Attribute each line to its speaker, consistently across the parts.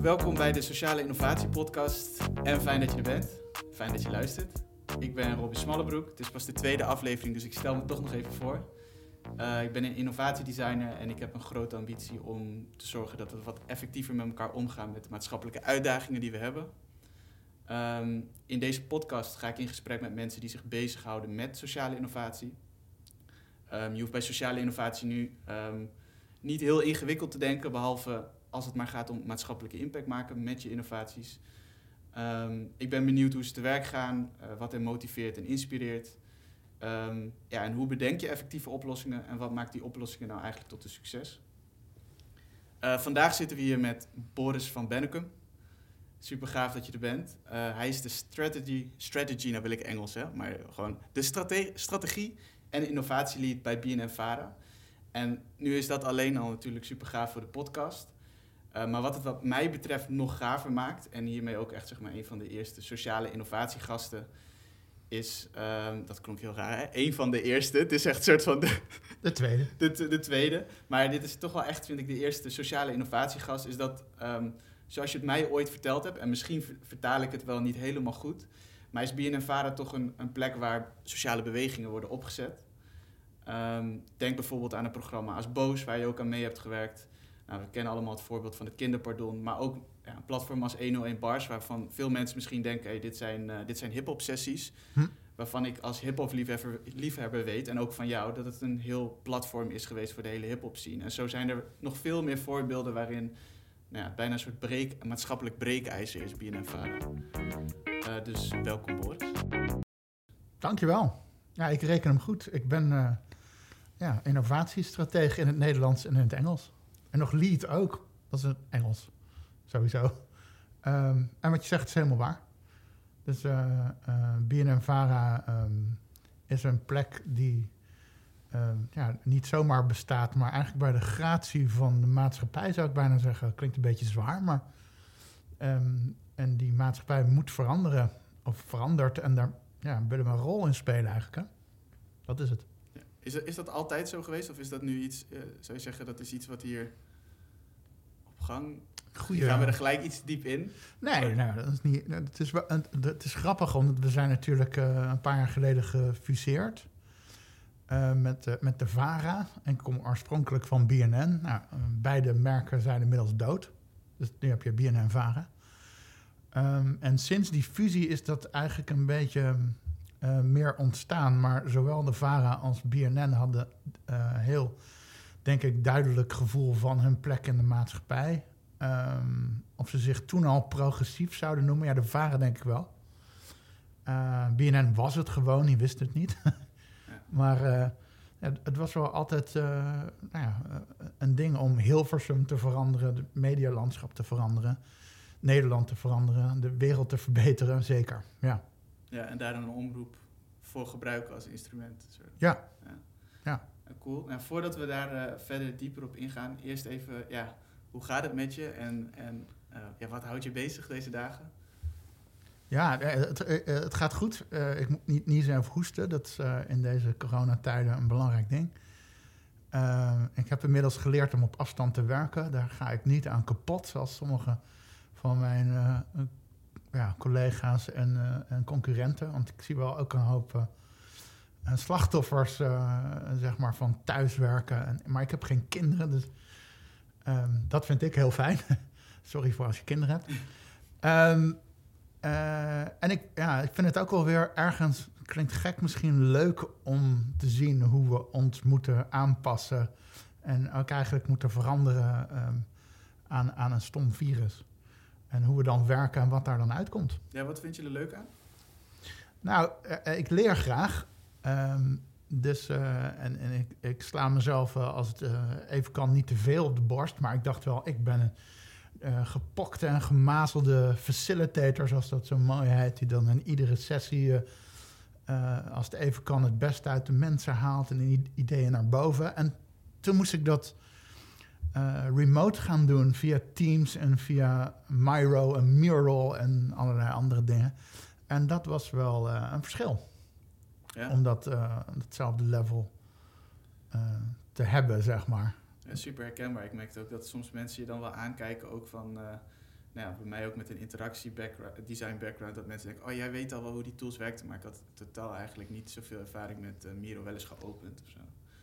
Speaker 1: welkom bij de Sociale Innovatie Podcast. En fijn dat je er bent. Fijn dat je luistert. Ik ben Robin Smallebroek. Het is pas de tweede aflevering, dus ik stel me toch nog even voor. Uh, ik ben een innovatiedesigner en ik heb een grote ambitie om te zorgen dat we wat effectiever met elkaar omgaan met de maatschappelijke uitdagingen die we hebben. Um, in deze podcast ga ik in gesprek met mensen die zich bezighouden met sociale innovatie. Um, je hoeft bij sociale innovatie nu um, niet heel ingewikkeld te denken, behalve als het maar gaat om maatschappelijke impact maken met je innovaties. Um, ik ben benieuwd hoe ze te werk gaan, uh, wat hen motiveert en inspireert. Um, ja, en hoe bedenk je effectieve oplossingen en wat maakt die oplossingen nou eigenlijk tot een succes? Uh, vandaag zitten we hier met Boris van Bennekum. Super gaaf dat je er bent. Uh, hij is de strategy, strategy, nou wil ik Engels hè, maar gewoon de strate strategie en innovatielead bij BNN Vara. En nu is dat alleen al natuurlijk super gaaf voor de podcast. Uh, maar wat het wat mij betreft nog gaver maakt, en hiermee ook echt zeg maar een van de eerste sociale innovatiegasten, is, um, dat klonk heel raar, hè? een van de eerste. Het is echt een soort van de...
Speaker 2: De tweede.
Speaker 1: De, de, tweede. Maar dit is toch wel echt, vind ik, de eerste sociale innovatiegast. Is dat, um, zoals je het mij ooit verteld hebt, en misschien vertaal ik het wel niet helemaal goed, maar is BNNVARA toch een, een plek waar sociale bewegingen worden opgezet. Um, denk bijvoorbeeld aan een programma als Boos, waar je ook aan mee hebt gewerkt. Nou, we kennen allemaal het voorbeeld van het kinderpardon, maar ook ja, een platform als 101 Bars, waarvan veel mensen misschien denken, hey, dit zijn, uh, dit zijn hip-hop sessies. Hm? Waarvan ik als hip-hop liefhebber, liefhebber weet, en ook van jou, dat het een heel platform is geweest voor de hele hip-hop scene. En zo zijn er nog veel meer voorbeelden waarin nou ja, bijna een soort breek, maatschappelijk breekijzer is BNN Vara. Uh, dus welkom Boris.
Speaker 2: Dankjewel. Ja, ik reken hem goed. Ik ben uh, ja, innovatiestratege in het Nederlands en in het Engels. En nog lead ook. Dat is het Engels. Sowieso. Um, en wat je zegt is helemaal waar. Dus uh, uh, BNN-Vara um, is een plek die um, ja, niet zomaar bestaat, maar eigenlijk bij de gratie van de maatschappij zou ik bijna zeggen. Klinkt een beetje zwaar, maar. en die maatschappij moet veranderen, of verandert, en daar ja, willen we een rol in spelen eigenlijk. Hè? Dat is het.
Speaker 1: Is, dat, is dat altijd zo geweest, of is dat nu iets, uh, zou je zeggen, dat is iets wat hier op gang
Speaker 2: Goeie.
Speaker 1: Gaan we er gelijk iets diep in?
Speaker 2: Nee, nou, dat is niet. Het is, het is grappig, omdat we zijn natuurlijk uh, een paar jaar geleden gefuseerd uh, met, uh, met de VARA. En ik kom oorspronkelijk van BNN. Nou, beide merken zijn inmiddels dood. Dus nu heb je BNN VARA. Um, en sinds die fusie is dat eigenlijk een beetje meer ontstaan. Maar zowel de VARA als BNN hadden heel, denk ik, duidelijk gevoel van hun plek in de maatschappij. Um, of ze zich toen al progressief zouden noemen. Ja, de varen denk ik wel. Uh, BNN was het gewoon, die wist het niet. Maar uh, het, het, was wel altijd uh, nou ja, een ding om Hilversum te veranderen, het medialandschap te veranderen, Nederland te veranderen, de wereld te verbeteren, zeker. Ja,
Speaker 1: ja en daar een omroep voor gebruiken als instrument.
Speaker 2: Ja. ja. ja.
Speaker 1: Cool. Nou, voordat we daar verder dieper op ingaan, eerst even... Ja, hoe gaat het met je en, en uh, ja, wat houdt je bezig deze dagen?
Speaker 2: Ja, het, het gaat goed. Uh, ik moet niet niezen of hoesten. Dat is in deze coronatijden een belangrijk ding. ik heb inmiddels geleerd om op afstand te werken. Daar ga ik niet aan kapot, zoals sommige van mijn ja, collega's en, en, concurrenten. Want ik zie wel ook een hoop slachtoffers zeg maar van thuiswerken. En, maar ik heb geen kinderen, dus Um, dat vind ik heel fijn. Sorry voor als je kinderen hebt. Uh, en ik, ja, ik vind het ook wel weer ergens, klinkt gek misschien, leuk om te zien hoe we ons moeten aanpassen. En ook eigenlijk moeten veranderen um, aan, aan een stom virus. En hoe we dan werken en wat daar dan uitkomt.
Speaker 1: Ja, wat vind je er leuk aan?
Speaker 2: Nou, uh, ik leer graag. Um, dus, uh, en, en ik, ik, sla mezelf, uh, als het uh, even kan, niet te veel op de borst. Maar ik dacht wel, ik ben een gepokte en gemazelde facilitator, zoals dat zo mooi heet. Die dan in iedere sessie, als het even kan, het beste uit de mensen haalt en ideeën naar boven. En toen moest ik dat remote gaan doen via Teams en via Miro en Mural en allerlei andere dingen. En dat was wel een verschil. Ja. Om dat, uh, datzelfde level te hebben, zeg maar.
Speaker 1: Ja, super herkenbaar. Ik merkte ook dat soms mensen je dan wel aankijken, ook van... Nou ja, bij mij ook met een interactie background, design background, dat mensen denken, oh jij weet al wel hoe die tools werkten, maar ik had totaal eigenlijk niet zoveel ervaring met uh, Miro wel eens geopend of zo.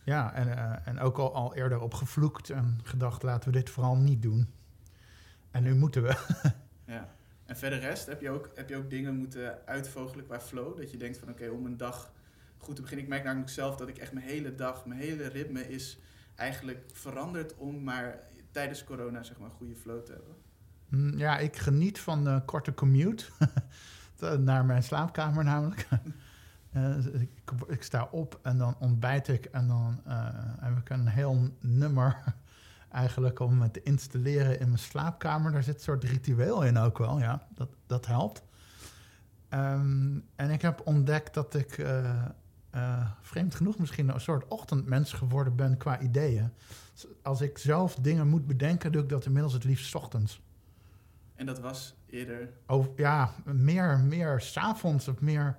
Speaker 2: Ja, en, uh, en ook al, al eerder op gevloekt en gedacht, laten we dit vooral niet doen. En nu moeten we.
Speaker 1: ja. En verder rest, heb je, ook, heb je ook dingen moeten uitvogelen qua flow? Dat je denkt van oké, om een dag goed te beginnen. Ik merk namelijk zelf dat ik echt mijn hele dag, mijn hele ritme is eigenlijk veranderd om maar tijdens corona zeg maar een goede flow te hebben.
Speaker 2: Mm, ja, ik geniet van de korte commute naar mijn slaapkamer namelijk. uh, ik, ik, sta op en dan ontbijt ik en dan uh, heb ik een heel nummer eigenlijk om het te installeren in mijn slaapkamer. Daar zit een soort ritueel in ook wel, ja. Dat, dat helpt. Um, en ik heb ontdekt dat ik, uh, uh, vreemd genoeg misschien, een soort ochtendmens geworden ben qua ideeën. Als ik zelf dingen moet bedenken, doe ik dat inmiddels het liefst ochtends.
Speaker 1: En dat was eerder?
Speaker 2: Oh, ja, meer, meer s'avonds of meer,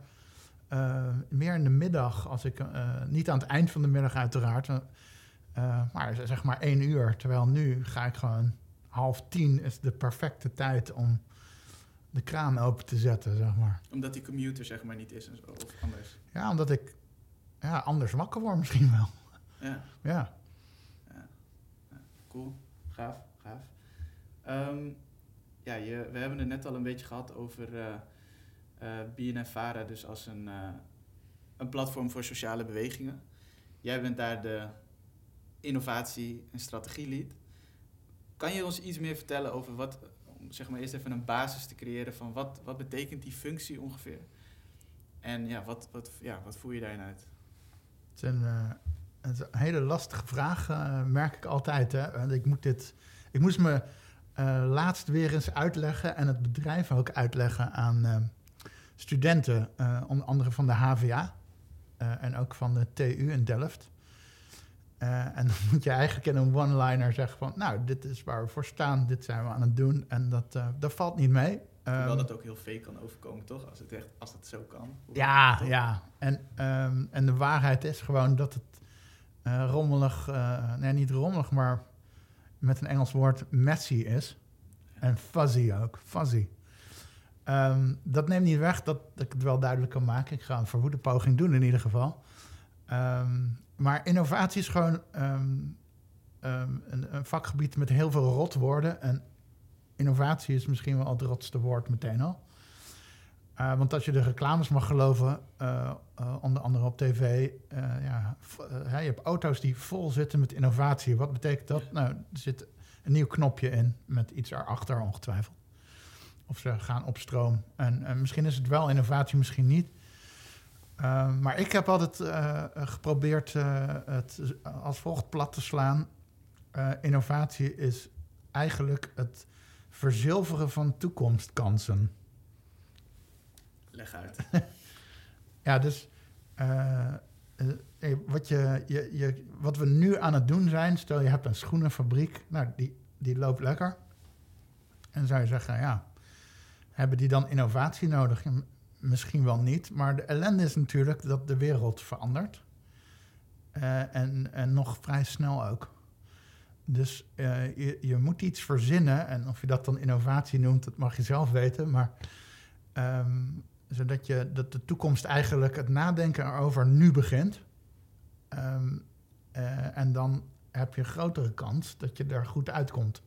Speaker 2: meer in de middag. Als ik, niet aan het eind van de middag uiteraard. Uh, maar zeg maar één uur. Terwijl nu ga ik gewoon half tien is de perfecte tijd om de kraan open te zetten, zeg maar.
Speaker 1: Omdat die commuter zeg maar niet is en zo, of anders?
Speaker 2: Ja, omdat ik ja, anders wakker word misschien wel.
Speaker 1: Ja.
Speaker 2: Ja.
Speaker 1: ja. ja. Cool. Gaaf, gaaf. Um, ja, je, we hebben het net al een beetje gehad over uh, uh, BNF-Vara, dus als een, uh, een platform voor sociale bewegingen. Jij bent daar de innovatie- en strategielead. Kan je ons iets meer vertellen over wat, om zeg maar eerst even een basis te creëren van wat, wat betekent die functie ongeveer? En ja, wat, wat, ja, wat voer je daarin uit?
Speaker 2: Het is een, uh, het een hele lastige vraag, merk ik altijd. Hè? Ik, moet dit, ik moest me laatst weer eens uitleggen en het bedrijf ook uitleggen aan studenten, onder andere van de HVA en ook van de TU in Delft. Uh, en dan moet je eigenlijk in een one-liner zeggen van... nou, dit is waar we voor staan, dit zijn we aan het doen. En dat, dat valt niet mee.
Speaker 1: Hoewel um, dat ook heel fake kan overkomen, toch? Als het, echt, als het zo kan.
Speaker 2: Ja, ja. En, um, en de waarheid is gewoon dat het uh, rommelig... nee, niet rommelig, maar met een Engels woord messy is. Ja. En fuzzy ook, fuzzy. Um, dat neemt niet weg dat, ik het wel duidelijk kan maken. Ik ga een verwoede poging doen in ieder geval. Um, maar innovatie is gewoon um, een, een, vakgebied met heel veel rotwoorden. En innovatie is misschien wel het rotste woord meteen al. Uh, want als je de reclames mag geloven, uh, onder andere op tv, ja, je hebt auto's die vol zitten met innovatie. Wat betekent dat? Nou, er zit een nieuw knopje in met iets erachter ongetwijfeld. Of ze gaan op stroom. En, en misschien is het wel innovatie, misschien niet. Uh, maar ik heb altijd uh, geprobeerd uh, het als volgt plat te slaan. innovatie is eigenlijk het verzilveren van toekomstkansen.
Speaker 1: Leg uit.
Speaker 2: ja, dus wat, je, je, je, wat we nu aan het doen zijn, stel je hebt een schoenenfabriek, nou, die, die loopt lekker. En zou je zeggen, ja, hebben die dan innovatie nodig? misschien wel niet. Maar de ellende is natuurlijk dat de wereld verandert. Uh, en, en nog vrij snel ook. Dus uh, je, moet iets verzinnen. En of je dat dan innovatie noemt, dat mag je zelf weten. Maar um, zodat je, dat de toekomst eigenlijk het nadenken erover nu begint. Um, uh, en dan heb je grotere kans dat je er goed uitkomt.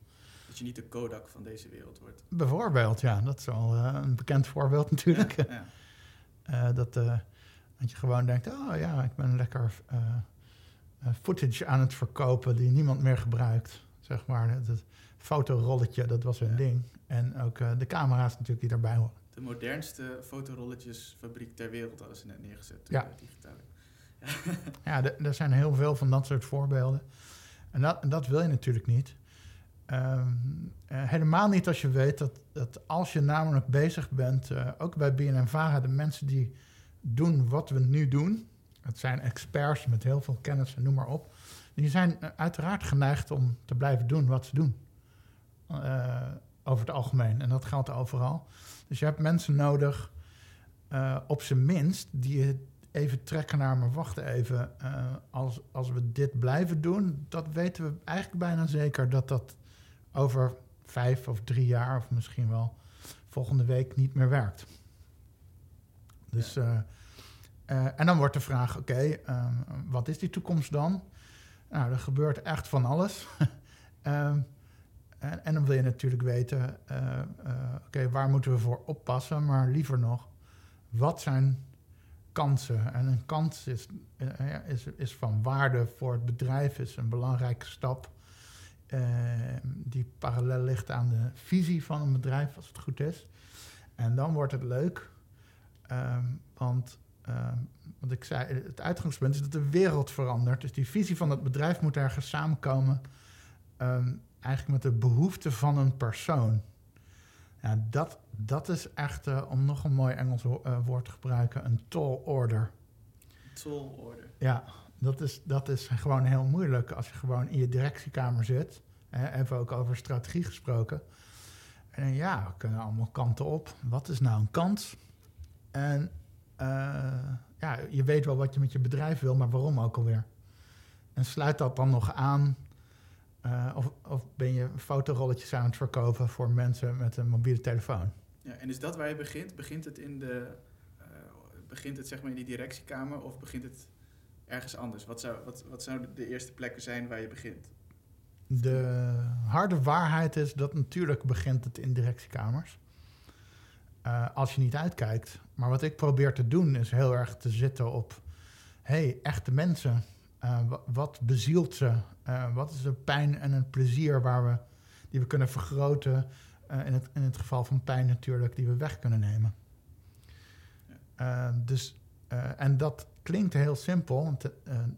Speaker 1: Dat je niet de Kodak van deze wereld wordt.
Speaker 2: Bijvoorbeeld, ja. Dat is wel uh, een bekend voorbeeld natuurlijk. Ja, ja. Uh, dat, uh, dat je gewoon denkt, oh ja, ik ben lekker footage aan het verkopen die niemand meer gebruikt. Zeg maar, het, fotorolletje, dat was een ja. ding. En ook de camera's natuurlijk die daarbij horen.
Speaker 1: De modernste fotorolletjesfabriek ter wereld hadden ze net neergezet.
Speaker 2: Ja.
Speaker 1: Digitaal.
Speaker 2: ja, er zijn heel veel van dat soort voorbeelden. En dat, en dat wil je natuurlijk niet. Um, uh, helemaal niet als je weet dat, dat als je namelijk bezig bent, uh, ook bij BNNVARA, de mensen die doen wat we nu doen, het zijn experts met heel veel kennis en noem maar op, die zijn uiteraard geneigd om te blijven doen wat ze doen. Over het algemeen. En dat geldt overal. Dus je hebt mensen nodig, op zijn minst, die even trekken naar, maar wacht even, als, als we dit blijven doen, dat weten we eigenlijk bijna zeker dat dat over vijf of drie jaar, of misschien wel volgende week niet meer werkt. Dus, eh, eh, en dan wordt de vraag: oké, ehm, wat is die toekomst dan? Nou, er gebeurt echt van alles. Ehm, en, en, dan wil je natuurlijk weten: eh, oké, waar moeten we voor oppassen? Maar liever nog, wat zijn kansen? En een kans is, is, is van waarde voor het bedrijf, is een belangrijke stap. Die parallel ligt aan de visie van een bedrijf, als het goed is. En dan wordt het leuk, ehm, want uh, wat ik zei, het uitgangspunt is dat de wereld verandert. Dus die visie van het bedrijf moet ergens samenkomen, um, eigenlijk met de behoeften van een persoon. Ja, dat, dat is echt, uh, om nog een mooi Engels uh, woord te gebruiken, een tall order.
Speaker 1: Tall order.
Speaker 2: Ja, dat is, dat is gewoon heel moeilijk als je gewoon in je directiekamer zit. Even ook over strategie gesproken. En ja, we kunnen allemaal kanten op. Wat is nou een kans? En uh, ja, je weet wel wat je met je bedrijf wil, maar waarom ook alweer? En sluit dat dan nog aan? Uh, of, of ben je fotorolletjes aan het verkopen voor mensen met een mobiele telefoon?
Speaker 1: Ja, en is dat waar je begint? Begint het, in de, uh, begint het zeg maar in die directiekamer of begint het ergens anders? Wat, zou, wat, wat zouden de eerste plekken zijn waar je begint?
Speaker 2: De harde waarheid is dat natuurlijk begint het in directiekamers. Uh, als je niet uitkijkt. Maar wat ik probeer te doen is heel erg te zitten op... hey, echte mensen. Uh, wat bezielt ze? Uh, wat is de pijn en het plezier waar we, die we kunnen vergroten... in, het, in het geval van pijn natuurlijk, die we weg kunnen nemen. Dus, en dat klinkt heel simpel, want,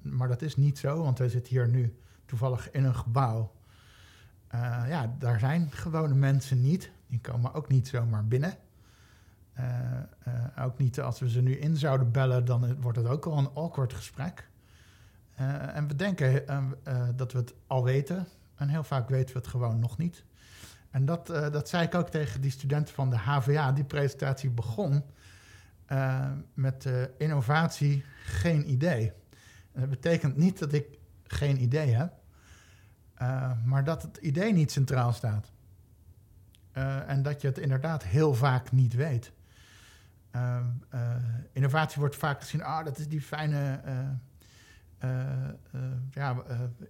Speaker 2: maar dat is niet zo. Want wij zitten hier nu toevallig in een gebouw. Uh, ja, daar zijn gewone mensen niet. Die komen ook niet zomaar binnen. Uh, ook niet als we ze nu in zouden bellen, dan wordt het ook al een awkward gesprek. en we denken dat we het al weten. En heel vaak weten we het gewoon nog niet. En dat, dat zei ik ook tegen die studenten van de HVA. Die presentatie begon met innovatie, geen idee. En dat betekent niet dat ik geen idee heb. Uh, maar dat het idee niet centraal staat. Uh, en dat je het inderdaad heel vaak niet weet. Uh, innovatie wordt vaak gezien, ah, dat is die fijne ja,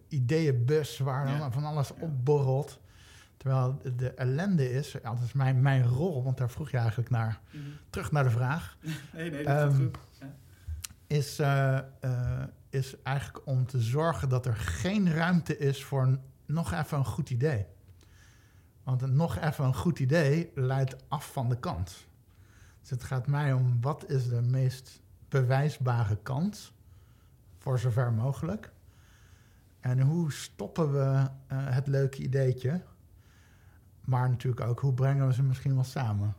Speaker 2: ideeënbus waar ja. van alles opborrelt. Terwijl de ellende is, ja, dat is mijn, mijn rol, want daar vroeg je eigenlijk naar. Mm -hmm. Terug naar de vraag.
Speaker 1: nee, nee, dat um, is goed.
Speaker 2: Is, is eigenlijk om te zorgen dat er geen ruimte is voor nog even een goed idee. Want een nog even een goed idee leidt af van de kans. Dus het gaat mij om wat is de meest bewijsbare kans, voor zover mogelijk. En hoe stoppen we uh, het leuke ideetje? Maar natuurlijk ook, hoe brengen we ze misschien wel samen?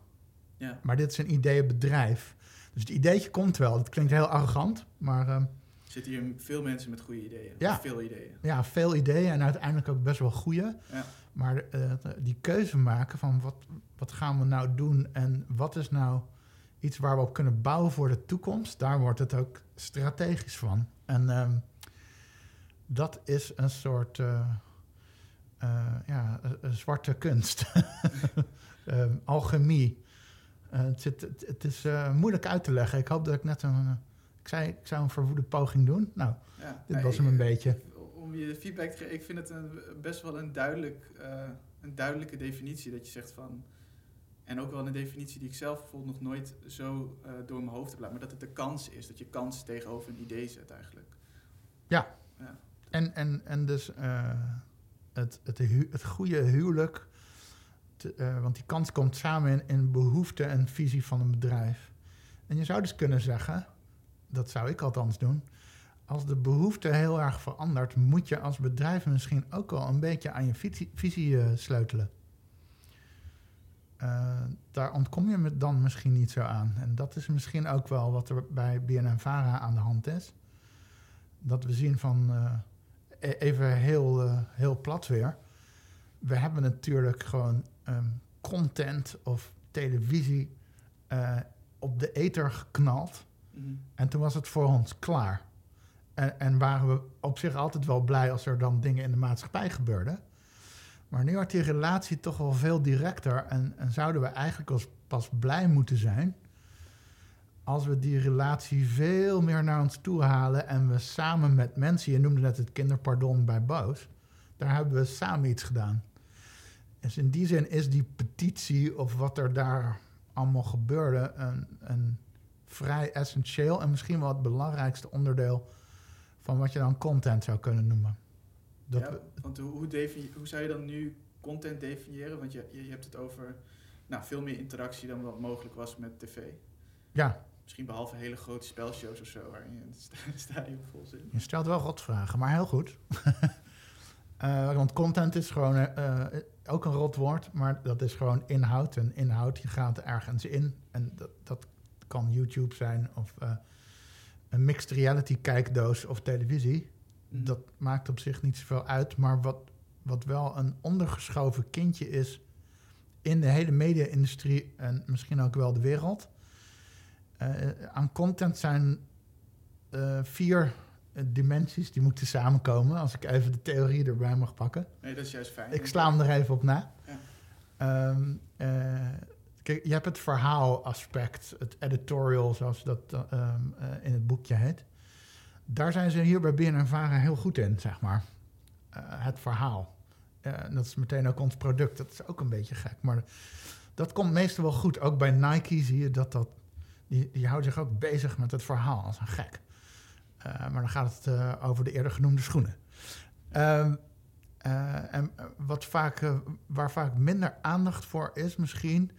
Speaker 1: Ja.
Speaker 2: Maar dit is een ideeënbedrijf. Dus het ideetje komt wel. Het klinkt heel arrogant, maar... Uh,
Speaker 1: zitten hier veel mensen met goede ideeën.
Speaker 2: Ja.
Speaker 1: Veel ideeën.
Speaker 2: Ja, veel ideeën en uiteindelijk ook best wel goede.
Speaker 1: Ja.
Speaker 2: Maar uh, die keuze maken van wat, wat gaan we nou doen en wat is nou iets waar we op kunnen bouwen voor de toekomst, daar wordt het ook strategisch van. En um, dat is een soort uh, ja, een zwarte kunst. um, alchemie. het, zit, het, het is moeilijk uit te leggen. Ik hoop dat ik net een ik zei, ik zou een verwoede poging doen. Nou,
Speaker 1: ja,
Speaker 2: dit was hem een beetje.
Speaker 1: Om je feedback te geven, ik vind het een, best wel een, duidelijk, een duidelijke definitie dat je zegt van... En ook wel een definitie die ik zelf bijvoorbeeld nog nooit zo uh, door mijn hoofd heb laten. Maar dat het de kans is, dat je kans tegenover een idee zet eigenlijk.
Speaker 2: Ja, ja. En, en, en dus uh, het, het, het goede huwelijk... Te, want die kans komt samen in, in behoefte en visie van een bedrijf. En je zou dus kunnen zeggen dat zou ik althans doen. Als de behoefte heel erg verandert, moet je als bedrijf misschien ook wel een beetje aan je visie, visie uh, sleutelen. Uh, daar ontkom je me dan misschien niet zo aan. En dat is misschien ook wel wat er bij BNN-Vara aan de hand is. Dat we zien van, even heel, heel plat weer. We hebben natuurlijk gewoon um, content of televisie op de ether geknald
Speaker 1: Mm-hmm.
Speaker 2: En toen was het voor ons klaar. En, en, waren we op zich altijd wel blij als er dan dingen in de maatschappij gebeurden. Maar nu wordt die relatie toch wel veel directer. En, en zouden we eigenlijk als pas blij moeten zijn. Als we die relatie veel meer naar ons toe halen. en we samen met mensen. Je noemde net het kinderpardon bij Boos. Daar hebben we samen iets gedaan. Dus in die zin is die petitie. of wat er daar allemaal gebeurde. een, een vrij essentieel. en misschien wel het belangrijkste onderdeel. van wat je dan content zou kunnen noemen. Dat
Speaker 1: ja, want hoe, hoe, zou je dan nu content definiëren? Want je, je, je hebt het over nou, veel meer interactie dan wat mogelijk was met tv.
Speaker 2: ja,
Speaker 1: Misschien behalve hele grote spelshows of zo, waarin je in het sta- stadion vol zit.
Speaker 2: Je stelt wel rotvragen, maar heel goed. Eh, want content is gewoon eh, eh, ook een rotwoord, maar dat is gewoon inhoud. En inhoud, je gaat ergens in. En dat, dat kan YouTube zijn of een mixed reality kijkdoos of televisie.
Speaker 1: Mhm.
Speaker 2: Dat maakt op zich niet zoveel uit. Maar wat, wat wel een ondergeschoven kindje is in de hele media-industrie en misschien ook wel de wereld. Eh, aan content zijn eh, vier eh, dimensies die moeten samenkomen. Als ik even de theorie erbij mag pakken.
Speaker 1: Nee, dat is juist fijn.
Speaker 2: Ik sla hem er even op na.
Speaker 1: Ja.
Speaker 2: Ehm, eh, kijk, je hebt het verhaalaspect, het editorial, zoals dat eh, ehm, eh, in het boekje heet. Daar zijn ze hier bij BNNVARA heel goed in, zeg maar. Het verhaal. Dat is meteen ook ons product. Dat is ook een beetje gek, maar dat komt meestal wel goed. Ook bij Nike zie je dat dat... Die, die houden zich ook bezig met het verhaal als een gek. Eh, maar dan gaat het eh, over de eerder genoemde schoenen. Ehm, eh, en wat vaak, waar vaak minder aandacht voor is misschien,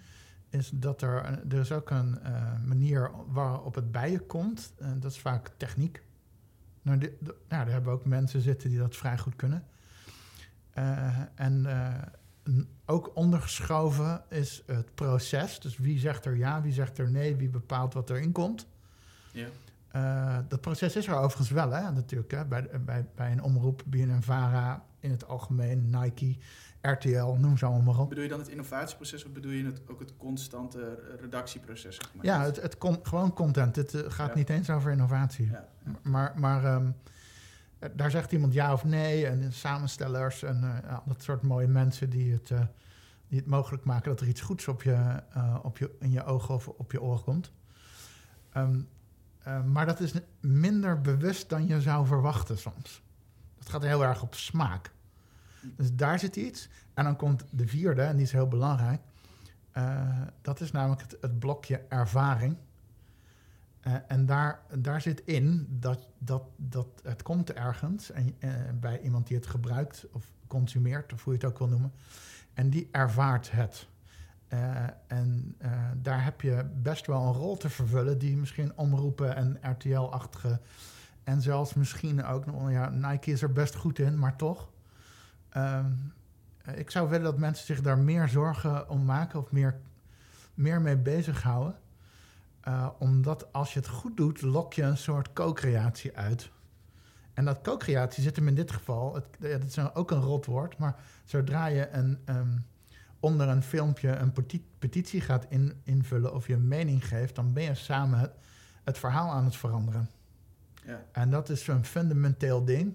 Speaker 2: is dat er, er is ook een manier waarop het bij je komt. Dat is vaak techniek. Nou, nou, daar hebben ook mensen zitten die dat vrij goed kunnen. En ook ondergeschoven is het proces. Dus wie zegt er ja, wie zegt er nee, wie bepaalt wat erin komt.
Speaker 1: Ja.
Speaker 2: Eh, dat proces is er overigens wel, hè, natuurlijk. Hè, bij, bij, bij een omroep, BNN-VARA, in het algemeen, Nike, RTL, noem ze allemaal maar op.
Speaker 1: Bedoel je dan het innovatieproces of bedoel je het, ook het constante redactieproces? Zeg maar?
Speaker 2: Ja, het, het kon, gewoon content. Het eh, gaat
Speaker 1: Ja.
Speaker 2: niet eens over innovatie.
Speaker 1: Ja.
Speaker 2: Maar, maar ehm, eh, daar zegt iemand ja of nee. En samenstellers en eh, dat soort mooie mensen die het, eh, die het mogelijk maken dat er iets goeds op je, eh, op je, in je ogen of op je oren komt. Ehm, eh, maar dat is minder bewust dan je zou verwachten soms. Dat gaat heel erg op smaak. Dus daar zit iets. En dan komt de vierde, en die is heel belangrijk. Eh, dat is namelijk het, het blokje ervaring. Eh, en daar, daar zit in dat, dat, dat het komt ergens en, eh, bij iemand die het gebruikt of consumeert, of hoe je het ook wil noemen. En die ervaart het. Eh, en daar heb je best wel een rol te vervullen die misschien omroepen en RTL-achtige. En zelfs misschien ook nog, ja, Nike is er best goed in, maar toch. Ehm, eh, ik zou willen dat mensen zich daar meer zorgen om maken of meer, meer mee bezighouden. Eh, omdat als je het goed doet, lok je een soort co-creatie uit. En dat co-creatie zit hem in dit geval, het, ja, dat is ook een rotwoord, maar zodra je een, ehm, onder een filmpje een peti- petitie gaat in, invullen of je een mening geeft, dan ben je samen het, het verhaal aan het veranderen.
Speaker 1: Ja.
Speaker 2: En dat is zo'n fundamenteel ding.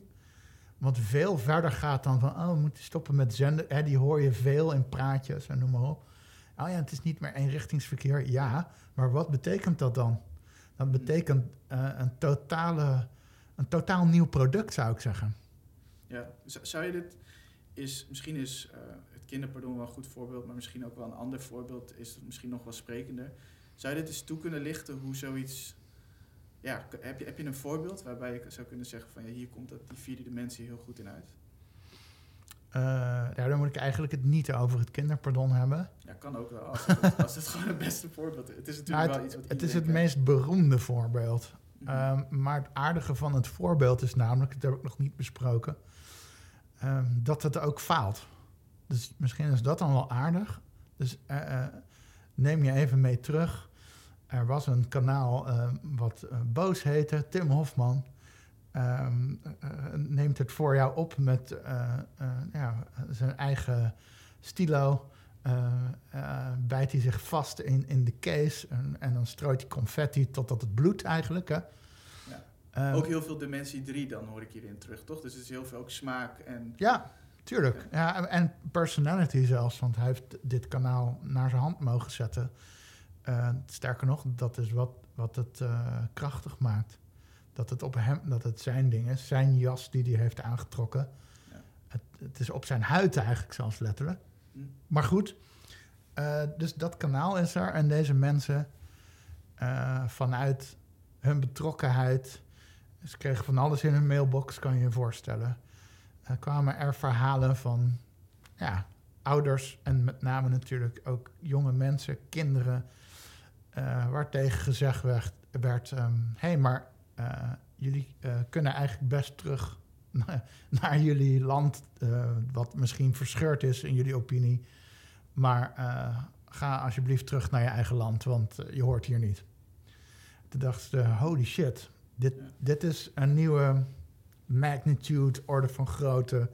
Speaker 2: Wat veel verder gaat dan van, oh, we moeten stoppen met zenden. Hè, die hoor je veel in praatjes en noem maar op. Oh ja, het is niet meer eenrichtingsverkeer. Ja, maar wat betekent dat dan? Dat betekent eh, een, totale, een totaal nieuw product, zou ik zeggen.
Speaker 1: Ja, zou je dit is misschien is eh, het kinderpardon wel een goed voorbeeld, maar misschien ook wel een ander voorbeeld is misschien nog wel sprekender. Zou je dit eens toe kunnen lichten hoe zoiets ja, heb je, heb je een voorbeeld waarbij je zou kunnen zeggen van ja, hier komt dat die vierde dimensie heel goed in uit?
Speaker 2: Eh, ja, dan moet ik eigenlijk het niet over het kinderpardon hebben.
Speaker 1: Ja, kan ook wel. Als het, als het gewoon het beste voorbeeld is. Het is natuurlijk
Speaker 2: Nou,
Speaker 1: wel iets wat
Speaker 2: het is het meest beroemde voorbeeld.
Speaker 1: kent.
Speaker 2: Ehm, maar het aardige van het voorbeeld is namelijk, dat heb ik nog niet besproken, ehm, dat het ook faalt. Dus misschien is dat dan wel aardig. Dus eh, eh, neem je even mee terug. Er was een kanaal ehm, wat eh, Boos heette, Tim Hofman. Ehm, eh, neemt het voor jou op met eh, eh, ja, zijn eigen stilo. eh, eh, bijt hij zich vast in, in de case en, en dan strooit hij confetti totdat het bloedt eigenlijk. Hè?
Speaker 1: Ja.
Speaker 2: Ehm,
Speaker 1: Ook heel veel dimensie 3 dan hoor ik hierin terug, toch? Dus het is heel veel ook smaak en
Speaker 2: ja, Tuurlijk. Ja, en personality zelfs, want hij heeft dit kanaal naar zijn hand mogen zetten. Uh, sterker nog, dat is wat, wat het uh, krachtig maakt. Dat het, op hem, dat het zijn ding is, zijn jas die hij heeft aangetrokken. Ja. Het, het, is op zijn huid eigenlijk zelfs letterlijk. Hm. Maar goed, uh, dus dat kanaal is er. En deze mensen vanuit hun betrokkenheid... Ze kregen van alles in hun mailbox, kan je je voorstellen uh, kwamen er verhalen van ja, ouders en met name natuurlijk ook jonge mensen, kinderen, uh, waar tegen gezegd werd: werd hé, um, hey, maar jullie kunnen eigenlijk best terug naar jullie land, wat misschien verscheurd is in jullie opinie. Maar ga alsjeblieft terug naar je eigen land, want je hoort hier niet. Toen dachten ze: holy shit, dit, dit is een nieuwe magnitude, orde van grootte.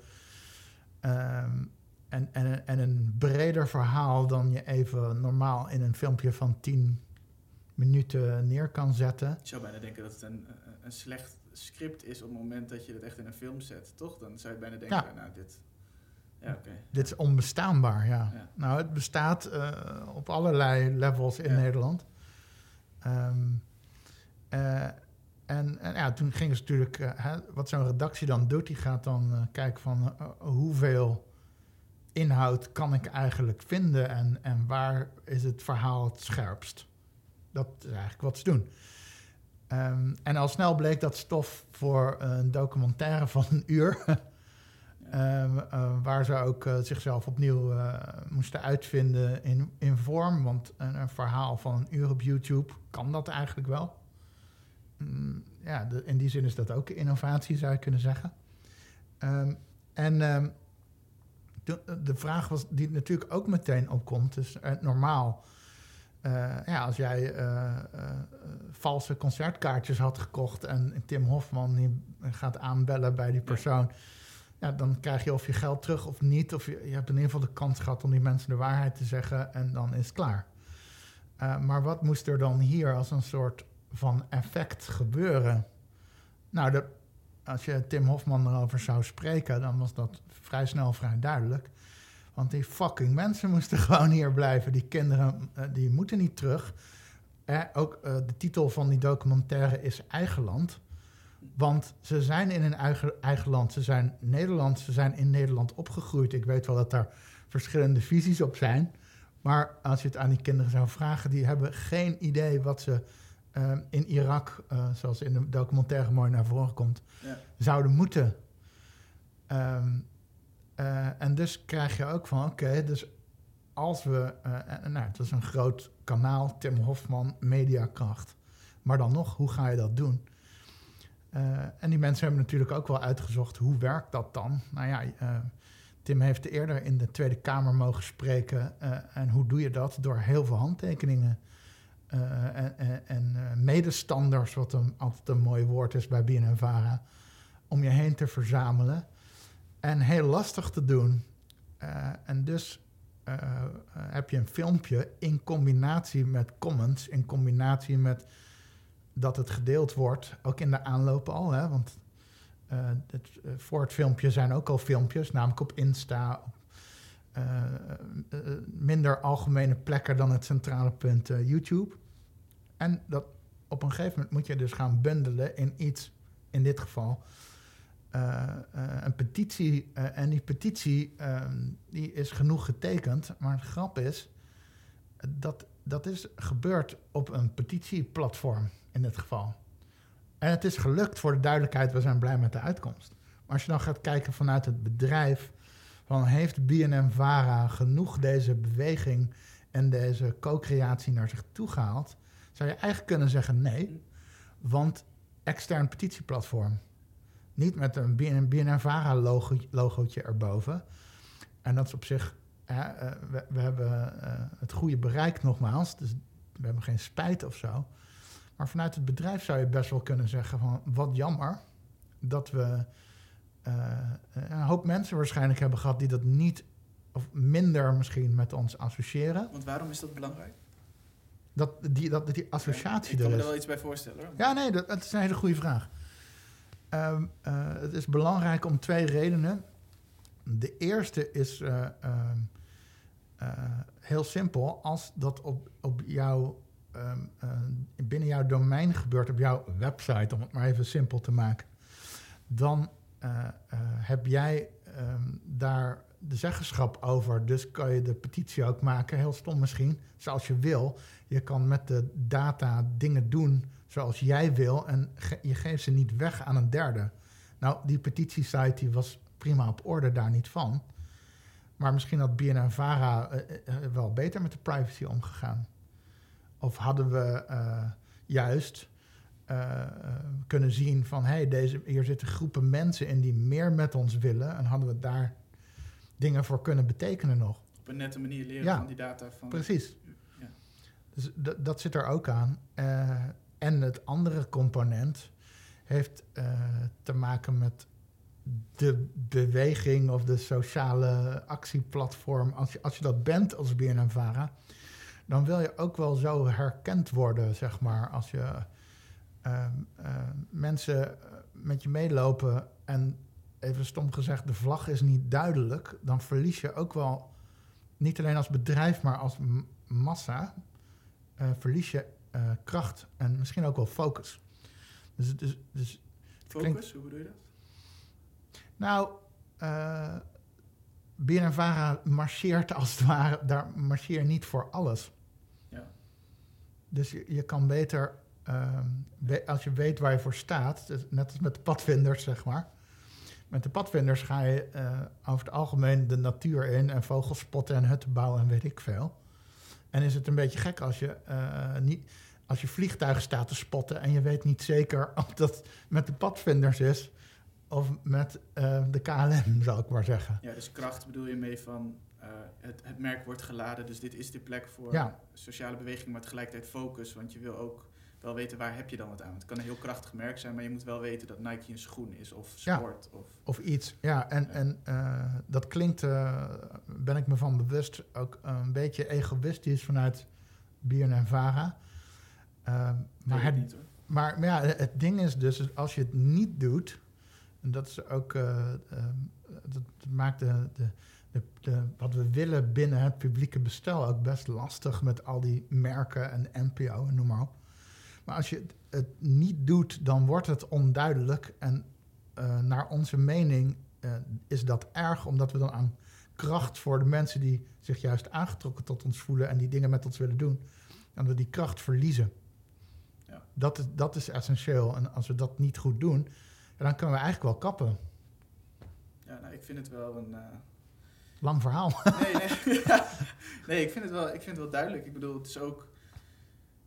Speaker 2: Um, en, en, en een breder verhaal dan je even normaal in een filmpje van 10 minuten neer kan zetten.
Speaker 1: Ik zou bijna denken dat het een, een slecht script is op het moment dat je het echt in een film zet, toch? Dan zou je bijna denken, ja. nou, dit... Ja, okay.
Speaker 2: Dit is onbestaanbaar, ja. ja. Nou, het bestaat uh, op allerlei levels in. Nederland. Um, uh, en, en, ja, toen gingen ze natuurlijk, uh, hè, wat zo'n redactie dan doet, die gaat dan kijken van hoeveel inhoud kan ik eigenlijk vinden en, en waar is het verhaal het scherpst. Dat is eigenlijk wat ze doen. Um, en al snel bleek dat stof voor een documentaire van een uur, um, waar ze ook zichzelf opnieuw moesten uitvinden in, in vorm. Want een, een verhaal van een uur op YouTube kan dat eigenlijk wel. Mm, ja, in die zin is dat ook innovatie, zou je kunnen zeggen. Um, en de, de, vraag was, die natuurlijk ook meteen opkomt, is uh, normaal. Uh, ja, als jij uh, valse concertkaartjes had gekocht en Tim Hofman die gaat aanbellen bij die persoon, ja, dan krijg je of je geld terug of niet. Of je, je hebt in ieder geval de kans gehad om die mensen de waarheid te zeggen en dan is het klaar. maar wat moest er dan hier als een soort van effect gebeuren. Nou, de, als je Tim Hofman erover zou spreken, dan was dat vrij snel vrij duidelijk. Want die fucking mensen moesten gewoon hier blijven. Die kinderen, uh, die moeten niet terug. Eh, ook uh, de titel van die documentaire is Eigen Land. Want ze zijn in hun eigen, eigen land. Ze zijn Nederlands, ze zijn in Nederland opgegroeid. Ik weet wel dat daar verschillende visies op zijn. Maar als je het aan die kinderen zou vragen, die hebben geen idee wat ze uh, in Irak, uh, zoals in de documentaire mooi naar voren komt, ja. zouden moeten. Um, uh, en dus krijg je ook van, oké, dus als we, nou, het is een groot kanaal, Tim Hofman, mediakracht. Maar dan nog, hoe ga je dat doen? en die mensen hebben natuurlijk ook wel uitgezocht, hoe werkt dat dan? Nou ja, Tim heeft eerder in de Tweede Kamer mogen spreken. en hoe doe je dat? Door heel veel handtekeningen uh, en, en, uh, medestanders, wat een, altijd een mooi woord is bij BNNVARA, om je heen te verzamelen. En heel lastig te doen. Uh, en dus heb je een filmpje in combinatie met comments, in combinatie met dat het gedeeld wordt, ook in de aanloop al, hè, want het, voor het filmpje zijn ook al filmpjes, namelijk op Insta, minder algemene plekken dan het centrale punt YouTube. En dat op een gegeven moment moet je dus gaan bundelen in iets, in dit geval, een petitie. en die petitie ehm, die is genoeg getekend. Maar de grap is, dat, dat is gebeurd op een petitieplatform in dit geval. En het is gelukt voor de duidelijkheid, we zijn blij met de uitkomst. Maar als je dan gaat kijken vanuit het bedrijf van heeft BNM-Vara genoeg deze beweging en deze co-creatie naar zich toe gehaald, zou je eigenlijk kunnen zeggen nee, want extern petitieplatform. Niet met een BNM-Vara logo, logootje erboven. En dat is op zich, uh, we, we, hebben uh, het goede bereikt nogmaals, dus we hebben geen spijt of zo. Maar vanuit het bedrijf zou je best wel kunnen zeggen van wat jammer dat we uh, een hoop mensen waarschijnlijk hebben gehad die dat niet of minder misschien met ons associëren.
Speaker 1: Want waarom is dat belangrijk?
Speaker 2: Dat die, dat, die associatie
Speaker 1: ja, ik kan me
Speaker 2: is.
Speaker 1: er wel iets bij voorstellen. Hoor.
Speaker 2: Ja, nee, dat, dat, is een hele goede vraag. Um, uh, het is belangrijk om twee redenen. De eerste is eh, ehm, eh, heel simpel. Als dat op, op jouw, ehm, eh, binnen jouw domein gebeurt, op jouw website, om het maar even simpel te maken, dan eh, eh, heb jij ehm, daar de zeggenschap over. Dus kan je de petitie ook maken, heel stom misschien, zoals je wil. Je kan met de data dingen doen zoals jij wil en ge- je geeft ze niet weg aan een derde. Nou, die petitiesite die was prima op orde, daar niet van. Maar misschien had BNN-VARA eh, eh, eh, wel beter met de privacy omgegaan. Of hadden we juist kunnen zien van... hé, hey, deze hier zitten groepen mensen in die meer met ons willen... en hadden we daar dingen voor kunnen betekenen nog.
Speaker 1: Op een nette manier leren
Speaker 2: Ja.
Speaker 1: van die data. Van,
Speaker 2: Precies.
Speaker 1: Ja.
Speaker 2: Dus dat zit er ook aan. En het andere component heeft eh, te maken met de beweging of de sociale actieplatform. Als je, als je dat bent als BNNVARA, dan wil je ook wel zo herkend worden, zeg maar. Als je ehm, eh, mensen eh, met je meelopen en even stom gezegd, de vlag is niet duidelijk, dan verlies je ook wel, niet alleen als bedrijf, maar als massa, verlies je eh, kracht en misschien ook wel focus. Dus, dus, dus
Speaker 1: Focus,
Speaker 2: klinkt-
Speaker 1: hoe bedoel je dat?
Speaker 2: nou, BNNVARA marcheert als het ware, daar marcheer je niet voor alles.
Speaker 1: Ja.
Speaker 2: Dus je, je kan beter, ehm, we- als je weet waar je voor staat, dus net als met de padvinders, zeg maar. Met de padvinders ga je eh, over het algemeen de natuur in en vogels spotten en hutten bouwen en weet ik veel. En is het een beetje gek als je, niet, als je vliegtuigen staat te spotten en je weet niet zeker of dat met de padvinders is of met eh, de KLM, zou ik maar zeggen.
Speaker 1: Ja, dus kracht bedoel je mee van eh, het, het merk wordt geladen, dus dit is de plek voor
Speaker 2: Ja.
Speaker 1: sociale beweging, maar tegelijkertijd focus, want je wil ook wel weten waar heb je dan wat aan. Het kan een heel krachtig merk zijn, maar je moet wel weten dat Nike een schoen is of
Speaker 2: Ja.
Speaker 1: sport. Of,
Speaker 2: Of iets, ja. En, en eh, dat klinkt, ben ik me van bewust, ook een beetje egoïstisch vanuit BNN-VARA. Eh, maar,
Speaker 1: Weet ik
Speaker 2: het,
Speaker 1: niet hoor.
Speaker 2: maar, maar ja, het ding is dus, als je het niet doet, en dat is ook, eh, eh, dat, maakt de, de, de, de- wat we willen binnen het publieke bestel ook best lastig met al die merken en NPO en noem maar op. Maar als je het, het niet doet, dan wordt het onduidelijk. En eh, naar onze mening eh, is dat erg, omdat we dan aan kracht voor de mensen die zich juist aangetrokken tot ons voelen en die dingen met ons willen doen, dat we die kracht verliezen.
Speaker 1: Ja.
Speaker 2: Dat, is, dat is essentieel. En als we dat niet goed doen, dan kunnen we eigenlijk wel kappen.
Speaker 1: Ja, nou, ik vind het wel een... eh,
Speaker 2: Lang verhaal.
Speaker 1: Nee, nee, ja. nee ik, vind het wel, ik vind het wel duidelijk. Ik bedoel, het is ook...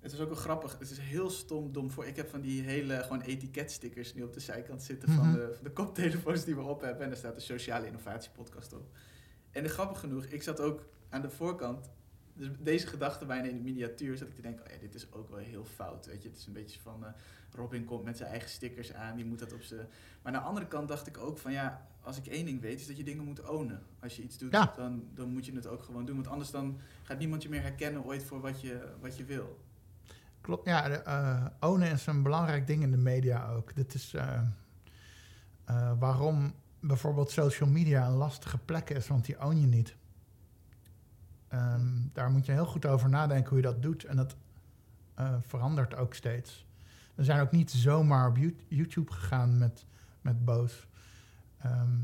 Speaker 1: Het is ook wel grappig. Het is heel stom, dom voor. Ik heb van die hele gewoon etiketstickers nu op de zijkant zitten van,
Speaker 2: Mhm.
Speaker 1: de, van de koptelefoons die we op hebben. En daar staat de Sociale Innovatie Podcast op. En grappig genoeg, ik zat ook aan de voorkant. Dus deze gedachte bijna in de miniatuur zat ik te denken, oh ja, dit is ook wel heel fout. Weet je, het is een beetje van eh, Robin komt met zijn eigen stickers aan, die moet dat op zijn. Maar aan de andere kant dacht ik ook van ja, als ik één ding weet, is dat je dingen moet ownen. Als je iets doet,
Speaker 2: Ja.
Speaker 1: dan, dan moet je het ook gewoon doen. Want anders dan gaat niemand je meer herkennen ooit voor wat je, wat je wil.
Speaker 2: Klopt, ja. de, eh, ownen is een belangrijk ding in de media ook. Dit is eh, waarom bijvoorbeeld social media een lastige plek is, want die own je niet. Ehm, daar moet je heel goed over nadenken hoe je dat doet. En dat eh, verandert ook steeds. We zijn ook niet zomaar op You- YouTube gegaan met, met Boos. Ehm,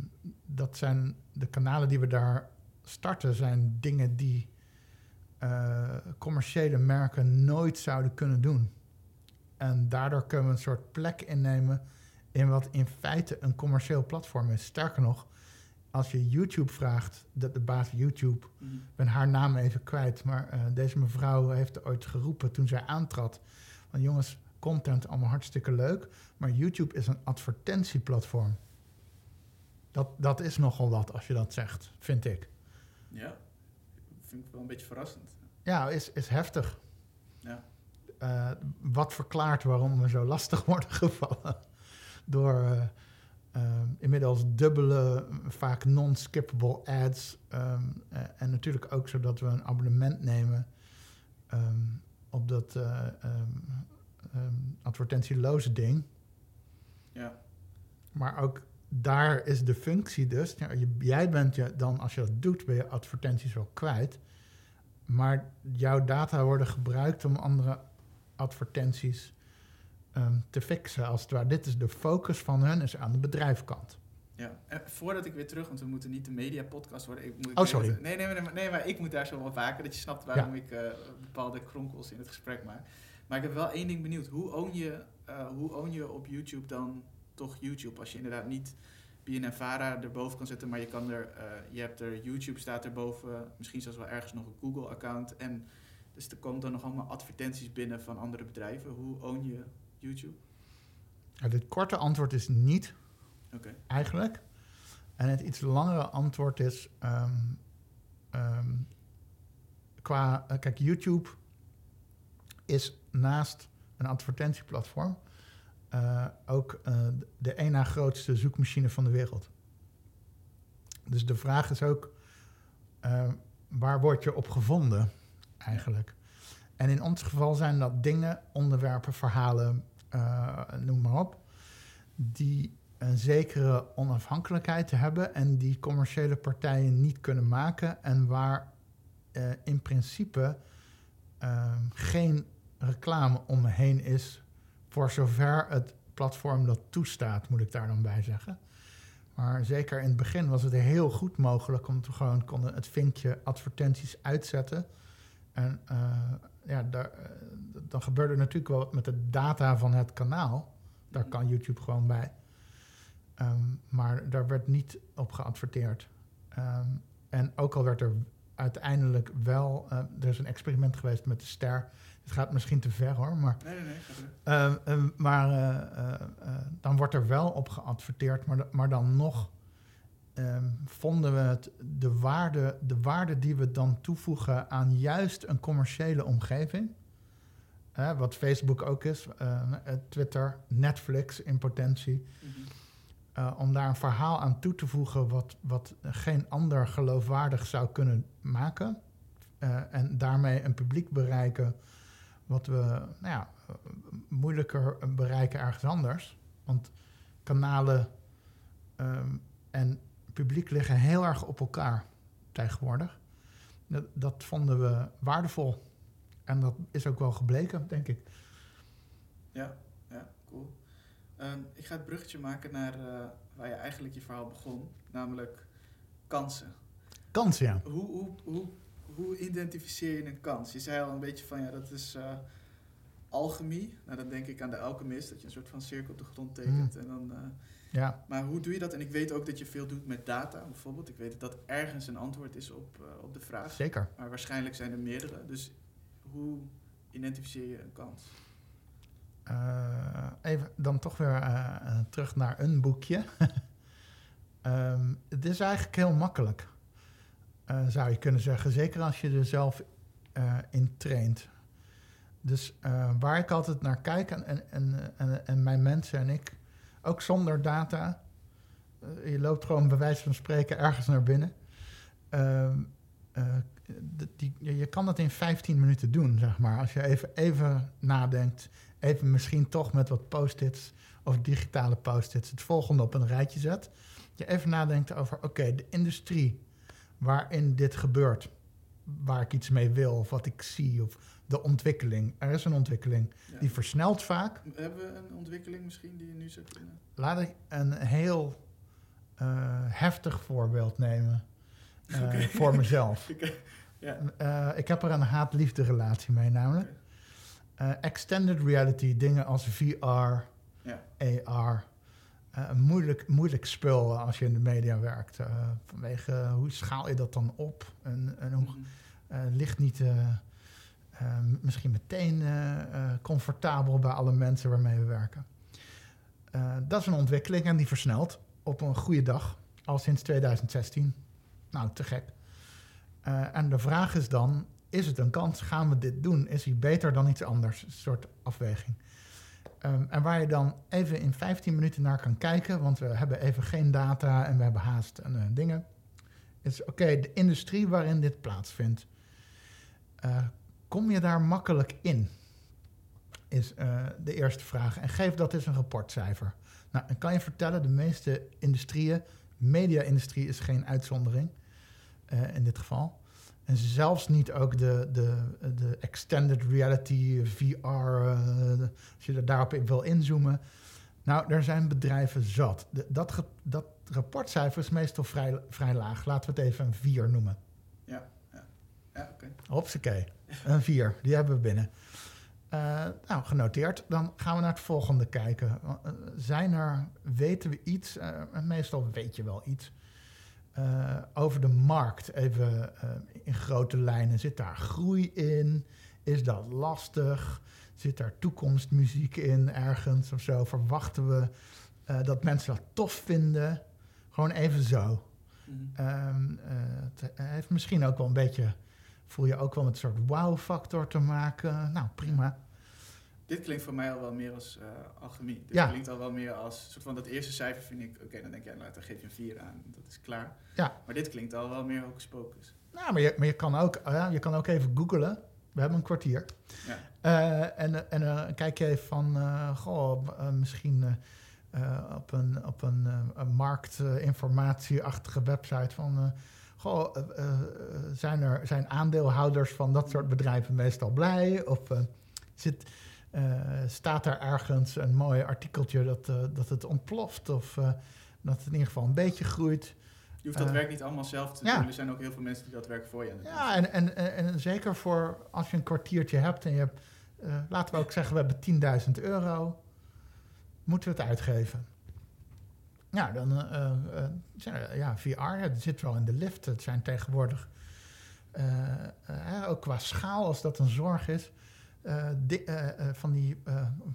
Speaker 2: dat zijn de kanalen die we daar starten, zijn dingen die eh, commerciële merken nooit zouden kunnen doen. En daardoor kunnen we een soort plek innemen in wat in feite een commercieel platform is. Sterker nog, als je YouTube vraagt, de, de baas YouTube,
Speaker 1: Mhm.
Speaker 2: ik ben haar naam even kwijt, maar eh, deze mevrouw heeft ooit geroepen toen zij aantrad: van jongens, content allemaal hartstikke leuk, maar YouTube is een advertentieplatform. Dat, dat is nogal wat als je dat zegt, vind ik.
Speaker 1: Ja, vind ik wel een beetje verrassend.
Speaker 2: Ja, is, is heftig.
Speaker 1: Ja.
Speaker 2: Eh, wat verklaart waarom we zo lastig worden gevallen. Door eh, eh, inmiddels dubbele, vaak non-skippable ads. ehm, eh, en natuurlijk ook zodat we een abonnement nemen ehm, op dat eh, ehm, ehm, advertentieloze ding.
Speaker 1: Ja,
Speaker 2: Maar ook daar is de functie dus. Ja, je- jij bent je dan, als je dat doet, ben je advertenties wel kwijt. Maar jouw data worden gebruikt om andere advertenties ehm, te fixen. Als het ware, dit is de focus van hun, is aan de bedrijfskant.
Speaker 1: Ja, en voordat ik weer terug, want we moeten niet de media podcast worden. Ik moet,
Speaker 2: Oh, sorry.
Speaker 1: Nee, nee, nee, maar- nee, maar ik moet daar zo op waken, dat je snapt waarom ik eh, bepaalde kronkels in het gesprek maak. Maar ik heb wel één ding benieuwd. Hoe own je, eh, hoe own je op YouTube dan toch YouTube? Als je inderdaad niet BNNVARA erboven kan zetten, maar je kan er, eh, je hebt er YouTube staat erboven, misschien zelfs wel ergens nog een Google-account. En dus er komen dan nog allemaal advertenties binnen van andere bedrijven. Hoe own je YouTube?
Speaker 2: Ja, het korte antwoord is niet,
Speaker 1: Oké.
Speaker 2: eigenlijk. En het iets langere antwoord is... ehm, ehm, qua... eh, kijk, YouTube is naast een advertentieplatform... eh, ook eh, de één na grootste zoekmachine van de wereld. Dus de vraag is ook... eh, waar word je op gevonden, eigenlijk? En in ons geval zijn dat dingen, onderwerpen, verhalen, eh, noem maar op... die een zekere onafhankelijkheid hebben en die commerciële partijen niet kunnen maken en waar eh, in principe eh, geen reclame omheen is voor zover het platform dat toestaat, moet ik daar dan bij zeggen. Maar zeker in het begin was het heel goed mogelijk om te gewoon konden het vinkje advertenties uitzetten. En eh, ja, daar, eh, dan gebeurde er natuurlijk wel wat met de data van het kanaal. Daar kan YouTube gewoon bij. Ehm, maar daar werd niet op geadverteerd. Ehm, en ook al werd er uiteindelijk wel... eh, er is een experiment geweest met de ster. Het gaat misschien te ver hoor, maar...
Speaker 1: Nee, nee, nee.
Speaker 2: Ehm, maar dan wordt er wel op geadverteerd, maar, maar dan nog ehm, vonden we het de waarde, de waarde die we dan toevoegen aan juist een commerciële omgeving. Wat Facebook ook is, eh, eh, Twitter, Netflix in potentie.
Speaker 1: Mhm.
Speaker 2: eh, om daar een verhaal aan toe te voegen wat, wat geen ander geloofwaardig zou kunnen maken. En daarmee een publiek bereiken wat we nou ja, moeilijker bereiken ergens anders. Want kanalen ehm, en publiek liggen heel erg op elkaar tegenwoordig. Dat, dat vonden we waardevol. En dat is ook wel gebleken, denk ik.
Speaker 1: Ja, ja, cool. Ehm, ik ga het bruggetje maken naar eh, waar je eigenlijk je verhaal begon, namelijk kansen.
Speaker 2: Kans, ja.
Speaker 1: Hoe, hoe, hoe, hoe identificeer je een kans? Je zei al een beetje van ja, dat is eh, alchemie. Nou, dan denk ik aan de alchemist, dat je een soort van cirkel op de grond tekent. En dan, eh,
Speaker 2: ja.
Speaker 1: maar hoe doe je dat? En ik weet ook dat je veel doet met data bijvoorbeeld. Ik weet dat dat ergens een antwoord is op, eh, op de vraag.
Speaker 2: Zeker.
Speaker 1: Maar waarschijnlijk zijn er meerdere. Dus hoe identificeer je een kans?
Speaker 2: Eh, even dan toch weer eh, terug naar een boekje. Ehm, het is eigenlijk heel makkelijk, zou je kunnen zeggen. Zeker als je er zelf in traint. Dus waar ik altijd naar kijk, en, en, en, en mijn mensen en ik, ook zonder data. eh, je loopt gewoon bij wijze van spreken ergens naar binnen. Ehm, eh, die, je je kan dat in 15 minuten doen, zeg maar. Als je even, even nadenkt, even misschien toch met wat post-its of digitale post-its het volgende op een rijtje zet. Je even nadenkt over, oké, de industrie waarin dit gebeurt, waar ik iets mee wil of wat ik zie of de ontwikkeling. Er is een ontwikkeling.
Speaker 1: Ja.
Speaker 2: Die versnelt vaak.
Speaker 1: Hebben we een ontwikkeling misschien die je nu zou kunnen?
Speaker 2: Laat ik een heel eh, heftig voorbeeld nemen eh, voor mezelf.
Speaker 1: ja.
Speaker 2: Eh, ik heb er een haat-liefde relatie mee namelijk. Extended reality, dingen als VR,
Speaker 1: Ja.
Speaker 2: AR. een moeilijk, moeilijk spul als je in de media werkt. vanwege hoe schaal je dat dan op? En, en hoe eh, ligt niet misschien meteen eh, eh, comfortabel bij alle mensen waarmee we werken. Eh, dat is een ontwikkeling en die versnelt op een goede dag, al sinds 2016. Nou, te gek. En de vraag is dan, is het een kans? Gaan we dit doen? Is hij beter dan iets anders? Een soort afweging. Ehm, en waar je dan even in 15 minuten naar kan kijken, want we hebben even geen data en we hebben haast en dingen, is oké, de industrie waarin dit plaatsvindt. Eh, kom je daar makkelijk in? is eh, de eerste vraag. En geef dat eens een rapportcijfer. Nou, en kan je vertellen, de meeste industrieën, media-industrie is geen uitzondering eh, in dit geval. En zelfs niet ook de, de, de extended reality, VR, eh, als je er daarop in wil inzoomen. Nou, er zijn bedrijven zat. De- dat, dat rapportcijfer is meestal vrij, vrij laag. Laten we het even een 4 noemen.
Speaker 1: Ja, oké.
Speaker 2: Hopsakee, een 4. Die hebben we binnen. Eh, nou, genoteerd. Dan gaan we naar het volgende kijken. Eh, Zijn er, weten we iets, eh, meestal weet je wel iets, over de markt. Even in grote lijnen. Zit daar groei in? Is dat lastig? Zit daar toekomstmuziek in ergens of zo? Verwachten we dat mensen dat tof vinden? Gewoon even zo. Eh, het heeft misschien ook wel een beetje, voel je ook wel met een soort wow-factor te maken. Nou, prima.
Speaker 1: Dit klinkt voor mij al wel meer als eh, alchemie. Dit
Speaker 2: Ja.
Speaker 1: klinkt al wel meer als, soort van dat eerste cijfer vind ik, oké, dan denk je, nou, dan geef je een 4 aan, dat is klaar.
Speaker 2: Ja.
Speaker 1: Maar dit klinkt al wel meer hocus pocus.
Speaker 2: Nou, maar je, maar je, kan, ook, ja, je kan ook even googlen. We hebben een kwartier.
Speaker 1: Ja.
Speaker 2: Eh, en en kijk je even van, goh, misschien op een, op een, een marktinformatieachtige website van... goh, eh, eh, zijn, er, zijn aandeelhouders van dat soort bedrijven meestal blij? Of eh, zit, staat er ergens een mooi artikeltje dat, dat het ontploft? Of dat het in ieder geval een beetje groeit?
Speaker 1: Je hoeft dat werk niet allemaal zelf te
Speaker 2: ja.
Speaker 1: doen. Er zijn ook heel veel mensen die dat werk voor je aan doen
Speaker 2: Ja, en, en, en, en zeker voor als je een kwartiertje hebt en je hebt, laten we ook zeggen, we hebben 10.000 euro, moeten we het uitgeven. Nou, dan er- ja, VR, ja, dat zit wel in de lift. Het zijn tegenwoordig, eh, ook qua schaal, als dat een zorg is, di- van die,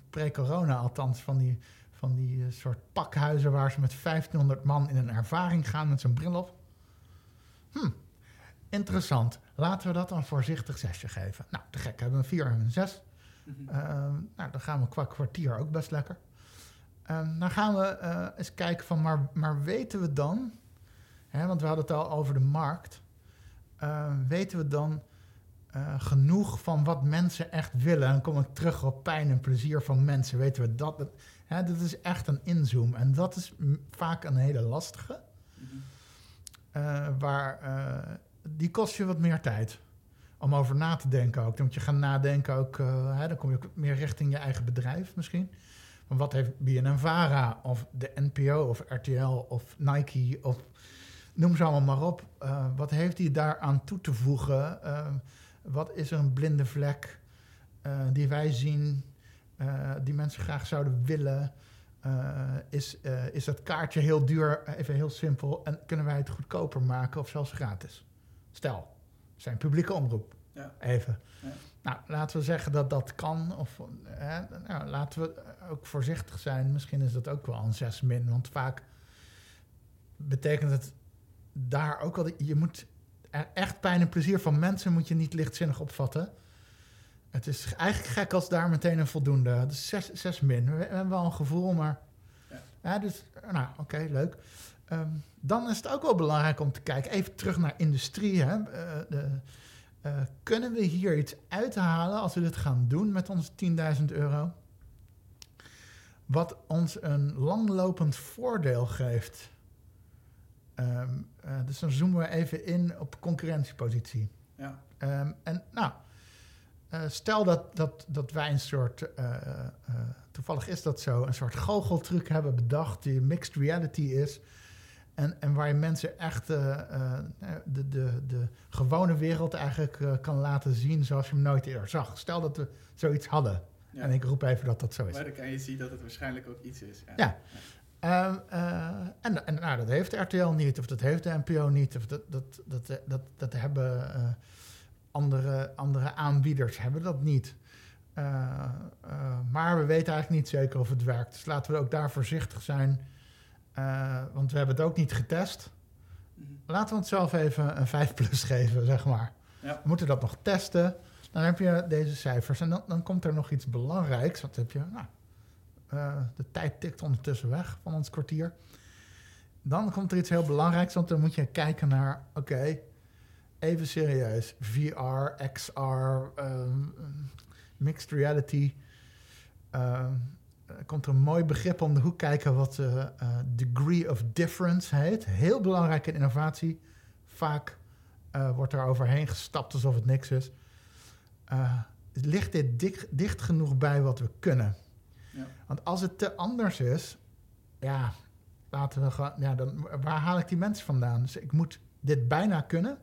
Speaker 2: pre-corona althans, van die, van die soort pakhuizen waar ze met 1500 man in een ervaring gaan met zo'n bril op. Hm, Interessant. Laten we dat dan voorzichtig zesje geven. Nou, te gek. Hebben we een 4 en een 6.
Speaker 1: Mhm.
Speaker 2: Ehm, nou, dan gaan we qua kwartier ook best lekker. Ehm, dan gaan we eh, eens kijken van, maar, maar weten we dan... Hè, want we hadden het al over de markt. Ehm, weten we dan eh, genoeg van wat mensen echt willen? En dan kom ik terug op pijn en plezier van mensen. Weten we dat? dat hè, dit is echt een inzoom. En dat is vaak een hele lastige.
Speaker 1: Mhm.
Speaker 2: Eh, waar, die kost je wat meer tijd om over na te denken ook. Dan moet je gaan nadenken ook, hè, dan kom je ook meer richting je eigen bedrijf misschien. Wat heeft BNN-Vara of de NPO of RTL of Nike of noem ze allemaal maar op. Eh, wat heeft die daaraan toe te voegen? Eh, wat is er een blinde vlek eh, die wij zien, die mensen graag zouden willen? Is, is dat kaartje heel duur, even heel simpel, en kunnen wij het goedkoper maken of zelfs gratis? Stel, zijn publieke omroep.
Speaker 1: Ja.
Speaker 2: Even.
Speaker 1: Ja.
Speaker 2: Nou, laten we zeggen dat dat kan. Of eh, nou, laten we ook voorzichtig zijn. Misschien is dat ook wel een 6 min. Want vaak betekent het daar ook wel... Je moet echt pijn en plezier van mensen moet je niet lichtzinnig opvatten. Het is eigenlijk gek als daar meteen een voldoende... Dus 6, 6 min. We, we hebben wel een gevoel, maar...
Speaker 1: Ja.
Speaker 2: Ja, dus, nou, oké, leuk. Ehm, dan is het ook wel belangrijk om te kijken... Even terug naar industrie, hè. Eh, de, eh, kunnen we hier iets uithalen als we dit gaan doen met onze 10.000 euro? Wat ons een langlopend voordeel geeft. Ehm, eh, dus dan zoomen we even in op concurrentiepositie.
Speaker 1: Ja.
Speaker 2: Ehm, en nou, eh, stel dat, dat, dat wij een soort, toevallig is dat zo, een soort goocheltruc hebben bedacht die mixed reality is. En, en waar je mensen echt eh, eh, de, de, de gewone wereld eigenlijk eh, kan laten zien zoals je hem nooit eerder zag. Stel dat we zoiets hadden.
Speaker 1: Ja.
Speaker 2: En ik roep even dat dat zo is.
Speaker 1: Maar dan kan je zien dat het waarschijnlijk ook iets is.
Speaker 2: Ja. Ehm, eh, en en nou, dat heeft RTL niet, of dat heeft de NPO niet, of dat, dat, dat, dat, dat hebben andere, andere aanbieders hebben dat niet. Maar we weten eigenlijk niet zeker of het werkt. Dus laten we ook daar voorzichtig zijn. Eh, want we hebben het ook niet getest.
Speaker 1: Mhm.
Speaker 2: Laten we het zelf even een 5 plus geven, zeg maar.
Speaker 1: Ja.
Speaker 2: We moeten dat nog testen. Dan heb je deze cijfers. En dan, dan komt er nog iets belangrijks. Wat heb je? Nou, eh, de tijd tikt ondertussen weg van ons kwartier. Dan komt er iets heel belangrijks. Want dan moet je kijken naar... Oké, even serieus. VR, XR, ehm, mixed reality. er komt er een mooi begrip om de hoek kijken wat eh, eh, degree of difference heet. Heel belangrijk in innovatie. Vaak eh, wordt er overheen gestapt alsof het niks is. Eh, ligt dit dik- dicht genoeg bij wat we kunnen?
Speaker 1: Ja.
Speaker 2: Want als het te anders is, ja, laten we gewoon, ja, dan, waar haal ik die mensen vandaan? Dus ik moet dit bijna kunnen.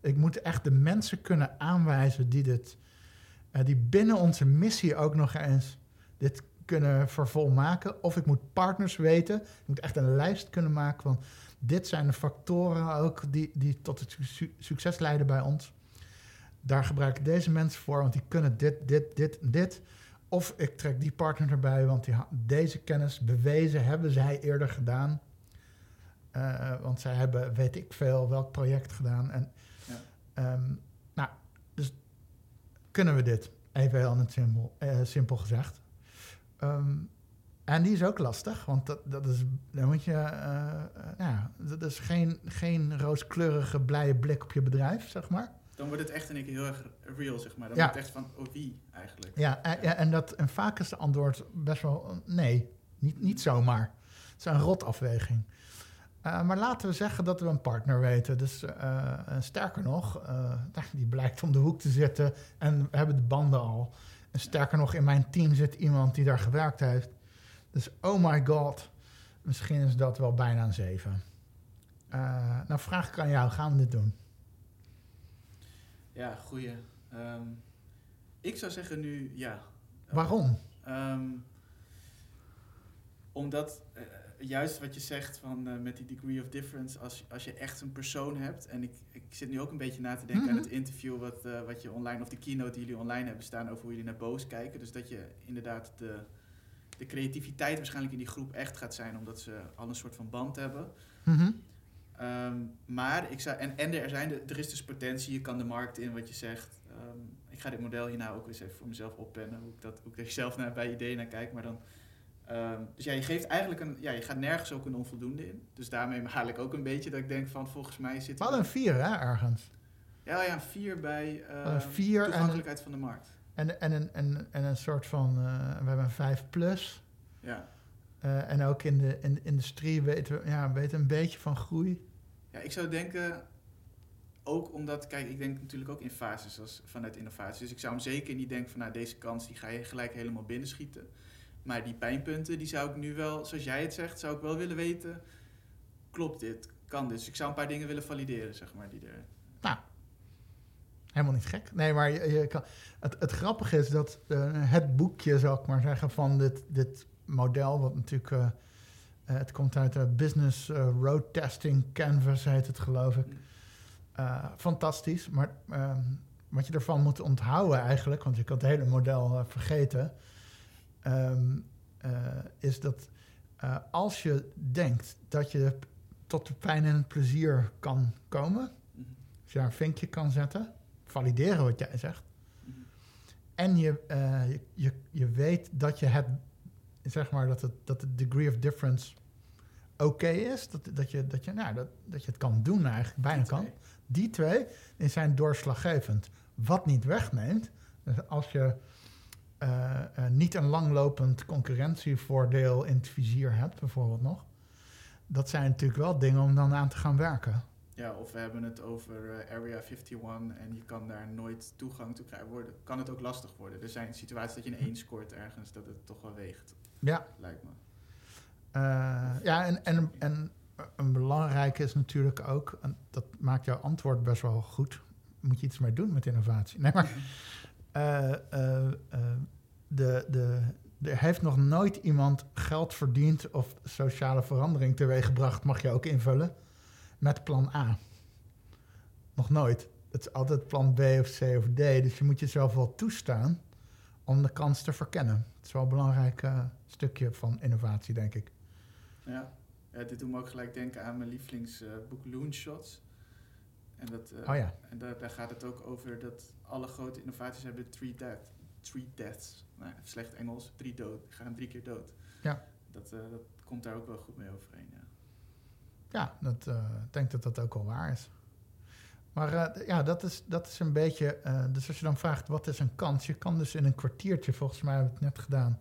Speaker 2: Ik moet echt de mensen kunnen aanwijzen die dit, eh, die binnen onze missie ook nog eens dit kunnen vervolmaken. Of ik moet partners weten. Ik moet echt een lijst kunnen maken van dit zijn de factoren ook die, die tot het su- succes leiden bij ons. Daar gebruik ik deze mensen voor, want die kunnen dit, dit, dit, dit. Of ik trek die partner erbij, want die, deze kennis bewezen hebben zij eerder gedaan. Eh, want zij hebben, weet ik veel, welk project gedaan. En,
Speaker 1: Ja.
Speaker 2: ehm, nou, dus kunnen we dit? Even heel simpel, eh, simpel gezegd. Ehm, en die is ook lastig, want dat, dat is, dan moet je, eh, eh, ja, dat is geen, geen rooskleurige, blije blik op je bedrijf, zeg maar.
Speaker 1: Dan wordt het echt in één keer heel erg real, zeg maar. Dan
Speaker 2: Ja.
Speaker 1: wordt het echt van, oh wie eigenlijk?
Speaker 2: Ja, en, ja, en, dat, en vaak is de antwoord best wel eh, nee, niet, niet zomaar. Het is een rotafweging. Eh, maar laten we zeggen dat we een partner weten. Dus eh, eh, sterker nog, eh, die blijkt om de hoek te zitten en we hebben de banden al. En sterker nog, in mijn team zit iemand die daar gewerkt heeft. Dus oh my god, misschien is dat wel bijna een zeven. Eh, nou vraag ik aan jou, gaan we dit doen?
Speaker 1: Ja, goeie. Ehm, ik zou zeggen nu ja.
Speaker 2: Waarom?
Speaker 1: Ehm, omdat eh, juist wat je zegt van, eh, met die degree of difference, als, als je echt een persoon hebt, en ik, ik zit nu ook een beetje na te denken aan
Speaker 2: Mhm.
Speaker 1: het interview wat, eh, wat je online, of de keynote die jullie online hebben staan over hoe jullie naar boos kijken. Dus dat je inderdaad de, de creativiteit waarschijnlijk in die groep echt gaat zijn, omdat ze al een soort van band hebben.
Speaker 2: Mhm.
Speaker 1: Ehm, maar ik zou, en, en er, zijn de, er is dus potentie, je kan de markt in wat je zegt. Ehm, ik ga dit model hierna ook eens even voor mezelf oppennen, hoe ik, dat, hoe ik er zelf naar, bij ideeën naar kijk. Maar dan, ehm, dus ja, je geeft eigenlijk een, ja, je gaat nergens ook een onvoldoende in. Dus daarmee haal ik ook een beetje dat ik denk van, volgens mij zit
Speaker 2: We hadden een vier, hè, ergens.
Speaker 1: Ja, ja, een vier bij
Speaker 2: Een vier en-
Speaker 1: toegankelijkheid van de markt.
Speaker 2: En, en, een, en, en een soort van, eh, we hebben een 5 plus.
Speaker 1: Ja.
Speaker 2: Eh, en ook in de, in de industrie weten we ja, weten een beetje van groei.
Speaker 1: Ja, ik zou denken, ook omdat, kijk, ik denk natuurlijk ook in fases als, vanuit innovatie. Dus ik zou hem zeker niet denken van, nou, deze kans die ga je gelijk helemaal binnenschieten. Maar die pijnpunten, die zou ik nu wel, zoals jij het zegt, zou ik wel willen weten, klopt dit, kan dit. Dus ik zou een paar dingen willen valideren, zeg maar, die er...
Speaker 2: Helemaal niet gek. Nee, maar je, je kan, het, het grappige is dat eh, het boekje, zal ik maar zeggen, van dit, dit model, wat natuurlijk, eh, eh, het komt uit de Business Road Testing Canvas, heet het geloof ik. Eh, fantastisch, maar ehm, wat je ervan moet onthouden eigenlijk, want je kan het hele model vergeten, ehm, eh, is dat eh, als je denkt dat je tot de pijn en het plezier kan komen, als je daar een vinkje kan zetten, valideren wat jij zegt,
Speaker 1: Mhm.
Speaker 2: en je, eh, je, je, je weet dat je het, zeg maar, dat het, dat de degree of difference oké is, dat, dat, je, dat, je, nou, dat, dat je het kan doen eigenlijk, bijna
Speaker 1: Die
Speaker 2: kan. Die twee die zijn doorslaggevend. Wat niet wegneemt, dus als je niet een langlopend concurrentievoordeel in het vizier hebt, bijvoorbeeld nog, dat zijn natuurlijk wel dingen om dan aan te gaan werken.
Speaker 1: Ja, of we hebben het over eh, Area 51 en je kan daar nooit toegang toe krijgen. Worden, kan het ook lastig worden. Er zijn situaties dat je een 1 scoort ergens, dat het toch wel weegt,
Speaker 2: Ja,
Speaker 1: lijkt me.
Speaker 2: Eh, ja, en, en, en een belangrijke is natuurlijk ook, en dat maakt jouw antwoord best wel goed, moet je iets mee doen met innovatie. Nee, maar eh, eh, eh, de, de, er heeft nog nooit iemand geld verdiend of sociale verandering teweeggebracht, mag je ook invullen, met plan A. Nog nooit. Het is altijd plan B of C of D, dus je moet jezelf wel toestaan om de kans te verkennen. Het is wel een belangrijk eh, stukje van innovatie, denk ik.
Speaker 1: Ja. dit doet me ook gelijk denken aan mijn lievelingsboek Loonshots. En, dat, eh,
Speaker 2: Oh ja.
Speaker 1: en daar, daar gaat het ook over dat alle grote innovaties hebben three, death, three deaths. Nou, slecht Engels, drie dood. Gaan drie keer dood.
Speaker 2: Ja.
Speaker 1: Dat, eh, dat komt daar ook wel goed mee overeen, ja.
Speaker 2: Ja, dat, eh, ik denk dat dat ook wel waar is. Maar ja, dat is, dat is een beetje... dus als je dan vraagt, wat is een kans? Je kan dus in een kwartiertje, volgens mij hebben we het net gedaan...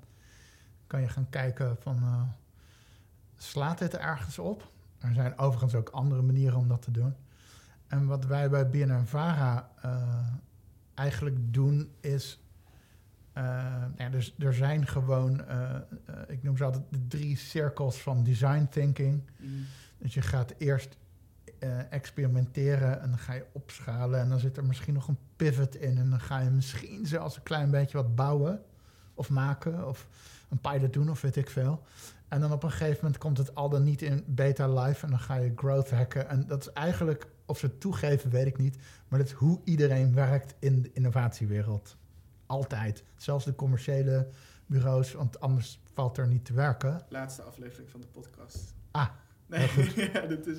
Speaker 2: kan je gaan kijken van, slaat dit ergens op? Er zijn overigens ook andere manieren om dat te doen. En wat wij bij BNN-Vara uh, eigenlijk doen is... Uh, ja, dus er zijn gewoon, ik noem ze altijd de drie cirkels van design thinking. Mm. Dus je gaat eerst experimenteren en dan ga je opschalen. En dan zit er misschien nog een pivot in. En dan ga je misschien zelfs een klein beetje wat bouwen of maken of een pilot doen of weet ik veel. En dan op een gegeven moment komt het al dan niet in beta live en dan ga je growth hacken. En dat is eigenlijk, of ze het toegeven, weet ik niet. Maar dat is hoe iedereen werkt in de innovatiewereld. Altijd. Zelfs de commerciële bureaus, want anders valt er niet te werken.
Speaker 1: Laatste aflevering van de podcast.
Speaker 2: Ah,
Speaker 1: Nee, ja, dat is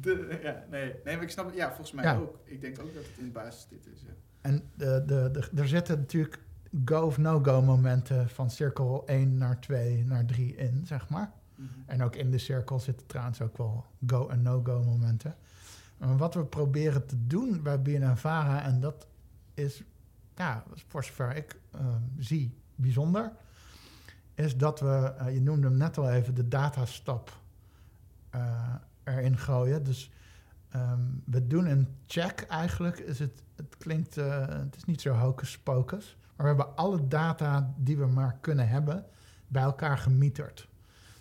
Speaker 1: de, ja, nee. nee, maar ik snap het. Ja, volgens mij ook. Ik denk ook dat het in de basis dit is. Ja.
Speaker 2: En de, de, de, er zitten natuurlijk go of no-go momenten van cirkel 1 naar 2 naar 3 in, zeg maar. Mm -hmm. En ook in de cirkel zitten trouwens ook wel go- en no-go momenten. Wat we proberen te doen bij BNNVARA, en dat is, ja, voor zover ik uh, zie, bijzonder, is dat we, uh, je noemde hem net al even, de datastap uh, erin gooien. Dus um, we doen een check eigenlijk. Is het, het klinkt, uh, het is niet zo hocus pocus. Maar we hebben alle data die we maar kunnen hebben bij elkaar gemieterd.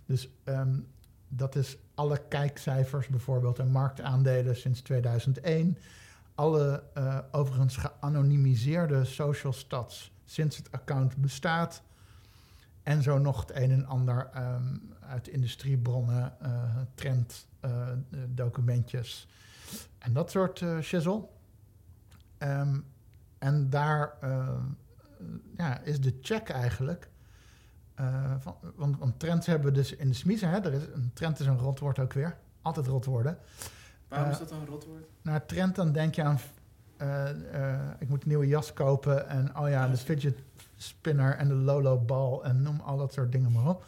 Speaker 2: Dus um, dat is alle kijkcijfers bijvoorbeeld en marktaandelen sinds 2001. Alle uh, overigens geanonimiseerde social stats sinds het account bestaat. En zo nog het een en ander um, uit industriebronnen, uh, trenddocumentjes uh, en dat soort uh, shizzle. Um, en daar ja, is de check eigenlijk. Van, want, want, trends hebben we dus in de smiezen. Hè, er is, een trend is een rotwoord ook weer. Altijd rotwoorden.
Speaker 1: Waarom is dat een rotwoord?
Speaker 2: Nou, trend, dan denk je aan... ik moet een nieuwe jas kopen en oh ja, de fidget spinner en de Lolo bal en noem al dat soort dingen maar op.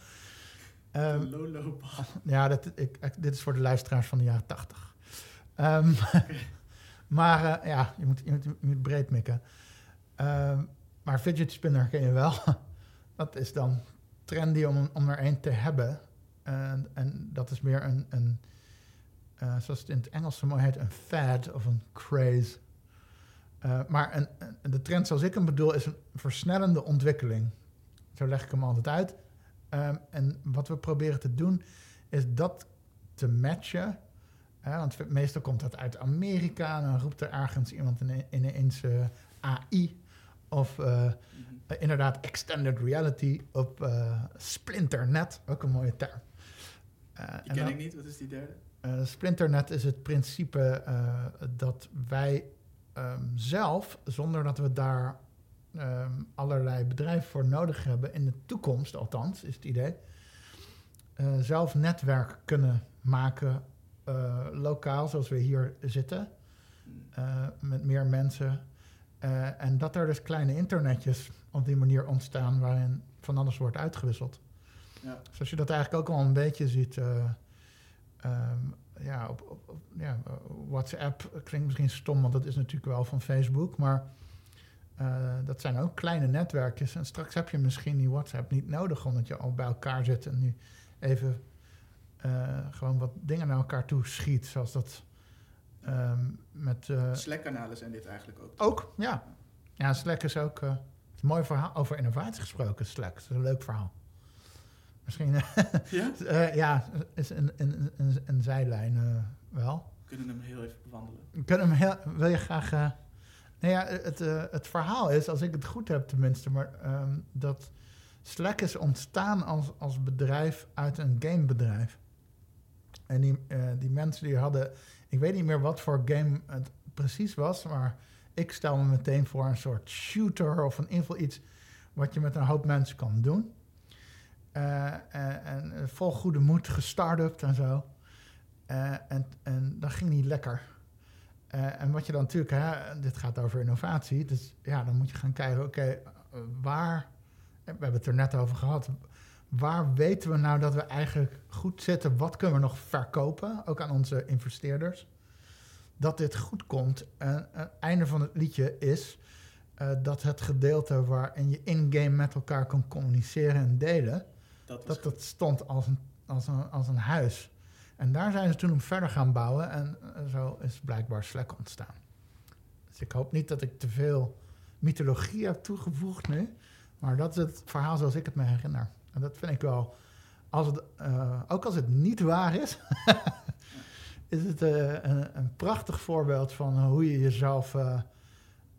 Speaker 1: Um, Lolo bal.
Speaker 2: Ja, dat, ik, ik, dit is voor de luisteraars van de jaren tachtig. Um, okay. maar uh, ja, je moet, je, moet, je moet breed mikken. Um, maar fidget spinner ken je wel. dat is dan trendy om, om er een te hebben. En, en dat is meer een, een uh, zoals het in het Engels zo mooi heet, een fad of een craze. Uh, maar een, de trend zoals ik hem bedoel is een versnellende ontwikkeling. Zo leg ik hem altijd uit. Um, en wat we proberen te doen is dat te matchen. Want meestal komt dat uit Amerika. En dan roept er ergens iemand in, uh, AI. Of uh, mm-hmm. inderdaad extended reality op Splinternet. Ook een mooie term.
Speaker 1: Die ken dan, ik niet. Wat is die derde?
Speaker 2: Splinternet is het principe dat wij um, zelf, zonder dat we daar um, allerlei bedrijven voor nodig hebben, in de toekomst althans, is het idee, zelf netwerk kunnen maken lokaal, zoals we hier zitten, uh, met meer mensen. en dat er dus kleine internetjes op die manier ontstaan waarin van alles wordt uitgewisseld. Ja. Zoals je dat eigenlijk ook al een beetje ziet. Um, ja, op, op, op ja, WhatsApp klinkt misschien stom, want dat is natuurlijk wel van Facebook, maar uh, dat zijn ook kleine netwerkjes. En straks heb je misschien die WhatsApp niet nodig, omdat je al bij elkaar zit en nu even uh, gewoon wat dingen naar elkaar toe schiet, zoals dat um, met... Uh,
Speaker 1: Slack-kanalen zijn dit eigenlijk ook.
Speaker 2: Ook, ja. Ja, Slack is ook... mooi verhaal over innovatie gesproken, Slack. Dat is een leuk verhaal. Misschien.
Speaker 1: ja?
Speaker 2: uh, ja, is een, een, een, een zijlijn uh, wel.
Speaker 1: We kunnen hem heel even bewandelen.
Speaker 2: We kunnen hem heel, wil je graag. Uh, nou ja, het, het verhaal is, als ik het goed heb tenminste, maar um, dat Slack is ontstaan als, als bedrijf uit een gamebedrijf. En die, die mensen die hadden, ik weet niet meer wat voor game het precies was, maar ik stel me meteen voor een soort shooter of in ieder geval iets wat je met een hoop mensen kan doen. Uh, en, en vol goede moed gestart en zo. En, en dat ging niet lekker. En wat je dan natuurlijk, hè, dit gaat over innovatie, dus ja, dan moet je gaan kijken, oké, waar, we hebben het er net over gehad, waar weten we nou dat we eigenlijk goed zitten? Wat kunnen we nog verkopen, ook aan onze investeerders? Dat dit goed komt. En het einde van het liedje is dat het gedeelte waarin je in-game met elkaar kan communiceren en delen,
Speaker 1: Dat
Speaker 2: dat stond als een, als, een, als een huis. En daar zijn ze toen op verder gaan bouwen en eh, zo is blijkbaar Slack ontstaan. Dus ik hoop niet dat ik te veel mythologie heb toegevoegd nu, maar dat is het verhaal zoals ik het me herinner. En dat vind ik wel, als het, eh, ook als het niet waar is, is het eh, een, een prachtig voorbeeld van hoe je jezelf eh,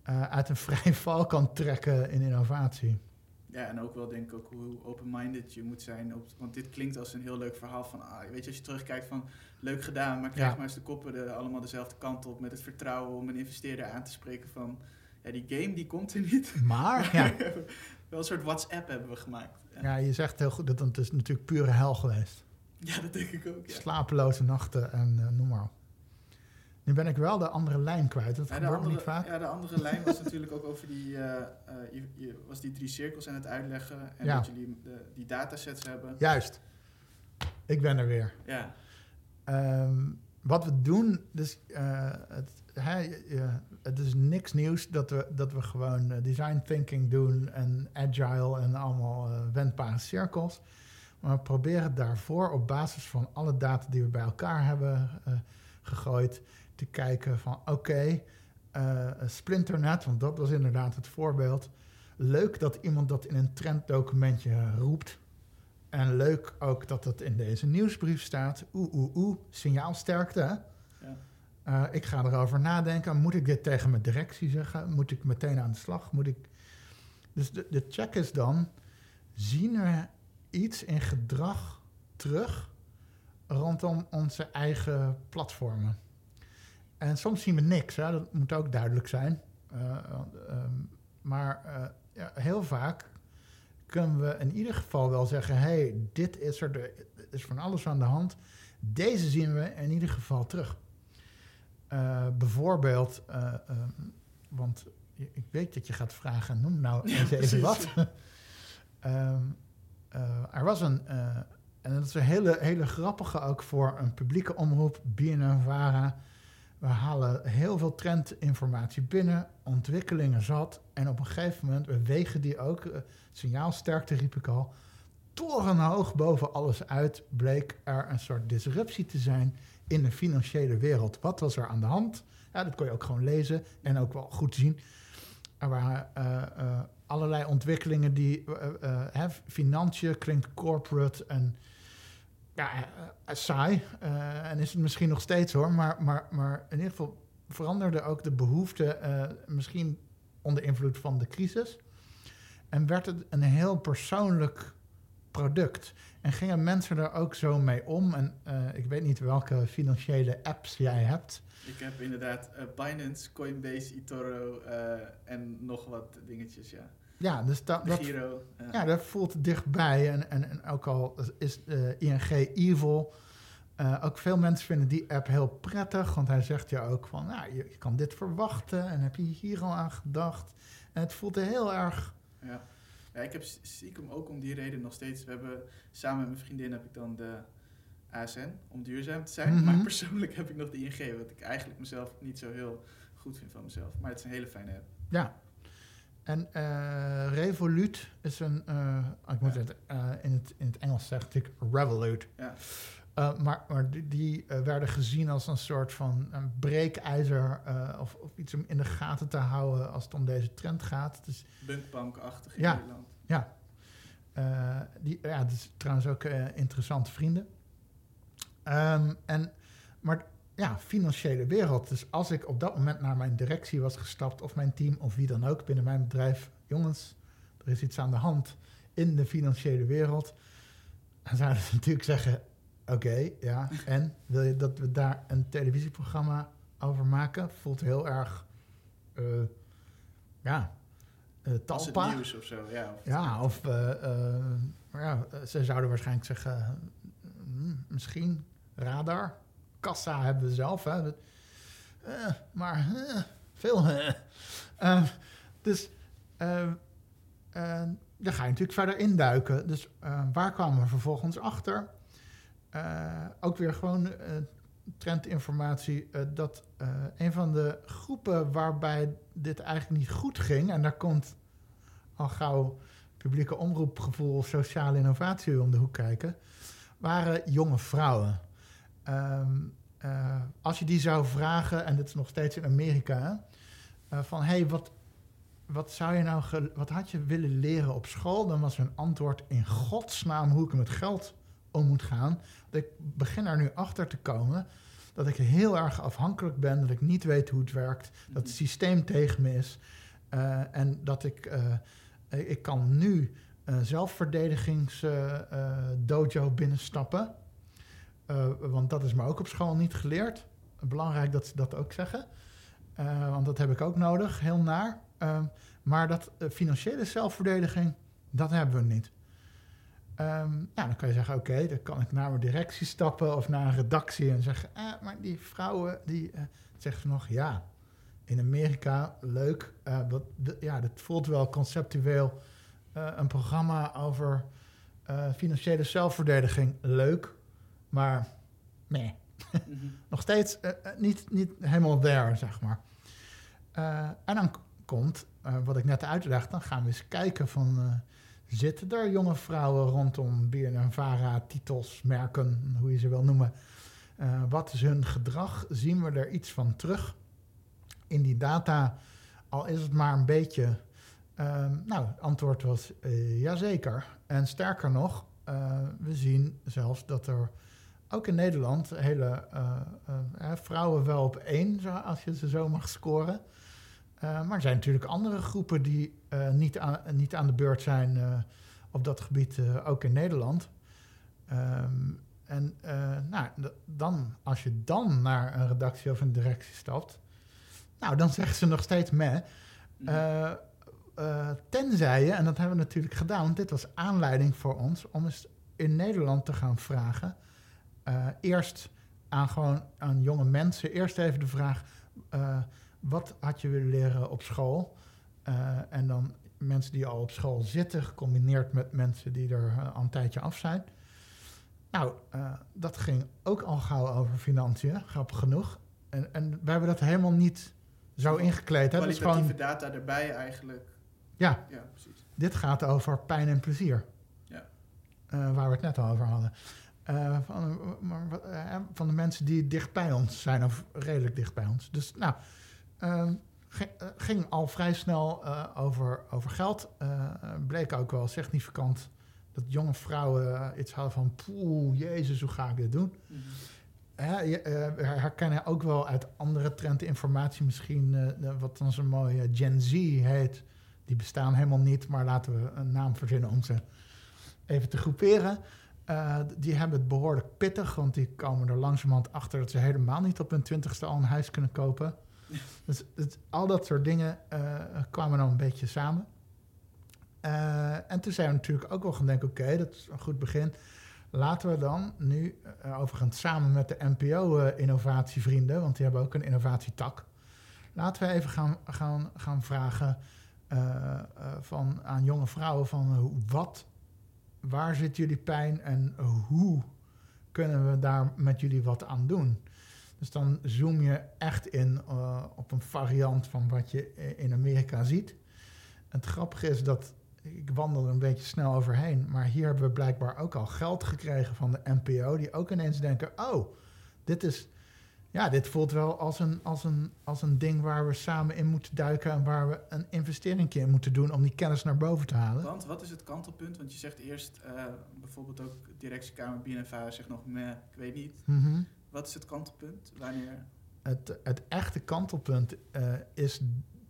Speaker 2: eh, uit een vrije val kan trekken in innovatie.
Speaker 1: Ja, en ook wel denk ik ook hoe open-minded je moet zijn. Op, want dit klinkt als een heel leuk verhaal van, ah, weet je, als je terugkijkt van, leuk gedaan, maar krijg
Speaker 2: Ja.
Speaker 1: maar eens de koppen de, allemaal dezelfde kant op met het vertrouwen om een investeerder aan te spreken van, ja, die game die komt er niet.
Speaker 2: Maar ja,
Speaker 1: wel een soort WhatsApp hebben we gemaakt. Ja,
Speaker 2: Ja, je zegt heel goed dat het is natuurlijk pure hel geweest.
Speaker 1: Ja dat denk ik ook. Ja.
Speaker 2: Slapeloze nachten en eh, noem maar op. Nu ben ik wel de andere lijn kwijt. Dat
Speaker 1: Ja,
Speaker 2: gebeurt
Speaker 1: andere,
Speaker 2: niet vaak.
Speaker 1: ja, de andere lijn was natuurlijk ook over die, eh, eh, je, je was die drie cirkels aan het uitleggen en
Speaker 2: Ja.
Speaker 1: dat jullie de, die datasets hebben.
Speaker 2: Juist. Ik ben er weer.
Speaker 1: Ja,
Speaker 2: Ehm, wat we doen, dus het, het is niks nieuws dat we, dat we gewoon design thinking doen en agile en allemaal wendbare cirkels. Maar we proberen daarvoor op basis van alle data die we bij elkaar hebben eh, gegooid te kijken van oké, eh, splinternet, want dat was inderdaad het voorbeeld. Leuk dat iemand dat in een trenddocumentje roept. En leuk ook dat het in deze nieuwsbrief staat. Oeh, oeh, oeh, signaalsterkte. Hè?
Speaker 1: ja.
Speaker 2: Eh, ik ga erover nadenken. Moet ik dit tegen mijn directie zeggen? Moet ik meteen aan de slag? Moet ik... Dus de, de check is dan... zien we iets in gedrag terug... rondom onze eigen platformen? En soms zien we niks. Hè? Dat moet ook duidelijk zijn. Eh, ehm, maar eh, ja, heel vaak kunnen we in ieder geval wel zeggen... hey, dit is er, er is van alles aan de hand. Deze zien we in ieder geval terug. Eh, bijvoorbeeld, eh, ehm, want ik weet dat je gaat vragen, noem nou
Speaker 1: Ja,
Speaker 2: eens even
Speaker 1: precies.
Speaker 2: wat. Ehm, eh, er was een, eh, en dat is een hele, hele grappige ook voor een publieke omroep, BNN-Vara. We halen heel veel trendinformatie binnen, ontwikkelingen zat. En op een gegeven moment, we wegen die ook, eh, signaalsterkte riep ik al, torenhoog boven alles uit bleek er een soort disruptie te zijn in de financiële wereld. Wat was er aan de hand? Ja, dat kon je ook gewoon lezen en ook wel goed zien. Er waren eh, eh, allerlei ontwikkelingen die... eh, eh, hè, financiën klinkt corporate en ja, eh, saai. En is het misschien nog steeds hoor. Maar, maar, maar in ieder geval veranderde ook de behoefte... eh, misschien onder invloed van de crisis. En werd het een heel persoonlijk product. En gingen mensen er ook zo mee om? En eh, ik weet niet welke financiële apps jij hebt.
Speaker 1: Ik heb inderdaad eh, Binance, Coinbase, eToro eh, en nog wat dingetjes, ja.
Speaker 2: Ja, dus dat, dat,
Speaker 1: Giro. ja.
Speaker 2: ja, dat voelt dichtbij. En, en, en ook al is ING evil. ook veel mensen vinden die app heel prettig. Want hij zegt je ook van, nou, je, je kan dit verwachten. En heb je hier al aan gedacht? En het voelt heel erg...
Speaker 1: Ja. Ja, ik heb stiekem ook om die reden nog steeds... We hebben samen met mijn vriendin heb ik dan de ASN, om duurzaam te zijn.
Speaker 2: Mhm.
Speaker 1: Maar persoonlijk heb ik nog de ING, wat ik eigenlijk mezelf niet zo heel goed vind van mezelf. Maar het is een hele fijne app.
Speaker 2: Ja. En eh, Revolut is een... eh, ik moet
Speaker 1: Ja.
Speaker 2: het eh, in, het in het Engels zeggen natuurlijk Revolut.
Speaker 1: Ja.
Speaker 2: Eh, maar maar die, die, eh, werden gezien als een soort van een breekijzer... eh, of, of iets om in de gaten te houden als het om deze trend gaat. Dus
Speaker 1: Bunkbank-achtig in
Speaker 2: Ja.
Speaker 1: Nederland.
Speaker 2: Eh, die, ja, dat is trouwens ook interessante vrienden. Ehm, en, maar ja, financiële wereld. Dus als ik op dat moment naar mijn directie was gestapt, of mijn team, of wie dan ook binnen mijn bedrijf, jongens, er is iets aan de hand in de financiële wereld, dan zouden ze natuurlijk zeggen: Oké, ja, en wil je dat we daar een televisieprogramma over maken? Voelt heel erg, eh, ja, eh
Speaker 1: Als het nieuws of zo, ja. Of
Speaker 2: Ja, of maar ja, ze zouden waarschijnlijk zeggen, hmm, misschien radar, kassa hebben we zelf. Hè. Dat- maar veel. eh. Eh, dus eh, eh, daar ga je natuurlijk verder induiken. Dus waar kwamen we vervolgens achter? Eh, ook weer gewoon eh, trendinformatie eh, dat een van de groepen waarbij dit eigenlijk niet goed ging, en daar komt al gauw publieke omroepgevoel sociale innovatie om de hoek kijken, waren jonge vrouwen. Ehm, eh, als je die zou vragen, en dit is nog steeds in Amerika, van hey, wat, wat zou je nou, wat had je willen leren op school? Dan was hun antwoord in godsnaam hoe ik met geld om moet gaan. Ik begin er nu achter te komen dat ik heel erg afhankelijk ben, dat ik niet weet hoe het werkt, dat het systeem tegen me is. Uh, en dat ik, uh, ik kan nu een zelfverdedigingsdojo binnenstappen. Uh, want dat is me ook op school niet geleerd. Belangrijk dat ze dat ook zeggen. want dat heb ik ook nodig, heel naar. maar dat financiële zelfverdediging, dat hebben we niet. Um, ja, dan kan je zeggen, oké, dan kan ik naar mijn directie stappen of naar een redactie en zeggen, eh, maar die vrouwen, die uh, zeggen ze nog, ja, in Amerika, leuk, uh, dat, ja, dat voelt wel conceptueel een programma over financiële zelfverdediging, leuk, maar nee, mm -hmm. nog steeds niet, niet helemaal there, zeg maar. en dan komt, wat ik net uitleg, dan gaan we eens kijken van Zitten er jonge vrouwen rondom BNNVARA, titels, merken, hoe je ze wil noemen? Uh, wat is hun gedrag? Zien we er iets van terug in die data? Al is het maar een beetje. Uh, nou, het antwoord was uh, jazeker. En sterker nog, uh, we zien zelfs dat er ook in Nederland hele vrouwen wel op één, als je ze zo mag scoren. Uh, maar er zijn natuurlijk andere groepen die uh, niet, aan, niet aan de beurt zijn uh, op dat gebied, ook in Nederland. Um, en nou, dan, als je dan naar een redactie of een directie stapt, nou, dan zeggen ze nog steeds me. Mhm. tenzij je, en dat hebben we natuurlijk gedaan, want dit was aanleiding voor ons om eens in Nederland te gaan vragen. eerst aan gewoon aan jonge mensen, eerst even de vraag wat had je willen leren op school? Uh, en dan mensen die al op school zitten, gecombineerd met mensen die er uh, al een tijdje af zijn. Nou, uh, dat ging ook al gauw over financiën, grappig genoeg. En, en we hebben dat helemaal niet zo ingekleed. Hè?
Speaker 1: Kwalitatieve
Speaker 2: dat is gewoon,
Speaker 1: data erbij eigenlijk.
Speaker 2: Ja,
Speaker 1: ja precies.
Speaker 2: dit gaat over pijn en plezier.
Speaker 1: Ja.
Speaker 2: waar we het net al over hadden. van, maar, van de mensen die dicht bij ons zijn, of redelijk dicht bij ons. Dus nou, ging al vrij snel uh, over, over geld. Uh, bleek ook wel significant dat jonge vrouwen iets hadden van... poeh, jezus, hoe ga ik dit doen? Mm -hmm. je, herkennen ook wel uit andere trendinformatie misschien... wat dan zo'n mooie Gen Z heet. Die bestaan helemaal niet, maar laten we een naam verzinnen om ze even te groeperen. die hebben het behoorlijk pittig, want die komen er langzamerhand achter... dat ze helemaal niet op hun twintigste al een huis kunnen kopen... Dus het, al dat soort dingen uh, kwamen dan een beetje samen. Uh, en toen zijn we natuurlijk ook wel gaan denken: oké, dat is een goed begin. Laten we dan nu, uh, overigens samen met de NPO-innovatievrienden, want die hebben ook een innovatietak. Laten we even gaan, gaan, gaan vragen van, aan jonge vrouwen: van wat, waar zit jullie pijn en hoe kunnen we daar met jullie wat aan doen? Dus dan zoom je echt in uh, op een variant van wat je in Amerika ziet. En het grappige is dat ik wandel er een beetje snel overheen, maar hier hebben we blijkbaar ook al geld gekregen van de NPO, die ook ineens denken: oh, dit is. Ja, dit voelt wel als een, als, een, als een ding waar we samen in moeten duiken en waar we een investering in moeten doen om die kennis naar boven te halen.
Speaker 1: Want wat is het kantelpunt? Want je zegt eerst uh, bijvoorbeeld ook directiekamer BNFA zegt nog, meh, ik weet niet.
Speaker 2: Mm -hmm.
Speaker 1: Wat is het kantelpunt? Wanneer?
Speaker 2: Het, het echte kantelpunt uh, is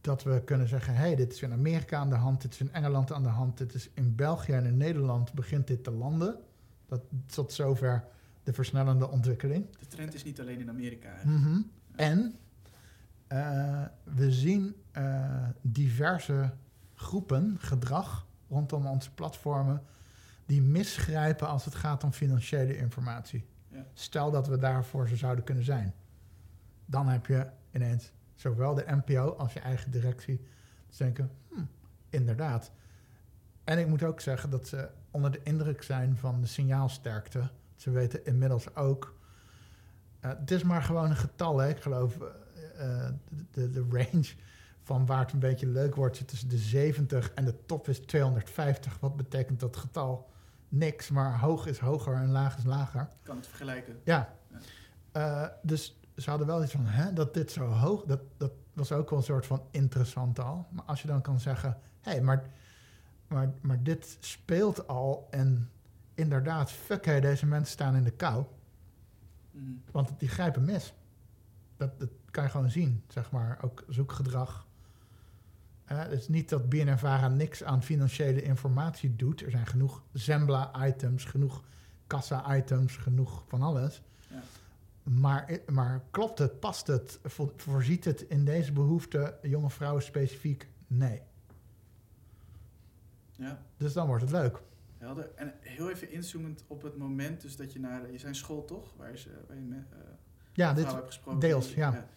Speaker 2: dat we kunnen zeggen: hé, hey, dit is in Amerika aan de hand, dit is in Engeland aan de hand, dit is in België en in Nederland begint dit te landen. Dat tot zover de versnellende ontwikkeling.
Speaker 1: De trend is niet alleen in Amerika.
Speaker 2: Mm -hmm. ja. En uh, we zien uh, diverse groepen, gedrag rondom onze platformen, die misgrijpen als het gaat om financiële informatie. Stel dat we daarvoor zo zouden kunnen zijn. Dan heb je ineens zowel de NPO als je eigen directie denken, hm, inderdaad. En ik moet ook zeggen dat ze onder de indruk zijn van de signaalsterkte. Ze weten inmiddels ook. Uh, het is maar gewoon een getal, hè? ik geloof uh, de, de range van waar het een beetje leuk wordt, zit tussen de 70 en de top is 250. Wat betekent dat getal? Niks, maar hoog is hoger en laag is lager.
Speaker 1: Ik kan het vergelijken.
Speaker 2: Ja.
Speaker 1: Ja.
Speaker 2: Eh, dus ze hadden wel iets van, hè, dat dit zo hoog, dat, dat was ook wel een soort van interessant al. Maar als je dan kan zeggen, hé, hey, maar, maar, maar dit speelt al en inderdaad, fuck hé, deze mensen staan in de kou.
Speaker 1: Mhm.
Speaker 2: Want die grijpen mis. Dat, dat kan je gewoon zien, zeg maar. Ook zoekgedrag. Eh, het is niet dat BNNVARA niks aan financiële informatie doet. Er zijn genoeg Zembla-items, genoeg kassa-items, genoeg van alles.
Speaker 1: Ja.
Speaker 2: Maar, maar klopt het, past het, vo- voorziet het in deze behoefte jonge vrouwen specifiek? Nee.
Speaker 1: Ja,
Speaker 2: Dus dan wordt het leuk.
Speaker 1: helder. En heel even inzoomend op het moment dus dat je naar... Je zijn school toch? Waar je, waar je met, eh,
Speaker 2: Ja, dit,
Speaker 1: vrouwen hebt gesproken.
Speaker 2: deels, ja.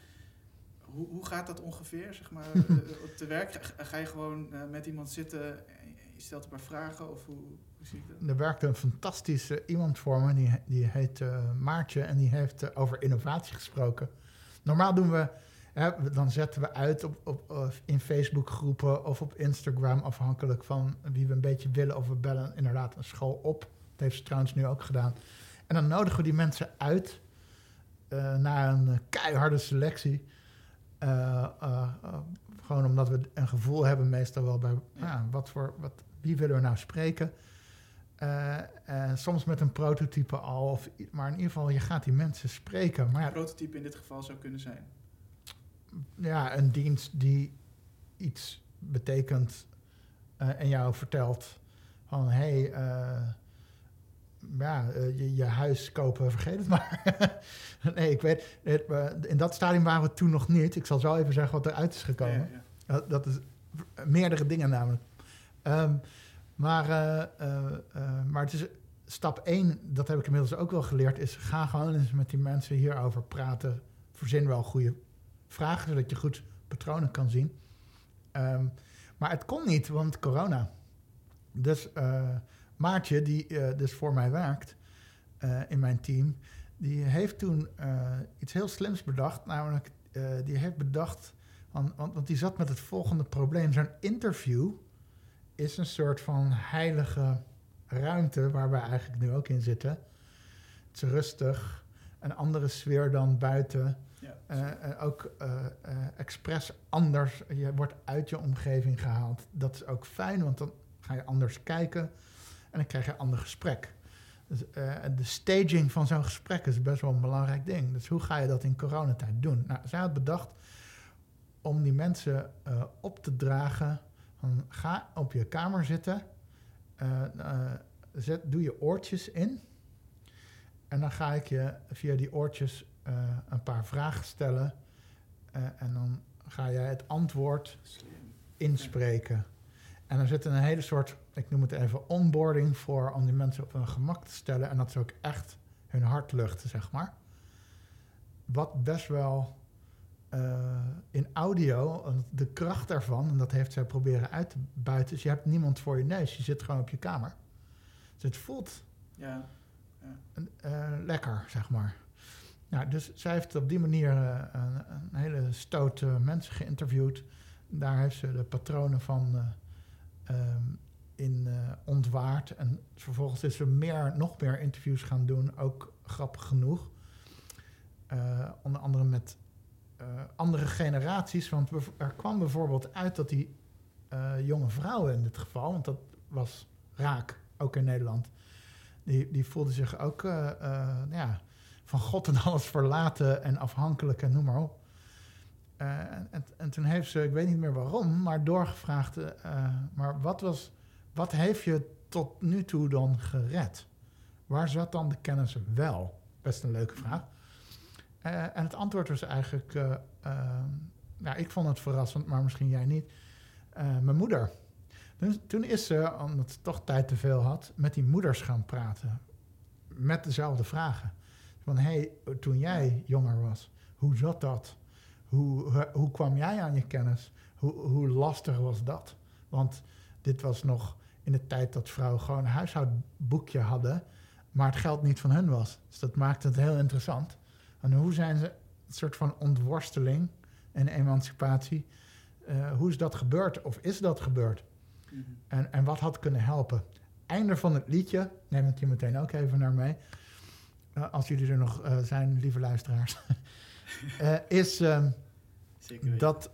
Speaker 1: Hoe, hoe gaat dat ongeveer, zeg maar, eh, op te werk? Ga, ga je gewoon eh, met iemand zitten en je stelt een paar vragen? Of hoe, hoe zie ik dat?
Speaker 2: Er werkte een fantastische iemand voor me, die, die heet eh, Maartje en die heeft eh, over innovatie gesproken. Normaal doen we, hè, dan zetten we uit op, op, in Facebookgroepen of op Instagram, afhankelijk van wie we een beetje willen. Of we bellen inderdaad een school op. Dat heeft ze trouwens nu ook gedaan. En dan nodigen we die mensen uit eh naar een eh, keiharde selectie. Eh, eh, eh, gewoon omdat we een gevoel hebben, meestal wel bij
Speaker 1: Ja.
Speaker 2: wat voor, wat, wie willen we nou spreken. En soms met een prototype al, of, maar in ieder geval, je gaat die mensen spreken. Maar
Speaker 1: Een prototype in dit geval zou kunnen zijn.
Speaker 2: ja, een dienst die iets betekent en jou vertelt van hé, hey, ja, eh, je, je huis kopen, vergeet het maar. nee, ik weet, het, eh, in dat stadium waren we toen nog niet. Ik zal zo even zeggen wat eruit is gekomen.
Speaker 1: Ja, ja, ja.
Speaker 2: Dat, dat is meerdere dingen namelijk. Ehm, maar, eh, maar het is stap één, dat heb ik inmiddels ook wel geleerd, is ga gewoon eens met die mensen hierover praten. Verzin wel goede vragen, zodat je goed patronen kan zien. Ehm, maar het kon niet, want corona. Dus Maartje, die eh, dus voor mij werkt eh, in mijn team, die heeft toen eh, iets heel slims bedacht. Namelijk, die heeft bedacht want, want, want die zat met het volgende probleem. Zo'n interview is een soort van heilige ruimte waar wij eigenlijk nu ook in zitten. Het is rustig, een andere sfeer dan buiten.
Speaker 1: Ja,
Speaker 2: en ook eh, expres anders. Je wordt uit je omgeving gehaald. Dat is ook fijn, want dan ga je anders kijken en dan krijg je een ander gesprek. Dus, eh, de staging van zo'n gesprek is best wel een belangrijk ding. Dus hoe ga je dat in coronatijd doen? Nou, zij had bedacht om die mensen eh, op te dragen. Van, ga op je kamer zitten. eh, zet, doe je oortjes in. En dan ga ik je via die oortjes een paar vragen stellen. En dan ga jij het antwoord inspreken. En er zit een hele soort, ik noem het even onboarding voor om die mensen op hun gemak te stellen. En dat ze ook echt hun hart luchten, zeg maar. Wat best wel eh, in audio, de kracht daarvan, en dat heeft zij proberen uit te buiten, is je hebt niemand voor je neus. Je zit gewoon op je kamer. Dus het voelt
Speaker 1: Ja,
Speaker 2: eh, lekker, zeg maar. Nou, dus zij heeft op die manier eh, een, een hele stoot mensen geïnterviewd. Daar heeft ze de patronen van eh, ehm, in eh, ontwaard. En vervolgens is ze meer, nog meer interviews gaan doen, ook grappig genoeg. Eh, onder andere met eh, andere generaties. Want er kwam bijvoorbeeld uit dat die jonge vrouwen in dit geval, want dat was raak, ook in Nederland, die, die voelden zich ook ja, van God en alles verlaten en afhankelijk en noem maar op. En, en, en toen heeft ze, ik weet niet meer waarom, maar doorgevraagd, maar wat, was, wat heeft je tot nu toe dan gered? Waar zat dan de kennis wel? Best een leuke vraag. Eh, en het antwoord was eigenlijk, eh, nou, ik vond het verrassend, maar misschien jij niet. Mijn moeder. Dus toen is ze, omdat ze toch tijd te veel had, met die moeders gaan praten. Met dezelfde vragen. Van, hé, hey, toen jij jonger was, hoe zat dat? Hoe, hoe, hoe kwam jij aan je kennis? Hoe, hoe lastig was dat? Want dit was nog in de tijd dat vrouwen gewoon een huishoudboekje hadden, maar het geld niet van hun was. Dus dat maakte het heel interessant. En hoe zijn ze een soort van ontworsteling en emancipatie eh, hoe is dat gebeurd of is dat gebeurd?
Speaker 1: Mhm.
Speaker 2: En, en wat had kunnen helpen? Einde van het liedje, neem het hier meteen ook even naar mee. Eh, als jullie er nog eh, zijn, lieve luisteraars. Is ehm, dat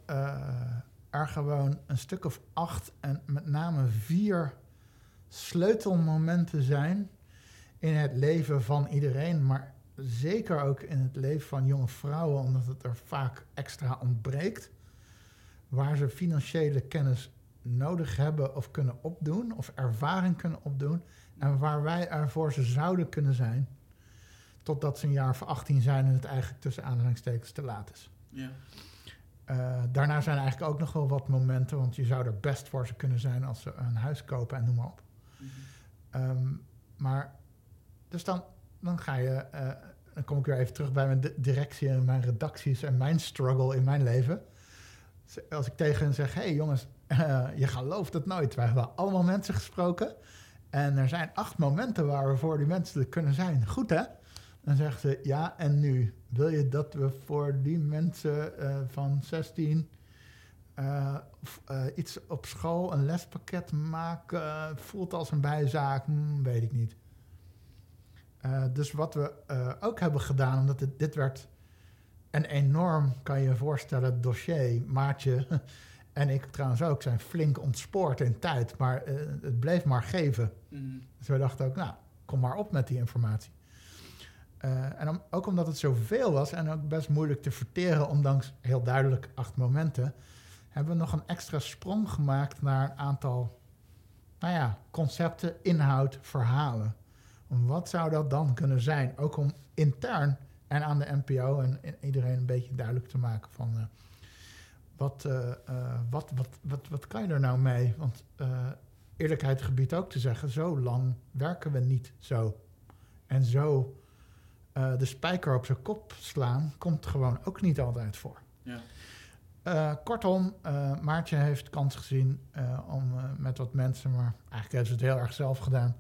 Speaker 2: er gewoon een stuk of acht en met name vier sleutelmomenten zijn in het leven van iedereen, maar zeker ook in het leven van jonge vrouwen, omdat het er vaak extra ontbreekt, waar ze financiële kennis nodig hebben of kunnen opdoen, of ervaring kunnen opdoen, en waar wij er voor ze zouden kunnen zijn, totdat ze een jaar of 18 zijn en het eigenlijk tussen aanhalingstekens te laat is.
Speaker 1: Ja.
Speaker 2: Eh, daarna zijn er eigenlijk ook nog wel wat momenten, want je zou er best voor ze kunnen zijn als ze een huis kopen en noem maar op.
Speaker 1: Mhm.
Speaker 2: Ehm, maar, dus dan, dan ga je, eh, dan kom ik weer even terug bij mijn di- directie en mijn redacties en mijn struggle in mijn leven. Als ik tegen hen zeg, hé hey jongens, eh, je gelooft het nooit. Wij hebben allemaal mensen gesproken en er zijn acht momenten waar we voor die mensen er kunnen zijn. Goed hè? Dan zeggen ze, ja en nu? Wil je dat we voor die mensen eh, van 16 eh, eh, iets op school, een lespakket maken, voelt als een bijzaak, Hmm, weet ik niet. Dus wat we ook hebben gedaan, omdat dit werd een enorm, kan je je voorstellen, dossier. Maatje en ik trouwens ook zijn flink ontspoord in tijd, maar het bleef maar geven.
Speaker 1: Mhm.
Speaker 2: Dus we dachten ook, nou, kom maar op met die informatie. Eh, en ook omdat het zoveel was en ook best moeilijk te verteren, ondanks heel duidelijk acht momenten, hebben we nog een extra sprong gemaakt naar een aantal, nou ja, concepten, inhoud, verhalen. Wat zou dat dan kunnen zijn? Ook om intern en aan de NPO en iedereen een beetje duidelijk te maken van eh, wat, eh, wat, wat, wat, wat kan je er nou mee? Want eerlijkheid gebiedt ook te zeggen, zo lang werken we niet zo. En zo eh, de spijker op zijn kop slaan komt gewoon ook niet altijd voor.
Speaker 1: Ja.
Speaker 2: Eh, kortom, eh, Maartje heeft kans gezien om met wat mensen, maar eigenlijk heeft ze het heel erg zelf gedaan,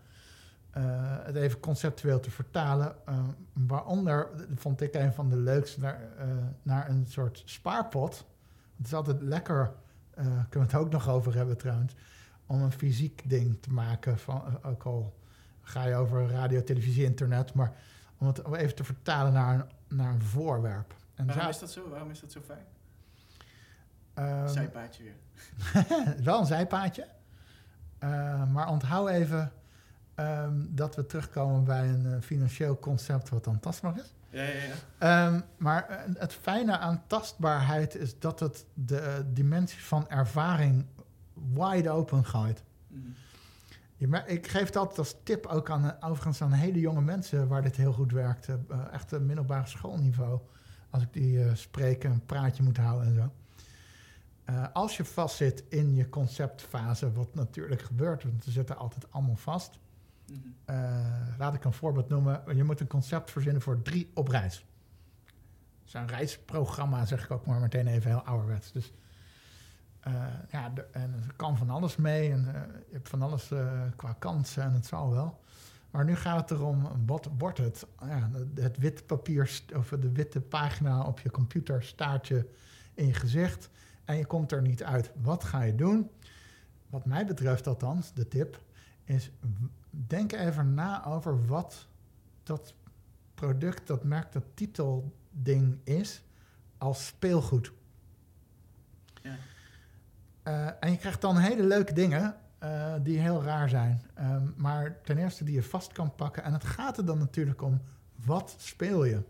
Speaker 2: het even conceptueel te vertalen. Waaronder vond ik een van de leukste naar, naar een soort spaarpot. Het is altijd lekker, kunnen we het ook nog over hebben trouwens, om een fysiek ding te maken. Van, ook al ga je over radio, televisie, internet, maar om het even te vertalen naar een, naar een voorwerp. En
Speaker 1: Waarom is dat zo? Waarom is dat zo fijn?
Speaker 2: ehm,
Speaker 1: Zijpaadje weer.
Speaker 2: wel een zijpaadje. Eh, maar onthoud even ehm, dat we terugkomen bij een eh, financieel concept wat dan tastbaar is.
Speaker 1: Ja, ja, ja.
Speaker 2: Ehm, maar eh, het fijne aan tastbaarheid is dat het de eh, dimensie van ervaring wide open gooit.
Speaker 1: Mhm.
Speaker 2: Mer- ik geef altijd als tip ook aan, overigens aan hele jonge mensen waar dit heel goed werkt. eh, echt een middelbare schoolniveau. Als ik die eh, spreek en een praatje moet houden en zo. Als je vastzit in je conceptfase, wat natuurlijk gebeurt, want ze zitten altijd allemaal vast.
Speaker 1: Mhm.
Speaker 2: Laat ik een voorbeeld noemen. Je moet een concept verzinnen voor drie op reis. Dat is een reisprogramma, zeg ik ook maar meteen even heel ouderwets. Dus ja, de- en er kan van alles mee en eh, je hebt van alles eh, qua kansen en het zal wel. Maar nu gaat het erom, wat wordt het? Ja, het witte papier of de witte pagina op je computer staat je in je gezicht en je komt er niet uit. Wat ga je doen? Wat mij betreft althans, de tip, is denk even na over wat dat product, dat merk, dat titelding is als speelgoed.
Speaker 1: Ja.
Speaker 2: Eh, en je krijgt dan hele leuke dingen eh, die heel raar zijn. Ehm, maar ten eerste die je vast kan pakken. En het gaat er dan natuurlijk om, wat speel je?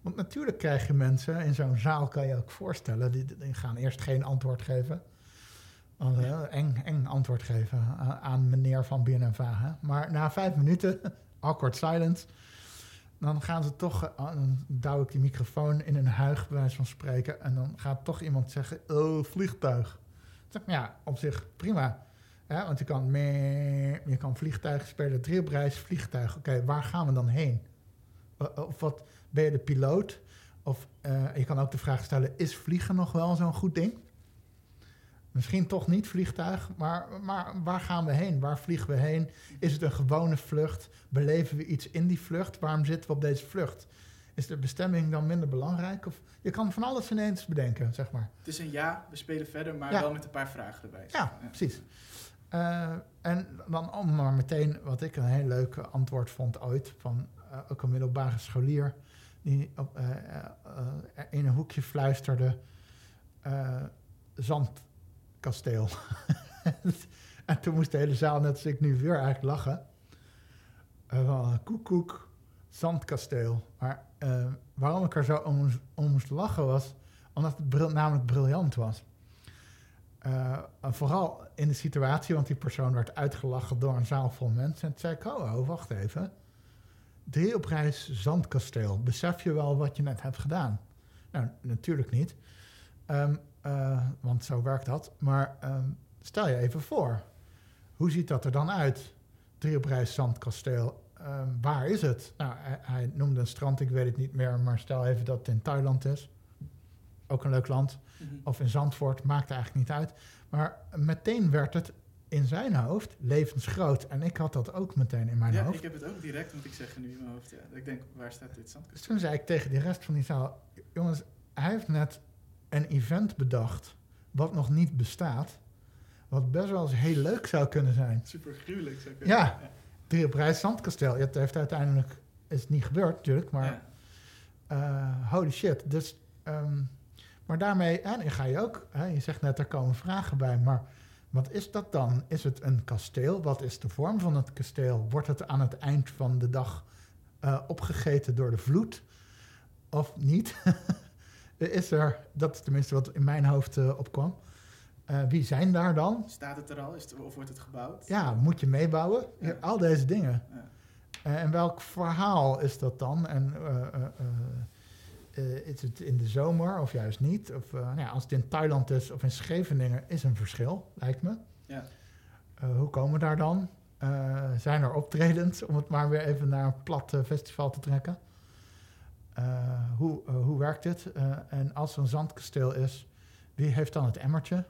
Speaker 2: Want natuurlijk krijg je mensen, in zo'n zaal kan je ook voorstellen, die, gaan eerst geen antwoord geven. Want, eh, eng, eng antwoord geven aan, meneer van BNNVA. Maar na vijf minuten, awkward silence, dan gaan ze toch, eh, dan ik die microfoon in een huig, bij wijze van spreken. En dan gaat toch iemand zeggen, oh, vliegtuig. Ja, op zich prima. Want je kan, meh, je kan vliegtuigen spelen, drie op reis, vliegtuig. Oké, waar gaan we dan heen? Of wat, ben je de piloot? Of eh, je kan ook de vraag stellen, is vliegen nog wel zo'n goed ding? Misschien toch niet vliegtuig, maar, maar waar gaan we heen? Waar vliegen we heen? Is het een gewone vlucht? Beleven we iets in die vlucht? Waarom zitten we op deze vlucht? Is de bestemming dan minder belangrijk? Of je kan van alles ineens bedenken, zeg maar.
Speaker 1: Het is een ja, we spelen verder, maar
Speaker 2: Ja.
Speaker 1: wel met een paar vragen erbij.
Speaker 2: Ja, precies. Eh, en dan om maar meteen, wat ik een heel leuk antwoord vond ooit, van eh, ook een middelbare scholier, die op, eh, in een hoekje fluisterde, zandkasteel. en toen moest de hele zaal, net als ik nu weer eigenlijk lachen. Koek, zandkasteel. Maar eh, waarom ik er zo om, moest- lachen was, omdat het bril- namelijk briljant was. Eh, vooral in de situatie, want die persoon werd uitgelachen door een zaal vol mensen. En toen zei ik, oh, oh, wacht even. Drie op reis Zandkasteel. Besef je wel wat je net hebt gedaan? Nou, natuurlijk niet. Ehm, eh, want zo werkt dat. Maar ehm, stel je even voor. Hoe ziet dat er dan uit? Drie op reis Zandkasteel. Ehm, waar is het? Nou, hij, hij noemde een strand, ik weet het niet meer. Maar stel even dat het in Thailand is. Ook een leuk land
Speaker 1: Mhm.
Speaker 2: of in Zandvoort, maakt eigenlijk niet uit. Maar meteen werd het in zijn hoofd levensgroot. En ik had dat ook meteen in mijn
Speaker 1: Ja,
Speaker 2: hoofd.
Speaker 1: ik heb het ook direct, moet ik zeggen, nu in mijn hoofd. Ja. Ik denk, waar staat dit
Speaker 2: Dus
Speaker 1: zandkasteel?
Speaker 2: toen zei ik tegen die rest van die zaal... Jongens, hij heeft net een event bedacht... wat nog niet bestaat... wat best wel eens heel leuk zou kunnen zijn.
Speaker 1: Super gruwelijk. Zou kunnen
Speaker 2: Ja.
Speaker 1: zeggen.
Speaker 2: Drie op reis Zandkasteel. Het heeft uiteindelijk... is het niet gebeurd natuurlijk, maar...
Speaker 1: Ja.
Speaker 2: Eh, holy shit. Dus, ehm, maar daarmee, en dan ga je ook, hè, je zegt net, er komen vragen bij, maar wat is dat dan? Is het een kasteel? Wat is de vorm van het kasteel? Wordt het aan het eind van de dag eh, opgegeten door de vloed? Of niet? is er, dat is tenminste wat in mijn hoofd eh, opkwam. Eh, wie zijn daar dan?
Speaker 1: Staat het er al? Is het, of wordt het gebouwd?
Speaker 2: Ja, moet je meebouwen? Ja,
Speaker 1: Ja.
Speaker 2: al deze dingen.
Speaker 1: Ja.
Speaker 2: Eh, en welk verhaal is dat dan? En eh, is het in de zomer of juist niet? Of nou ja, als het in Thailand is of in Scheveningen, is een verschil, lijkt me.
Speaker 1: Ja.
Speaker 2: Hoe komen we daar dan? Zijn er optredens, om het maar weer even naar een plat festival te trekken? Hoe, hoe werkt dit? Eh, en als er een zandkasteel is, wie heeft dan het emmertje?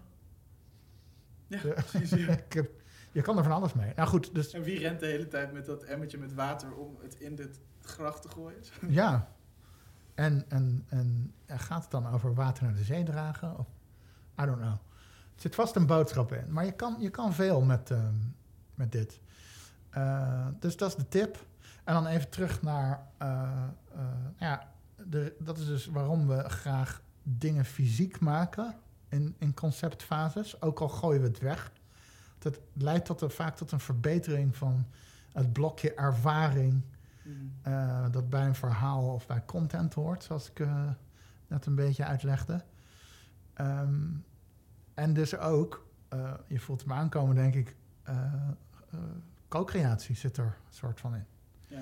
Speaker 1: Ja, precies. ja.
Speaker 2: Ik heb, je kan er van alles mee. Nou goed, dus
Speaker 1: En wie rent de hele tijd met dat emmertje met water om het in dit gracht te gooien?
Speaker 2: Ja. En, en, en gaat het dan over water naar de zee dragen? Of, I don't know. Er zit vast een boodschap in. Maar je kan, je kan veel met, ehm, met dit. Eh, dus dat is de tip. En dan even terug naar... eh, eh, ja, de, dat is dus waarom we graag dingen fysiek maken in, in conceptfases. Ook al gooien we het weg. Dat leidt tot een, vaak tot een verbetering van het blokje ervaring
Speaker 1: Mhm.
Speaker 2: eh, dat bij een verhaal of bij content hoort, zoals ik eh, net een beetje uitlegde. Ehm, en dus ook, eh, je voelt hem aankomen, denk ik, co-creatie zit er een soort van in.
Speaker 1: Ja.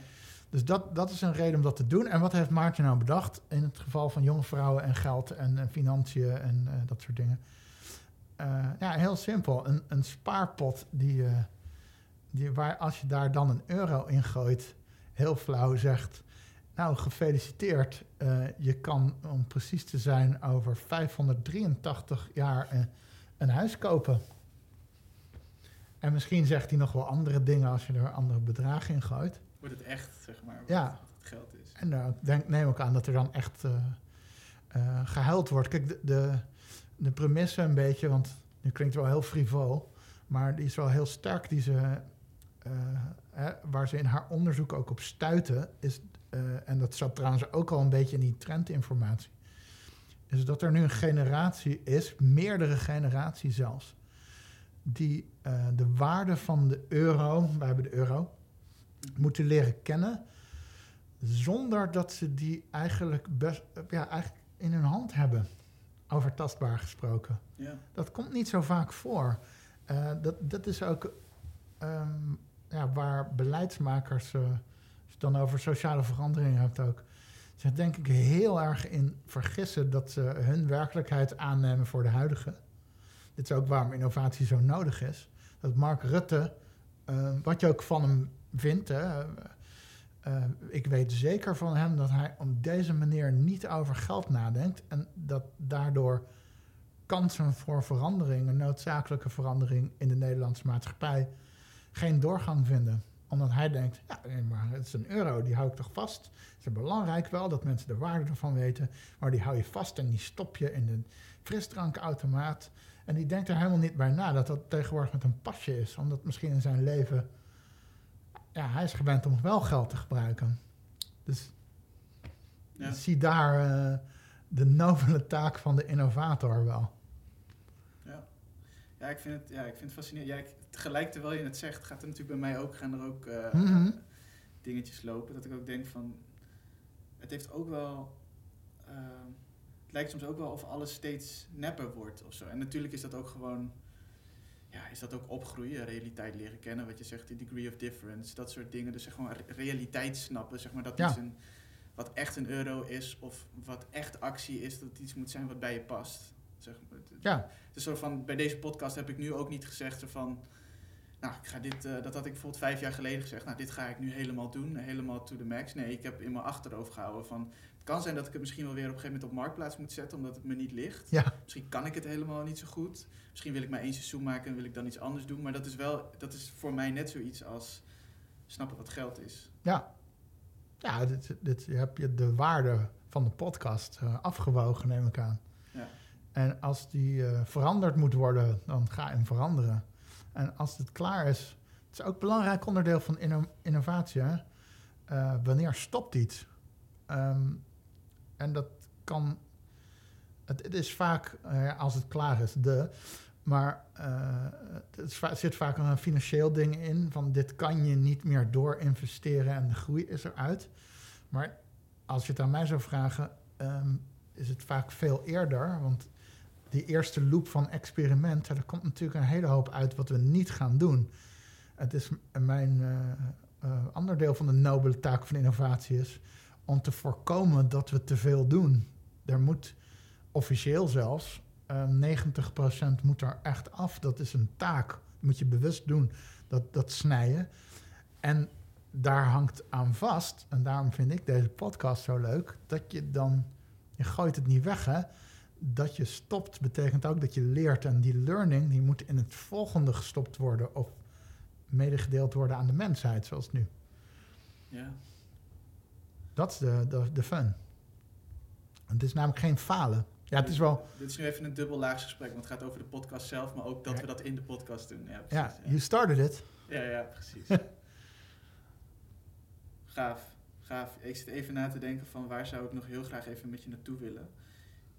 Speaker 2: Dus dat, dat is een reden om dat te doen. En wat heeft Maartje nou bedacht in het geval van jonge vrouwen en geld en, eh, financiën en eh, dat soort dingen? Eh, ja, heel simpel. Een, een spaarpot die, eh, die, waar als je daar dan een euro in gooit, heel flauw zegt... Nou, gefeliciteerd. Je kan, om precies te zijn, over 583 jaar een huis kopen. En misschien zegt hij nog wel andere dingen als je er andere bedragen in gooit.
Speaker 1: Wordt het echt, zeg maar, wat,
Speaker 2: Ja.
Speaker 1: het geld is.
Speaker 2: En uh, denk, neem ook aan dat er dan echt uh, uh, gehuild wordt. Kijk, de, de, de premisse een beetje, want nu klinkt het wel heel frivol, maar die is wel heel sterk. Die ze, uh, hè, waar ze in haar onderzoek ook op stuiten, is, uh, en dat zat trouwens ook al een beetje in die trendinformatie, is dat er nu een generatie is, meerdere generaties zelfs, die uh, de waarde van de euro, wij hebben de euro, moeten leren kennen zonder dat ze die eigenlijk, best, ja, eigenlijk in hun hand hebben. Over tastbaar gesproken.
Speaker 1: Ja.
Speaker 2: Dat komt niet zo vaak voor. Uh, dat, dat is ook um, ja, waar beleidsmakers, uh, als je het dan over sociale verandering hebt ook, zich denk ik heel erg in vergissen dat ze hun werkelijkheid aannemen voor de huidige. Dit is ook waarom innovatie zo nodig is. Dat Mark Rutte, uh, wat je ook van hem vindt, uh, ik weet zeker van hem dat hij op deze manier niet over geld nadenkt en dat daardoor kansen voor verandering, een noodzakelijke verandering in de Nederlandse maatschappij, geen doorgang vinden. Omdat hij denkt, ja, maar het is een euro, die hou ik toch vast. Het is belangrijk wel dat mensen de waarde ervan weten. Maar die hou je vast en die stop je in de frisdrankautomaat. En die denkt er helemaal niet bij na dat dat tegenwoordig met een pasje is. Omdat misschien in zijn leven... Ja, hij is gewend om wel geld te gebruiken. Dus
Speaker 1: Ja.
Speaker 2: zie daar eh, de nobele taak van de innovator wel.
Speaker 1: Ja. Ja, ik vind het, ja, ik vind het fascinerend. Ja, ik, tegelijk terwijl je het zegt, gaat er natuurlijk bij mij ook, gaan er ook eh,
Speaker 2: Mhm.
Speaker 1: dingetjes lopen. Dat ik ook denk van, het heeft ook wel, eh, het lijkt soms ook wel of alles steeds nepper wordt of zo. En natuurlijk is dat ook gewoon, ja, is dat ook opgroeien, realiteit leren kennen, wat je zegt, die degree of difference, dat soort dingen. Dus zeg gewoon re- realiteit snappen, zeg maar, dat
Speaker 2: Ja.
Speaker 1: iets een, wat echt een euro is of wat echt actie is, dat iets moet zijn wat bij je past. Zeg maar. Het-
Speaker 2: Ja,
Speaker 1: dus zo van, bij deze podcast heb ik nu ook niet gezegd zo van... Nou, ik ga dit, eh, dat had ik bijvoorbeeld vijf jaar geleden gezegd. Nou, dit ga ik nu helemaal doen, helemaal to the max. Nee, ik heb in mijn achterhoofd gehouden van... Het kan zijn dat ik het misschien wel weer op een gegeven moment op marktplaats moet zetten... omdat het me niet ligt.
Speaker 2: ja,
Speaker 1: Misschien kan ik het helemaal niet zo goed. Misschien wil ik maar één seizoen maken en wil ik dan iets anders doen. Maar dat is wel, dat is voor mij net zoiets als snappen wat geld is.
Speaker 2: ja. Ja, dit, dit heb je de waarde van de podcast eh, afgewogen, neem ik aan.
Speaker 1: Ja.
Speaker 2: En als die eh, veranderd moet worden, dan ga je hem veranderen. En als het klaar is, het is ook een belangrijk onderdeel van inno- innovatie. Hè? Eh, wanneer stopt iets? Ehm, en dat kan. Het, het is vaak, eh, als het klaar is, de. Maar eh, het zit vaak een financieel ding in. Van dit kan je niet meer door investeren en de groei is eruit. Maar als je het aan mij zou vragen, ehm, is het vaak veel eerder. Want die eerste loop van experimenten, er komt natuurlijk een hele hoop uit wat we niet gaan doen. Het is mijn eh, eh, ander deel van de nobele taak van innovatie is om te voorkomen dat we te veel doen. Er moet officieel zelfs eh 90% moet er echt af. Dat is een taak. Dat moet je bewust doen. Dat, dat snijden. En daar hangt aan vast, en daarom vind ik deze podcast zo leuk, dat je dan, je gooit het niet weg hè. Dat je stopt betekent ook dat je leert en die learning die moet in het volgende gestopt worden of medegedeeld worden aan de mensheid zoals nu.
Speaker 1: Ja,
Speaker 2: Dat is de, de, de fun. Het is namelijk geen falen. Ja, het is wel,
Speaker 1: Dit is nu even een dubbellaags gesprek, want het gaat over de podcast zelf, maar ook dat
Speaker 2: Ja.
Speaker 1: we dat in de podcast doen. Ja,
Speaker 2: ja,
Speaker 1: precies.
Speaker 2: you started it.
Speaker 1: Ja, ja, precies. gaaf, gaaf. Ik zit even na te denken van waar zou ik nog heel graag even met je naartoe willen.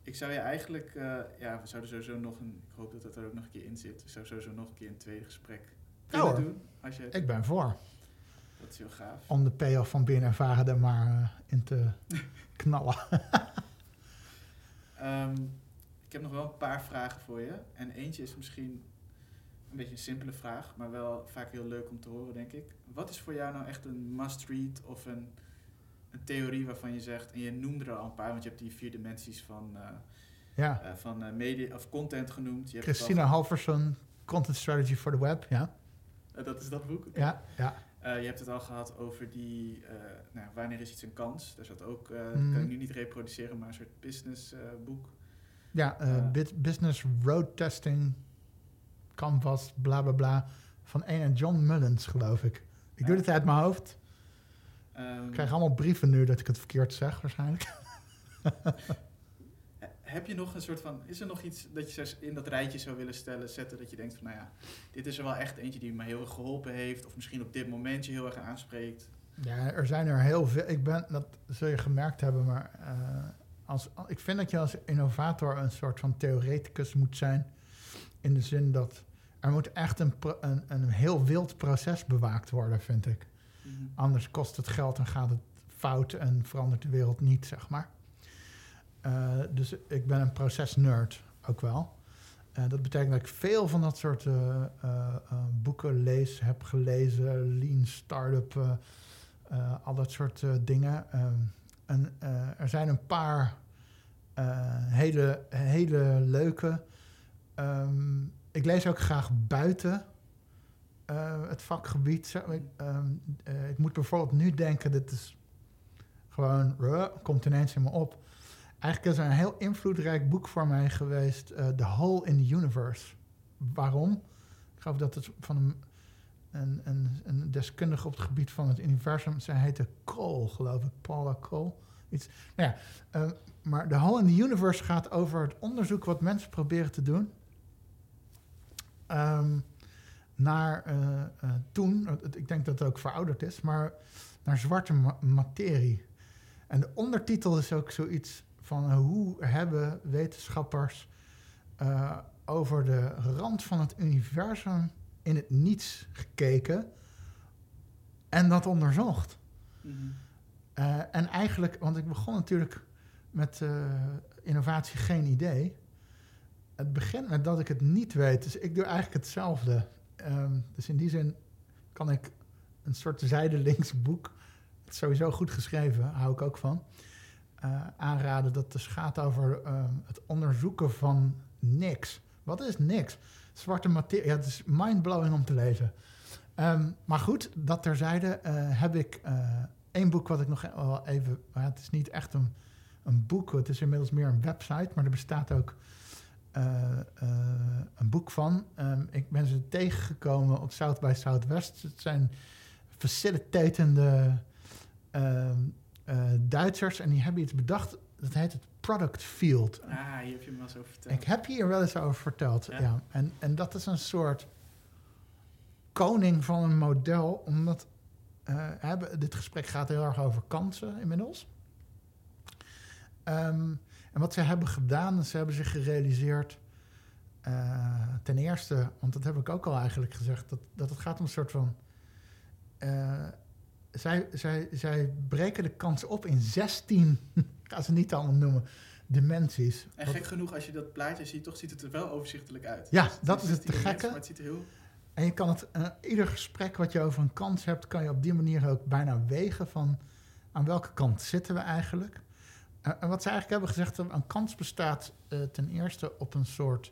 Speaker 1: Ik zou je eigenlijk, eh, ja, we zouden sowieso nog een, ik hoop dat dat er ook nog een keer in zit. We zouden sowieso nog een keer een tweede gesprek kunnen doen. Als je
Speaker 2: Ik ben voor.
Speaker 1: Dat is heel gaaf.
Speaker 2: Om de payoff van BNNVARA er maar eh, in te knallen.
Speaker 1: Ehm, ik heb nog wel een paar vragen voor je. En eentje is misschien een beetje een simpele vraag, maar wel vaak heel leuk om te horen, denk ik. Wat is voor jou nou echt een must-read of een, een theorie waarvan je zegt, en je noemde er al een paar, want je hebt die vier dimensies van, eh,
Speaker 2: Ja.
Speaker 1: eh, van media of content genoemd. Je
Speaker 2: Christina Halverson, Content Strategy for the Web. Ja,
Speaker 1: dat is dat boek.
Speaker 2: ja, ja.
Speaker 1: Eh, je hebt het al gehad over die, eh, nou, wanneer is iets een kans? Daar zat ook, eh,
Speaker 2: Mhm.
Speaker 1: kan ik nu niet reproduceren, maar een soort business eh, boek.
Speaker 2: Ja, Business Road Testing, Canvas, bla bla bla. Van een en John Mullins, geloof ik. Ik
Speaker 1: Ja.
Speaker 2: doe dit uit mijn hoofd.
Speaker 1: Ehm,
Speaker 2: Ik krijg allemaal brieven nu dat ik het verkeerd zeg, waarschijnlijk.
Speaker 1: He- Heb je nog een soort van, is er nog iets dat je in dat rijtje zou willen stellen, zetten, dat je denkt van, nou ja, dit is er wel echt eentje die me heel erg geholpen heeft, of misschien op dit moment je heel erg aanspreekt.
Speaker 2: Ja, er zijn er heel veel. Ik ben, dat zul je gemerkt hebben, maar eh, als, ik vind dat je als innovator een soort van theoreticus moet zijn. In de zin dat er moet echt een, een, een heel wild proces bewaakt worden, vind ik. Anders kost het geld en gaat het fout en verandert de wereld niet, zeg maar. Eh, dus ik ben een procesnerd ook wel. Eh, dat betekent dat ik veel van dat soort eh, boeken lees, heb gelezen, lean startup, al dat soort dingen. Ehm, en er zijn een paar hele, hele leuke. Ehm, ik lees ook graag buiten het vakgebied. Ehm, eh, ik moet bijvoorbeeld nu denken, dit is gewoon, komt ineens in me op. Eigenlijk is een heel invloedrijk boek voor mij geweest, eh, The Hole in the Universe. Waarom? Ik geloof dat het van een, een, een, een deskundige op het gebied van het universum. Zij heette Cole, geloof ik, Paula Cole. Iets. Nou ja, eh, maar The Hole in the Universe gaat over het onderzoek wat mensen proberen te doen. Ehm, naar eh, toen, ik denk dat het ook verouderd is, maar naar zwarte ma- materie. En de ondertitel is ook zoiets van hoe hebben wetenschappers eh, over de rand van het universum in het niets gekeken en dat onderzocht.
Speaker 1: Mhm.
Speaker 2: Eh, en eigenlijk, want ik begon natuurlijk met eh, innovatie geen idee. Het begint met dat ik het niet weet. Dus ik doe eigenlijk hetzelfde. Ehm, dus in die zin kan ik een soort zijdelings boek, sowieso goed geschreven, hou ik ook van, aanraden. Dat dus gaat over ehm, het onderzoeken van niks. Wat is niks? Zwarte materie. Ja, het is mindblowing om te lezen. Ehm, maar goed, dat terzijde eh, heb ik eh één boek wat ik nog wel even... het is niet echt een, een boek, het is inmiddels meer een website... maar er bestaat ook eh, eh, een boek van. Ehm, ik ben ze tegengekomen op South by Southwest. Het zijn facilitatende eh, Duitsers... en die hebben iets bedacht, dat heet het Product Field.
Speaker 1: Ah, hier heb je me wel eens over verteld.
Speaker 2: Ik heb hier wel eens over verteld, ja.
Speaker 1: Ja.
Speaker 2: En, en dat is een soort koning van een model, omdat eh, hebben, dit gesprek gaat heel erg over kansen inmiddels. Ehm, en wat ze hebben gedaan, ze hebben zich gerealiseerd, eh, ten eerste, want dat heb ik ook al eigenlijk gezegd, dat, dat het gaat om een soort van. Zij, zij, zij breken de kans op in 16, ik ga ze niet allemaal noemen, dimensies.
Speaker 1: En
Speaker 2: Wat-
Speaker 1: gek genoeg, als je dat plaatje ziet, toch ziet het er wel overzichtelijk uit.
Speaker 2: Ja, dat is het
Speaker 1: 16
Speaker 2: te gekke.
Speaker 1: Maar het ziet er heel...
Speaker 2: En je kan het, eh, ieder gesprek wat je over een kans hebt, kan je op die manier ook bijna wegen van aan welke kant zitten we eigenlijk. Eh, en wat ze eigenlijk hebben gezegd, een kans bestaat eh, ten eerste op een soort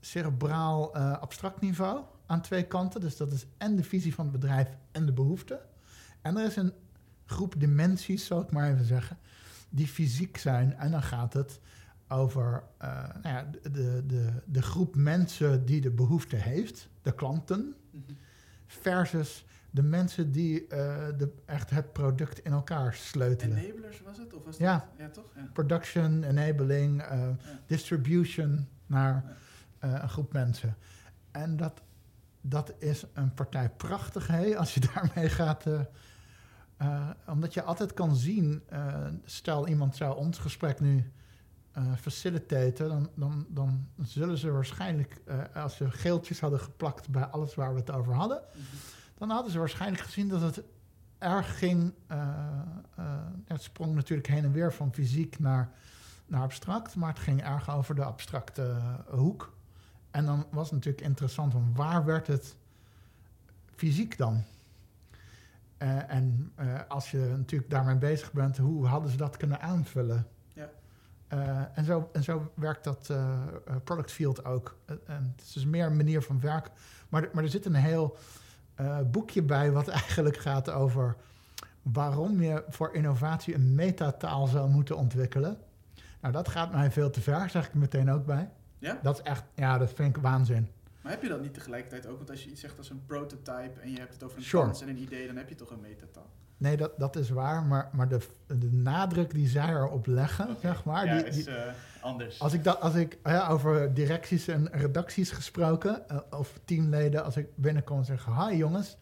Speaker 2: cerebraal abstract niveau aan twee kanten. Dus dat is en de visie van het bedrijf en de behoefte. En er is een groep dimensies, zal ik maar even zeggen, die fysiek zijn. En dan gaat het over eh, nou ja, de, de, de, groep mensen die de behoefte heeft, de klanten,
Speaker 1: Mhm.
Speaker 2: versus de mensen die eh, de, echt het product in elkaar sleutelen.
Speaker 1: Enablers was het? Of was
Speaker 2: Ja.
Speaker 1: dat? Ja, toch? Ja.
Speaker 2: Production, enabling, eh, distribution naar een groep mensen. En dat, dat is een partij prachtig, hè, als je daarmee gaat. Eh, omdat je altijd kan zien, eh, stel iemand zou ons gesprek nu eh facilitaten, dan, dan, dan zullen ze waarschijnlijk, als ze geeltjes hadden geplakt bij alles waar we het over hadden,
Speaker 1: Mhm.
Speaker 2: dan hadden ze waarschijnlijk gezien dat het erg ging. het sprong natuurlijk heen en weer van fysiek naar, naar abstract, maar het ging erg over de abstracte hoek. En dan was het natuurlijk interessant van waar werd het fysiek dan? Eh, en eh, als je natuurlijk daarmee bezig bent, hoe hadden ze dat kunnen aanvullen?
Speaker 1: Ja.
Speaker 2: Eh, en, zo, en zo werkt dat product field ook. En het is dus meer een manier van werken. Maar, er- maar er zit een heel boekje bij wat eigenlijk gaat over waarom je voor innovatie een metataal zou moeten ontwikkelen. Nou, dat gaat mij veel te ver, zeg ik meteen ook bij.
Speaker 1: Ja?
Speaker 2: Dat is echt, ja, dat vind ik waanzin.
Speaker 1: Maar heb je dat niet tegelijkertijd ook? Want als je iets zegt als een prototype en je hebt het over een
Speaker 2: Sure.
Speaker 1: kans en een idee, dan heb je toch een metataal.
Speaker 2: Nee, dat, dat is waar, maar, maar de, de nadruk die zij erop leggen, zeg maar.
Speaker 1: ja,
Speaker 2: die,
Speaker 1: is eh, anders.
Speaker 2: als ik, dat, als ik ja, over directies en redacties gesproken, eh, of teamleden, als ik binnenkom en zeg: Hi jongens,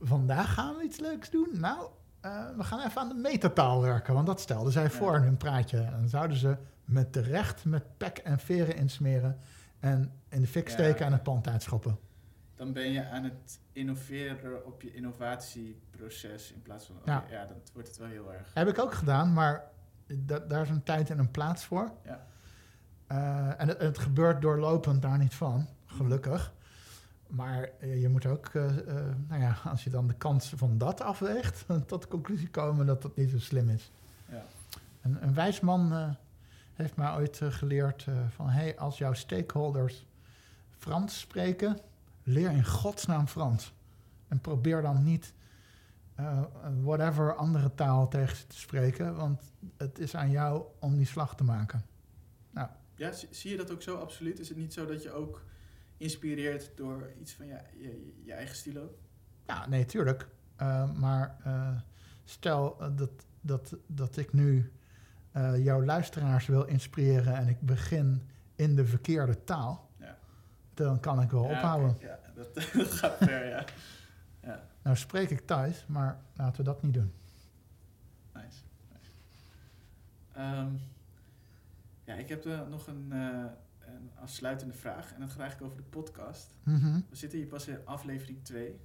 Speaker 2: vandaag gaan we iets leuks doen. Nou, eh, we gaan even aan de metataal werken, want dat stelden zij voor in hun praatje. En dan zouden ze met de recht met pek en veren insmeren en in de fik steken en het pand uitschoppen.
Speaker 1: Dan ben je aan het innoveren op je innovatieproces in plaats van...
Speaker 2: Ja.
Speaker 1: ja, dan wordt het wel heel erg...
Speaker 2: Heb ik ook gedaan, maar da- daar is een tijd en een plaats voor.
Speaker 1: Ja.
Speaker 2: Eh, en het, het gebeurt doorlopend daar niet van, gelukkig. Maar je moet ook, eh, eh, nou ja, als je dan de kans van dat afweegt, tot de conclusie komen dat dat niet zo slim is.
Speaker 1: Ja.
Speaker 2: Een, een wijs man heeft mij ooit eh, geleerd eh, van, hey, als jouw stakeholders Frans spreken, leer in godsnaam Frans. En probeer dan niet eh, whatever andere taal tegen ze te spreken, want het is aan jou om die slag te maken.
Speaker 1: Ja, zie, je dat ook zo absoluut? Is het niet zo dat je ook geïnspireerd door iets van ja, je, je eigen stilo?
Speaker 2: Ja, nee, tuurlijk. Uh, maar uh, stel dat, dat, dat ik nu jouw luisteraars wil inspireren en ik begin in de verkeerde taal,
Speaker 1: ja.
Speaker 2: dan kan ik wel
Speaker 1: ja,
Speaker 2: ophouden.
Speaker 1: Okay. Ja, dat, dat gaat ver, ja. ja.
Speaker 2: Nou spreek ik thuis, maar laten we dat niet doen.
Speaker 1: Nice. nice. Um, ja, ik heb nog een, een afsluitende vraag en dat gaat eigenlijk over de podcast.
Speaker 2: Mm -hmm.
Speaker 1: We zitten hier pas in aflevering 2.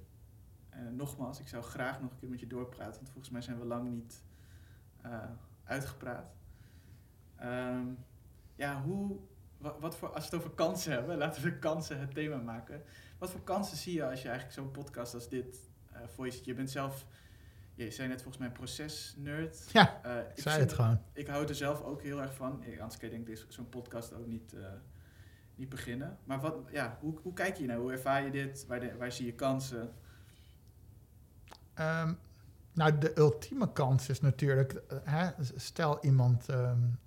Speaker 1: Uh, nogmaals, ik zou graag nog een keer met je doorpraten, want volgens mij zijn we lang niet uitgepraat. Um, ja, hoe, wat, wat, voor, als we het over kansen hebben, laten we de kansen het thema maken. Wat voor kansen zie je als je eigenlijk zo'n podcast als dit uh, voor je ziet? Je bent zelf, je zei net volgens mij een procesnerd.
Speaker 2: Ja, ik zei het gewoon.
Speaker 1: Ik hou er zelf ook heel erg van. Ik, anders kan je denk ik zo'n podcast ook niet, niet beginnen. Maar wat, ja, hoe, hoe kijk je nou? Hoe ervaar je dit? Waar, de, waar zie je kansen?
Speaker 2: Um, nou, de ultieme kans is natuurlijk, hè, stel iemand um,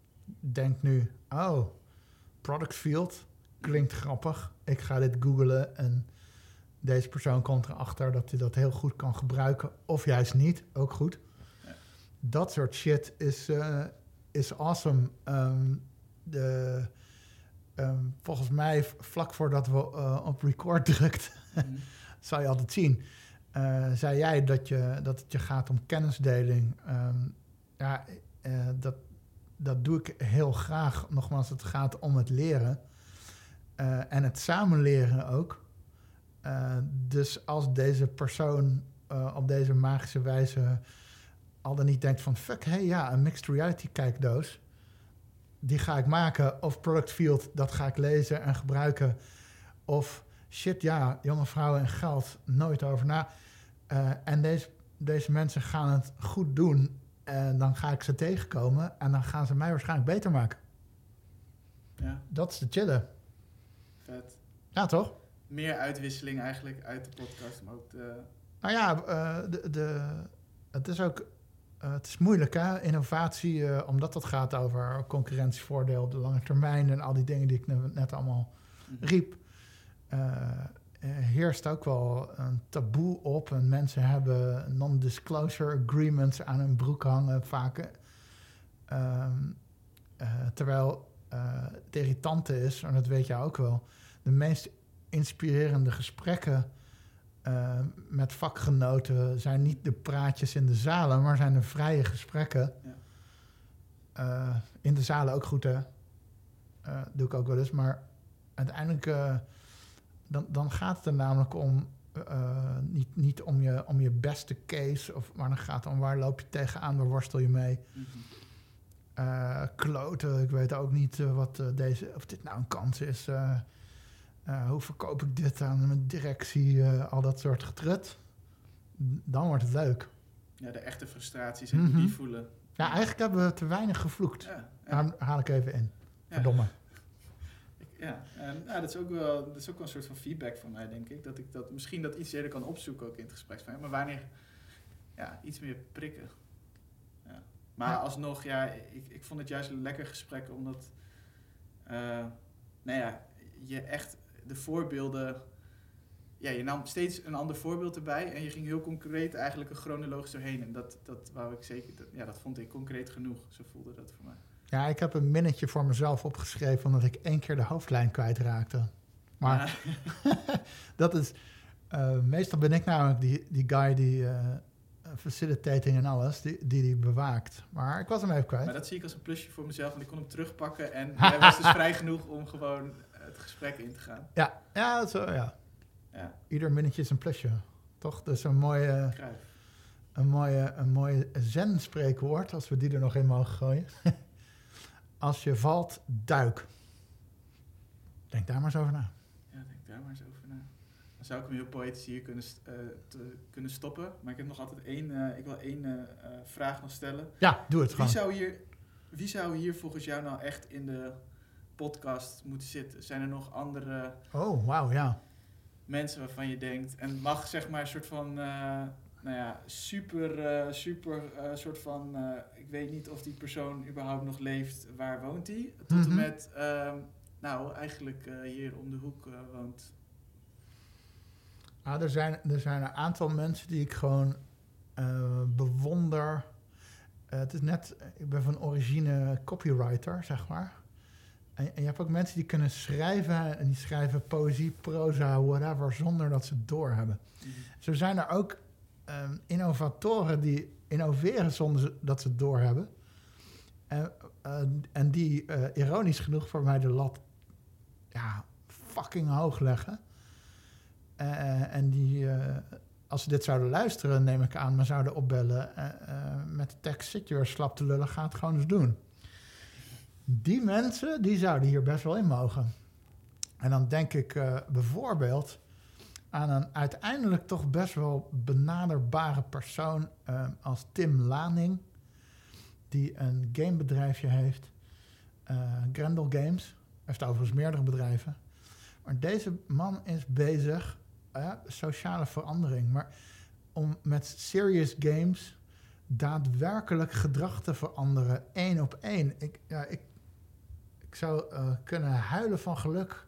Speaker 2: denkt nu, oh, product field, klinkt grappig, ik ga dit googlen en deze persoon komt erachter dat hij dat heel goed kan gebruiken, of juist niet, ook goed.
Speaker 1: Ja.
Speaker 2: Dat soort shit is, uh, is awesome. Um, de, volgens mij, vlak voordat we uh, op record drukt,
Speaker 1: Mm.
Speaker 2: zal je altijd zien. Uh, zei jij dat, je, dat het je gaat om kennisdeling. Um, ja, dat, dat doe ik heel graag. Nogmaals, het gaat om het leren. Uh, en het samenleren ook. dus als deze persoon op deze magische wijze al dan niet denkt van... fuck, hé hey, ja, een mixed reality kijkdoos. Die ga ik maken. Of product field, dat ga ik lezen en gebruiken. Of shit, ja, jonge vrouwen en geld, nooit over na. En deze, deze mensen gaan het goed doen. En dan ga ik ze tegenkomen en dan gaan ze mij waarschijnlijk beter maken.
Speaker 1: Ja.
Speaker 2: Dat is de chillen.
Speaker 1: Vet.
Speaker 2: Ja, toch?
Speaker 1: Meer uitwisseling eigenlijk uit de podcast, maar ook de...
Speaker 2: Nou ja, uh, de, de, het is ook... Uh, het is moeilijk, hè? Innovatie, uh, omdat het gaat over concurrentievoordeel op de lange termijn... en al die dingen die ik net allemaal -hmm. riep. Uh, heerst ook wel een taboe op. En mensen hebben non-disclosure agreements aan hun broek hangen vaak. Um, uh, terwijl uh, het irritante is, en dat weet jij ook wel... de meest inspirerende gesprekken uh, met vakgenoten... zijn niet de praatjes in de zalen, maar zijn de vrije gesprekken.
Speaker 1: Ja.
Speaker 2: in de zalen ook goed, hè? doe ik ook wel eens, maar uiteindelijk dan, dan gaat het er namelijk om, uh, niet, niet om, je, om je beste case, of, maar dan gaat het om waar loop je tegenaan, waar worstel je mee.
Speaker 1: Mm -hmm.
Speaker 2: uh, kloten, ik weet ook niet uh, wat deze, of dit nou een kans is. hoe verkoop ik dit aan mijn directie, al dat soort getrut. Dan wordt het leuk.
Speaker 1: Ja, de echte frustraties en
Speaker 2: Mhm.
Speaker 1: die voelen.
Speaker 2: Ja, eigenlijk hebben we te weinig gevloekt.
Speaker 1: Ja, ja.
Speaker 2: Daar haal ik even in.
Speaker 1: Ja.
Speaker 2: Verdomme.
Speaker 1: Ja, en ja, dat, is ook wel, dat is ook wel een soort van feedback van mij, denk ik. Dat ik dat misschien dat iets eerder kan opzoeken ook in het gesprek. Van, maar wanneer ja, iets meer prikken. Ja. Maar
Speaker 2: Ja.
Speaker 1: alsnog, ja, ik, ik vond het juist een lekker gesprek, omdat eh, nou ja, je echt de voorbeelden. Ja, je nam steeds een ander voorbeeld erbij en je ging heel concreet eigenlijk een chronologisch doorheen. En dat, dat wou ik zeker, dat, ja, dat vond ik concreet genoeg. Zo voelde dat voor mij.
Speaker 2: Ja, ik heb een minnetje voor mezelf opgeschreven omdat ik één keer de hoofdlijn kwijtraakte. Maar
Speaker 1: Ja.
Speaker 2: dat is. eh, meestal ben ik namelijk die, die guy die. eh, facilitating en alles, die, die die bewaakt. Maar ik was hem even kwijt.
Speaker 1: Maar dat zie ik als een plusje voor mezelf, want ik kon hem terugpakken. En hij was dus vrij genoeg om gewoon het gesprek in te gaan.
Speaker 2: Ja, ja, zo, ja.
Speaker 1: Ja,
Speaker 2: Ieder minnetje is een plusje. Toch? Dus een mooie,
Speaker 1: kruif.
Speaker 2: een mooie, een mooie zen-spreekwoord, als we die er nog in mogen gooien. als je valt, duik. Denk daar maar eens over na.
Speaker 1: Ja, denk daar maar eens over na. Dan zou ik hem heel poëtisch hier kunnen, eh, te, kunnen stoppen. Maar ik heb nog altijd één, eh, ik wil één eh, vraag nog stellen.
Speaker 2: Ja, doe het
Speaker 1: Wie
Speaker 2: gewoon.
Speaker 1: zou, hier, wie zou hier volgens jou nou echt in de podcast moeten zitten? Zijn er nog andere
Speaker 2: Oh, wauw, ja.
Speaker 1: mensen waarvan je denkt... En mag zeg maar een soort van... nou ja, super, eh, super eh, soort van... eh, ik weet niet of die persoon überhaupt nog leeft. Waar woont hij? Tot
Speaker 2: Mhm.
Speaker 1: en met... ehm, nou, eigenlijk hier om de hoek woont.
Speaker 2: Ah, er, zijn, er zijn een aantal mensen die ik gewoon bewonder. Het is net, ik ben van origine copywriter, zeg maar. En, en je hebt ook mensen die kunnen schrijven en die schrijven poëzie, proza, whatever, zonder dat ze het doorhebben. Zo zijn er ook ehm, innovatoren die innoveren zonder dat ze het doorhebben. En, eh, en die, eh, ironisch genoeg, voor mij de lat ja, fucking hoog leggen. Eh, en die, eh, als ze dit zouden luisteren, neem ik aan, maar zouden opbellen eh, eh, met de tekst: zit je slap te lullen, ga het gewoon eens doen. Die mensen, die zouden hier best wel in mogen. En dan denk ik eh, bijvoorbeeld aan een uiteindelijk toch best wel benaderbare persoon eh, als Tim Laning, die een gamebedrijfje heeft, eh, Grendel Games. heeft overigens meerdere bedrijven. Maar deze man is bezig, eh, sociale verandering, maar om met serious games daadwerkelijk gedrag te veranderen, één op één. Ik, ja, ik, ik zou eh, kunnen huilen van geluk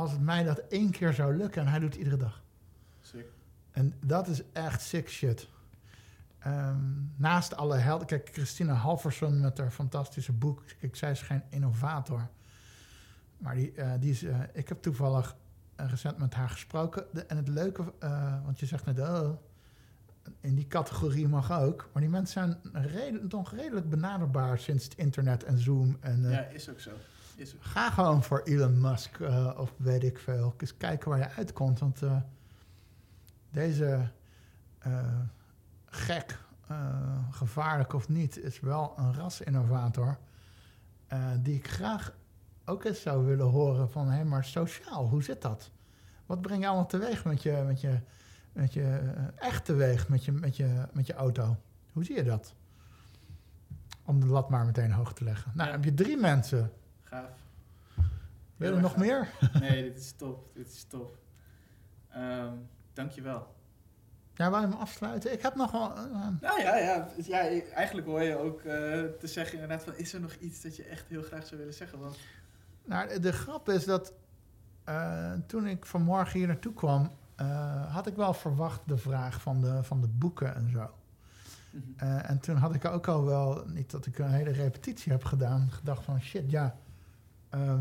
Speaker 2: als het mij dat één keer zou lukken en hij doet het iedere dag.
Speaker 1: Sick.
Speaker 2: En dat is echt sick shit. Ehm, naast alle helden... Kijk, Christina Halverson met haar fantastische boek. Kijk, zij is geen innovator. Maar die, eh, die is... eh, ik heb toevallig eh, recent met haar gesproken. De- en het leuke... want je zegt net... Oh, in die categorie mag ook. Maar die mensen zijn redelijk, toch redelijk benaderbaar... sinds het internet en Zoom. En,
Speaker 1: Ja, is ook zo. Is.
Speaker 2: Ga gewoon voor Elon Musk eh, of weet ik veel. Eens kijken waar je uitkomt. Want eh, deze eh, gek, gevaarlijk of niet, is wel een rasinnovator. die ik graag ook eens zou willen horen van... hé, maar sociaal, hoe zit dat? Wat breng je allemaal teweeg met je, met je, met je echt teweeg met je, met, je, met je auto? Hoe zie je dat? Om de lat maar meteen hoog te leggen. Nou, dan heb je drie mensen.
Speaker 1: Gaaf.
Speaker 2: Wil je nog meer?
Speaker 1: Nee, dit is top. Dit is top. Ehm dankjewel.
Speaker 2: Ja, wij hem afsluiten. Ik heb nog wel... eh,
Speaker 1: Nou ja, ja, ja, eigenlijk hoor je ook eh, te zeggen inderdaad van... is er nog iets dat je echt heel graag zou willen zeggen? Want
Speaker 2: nou, de- grap is dat eh, toen ik vanmorgen hier naartoe kwam... eh, had ik wel verwacht de vraag van de, van de boeken en zo.
Speaker 1: Mhm.
Speaker 2: Eh, en toen had ik ook al wel, niet dat ik een hele repetitie heb gedaan... gedacht van shit, ja... eh,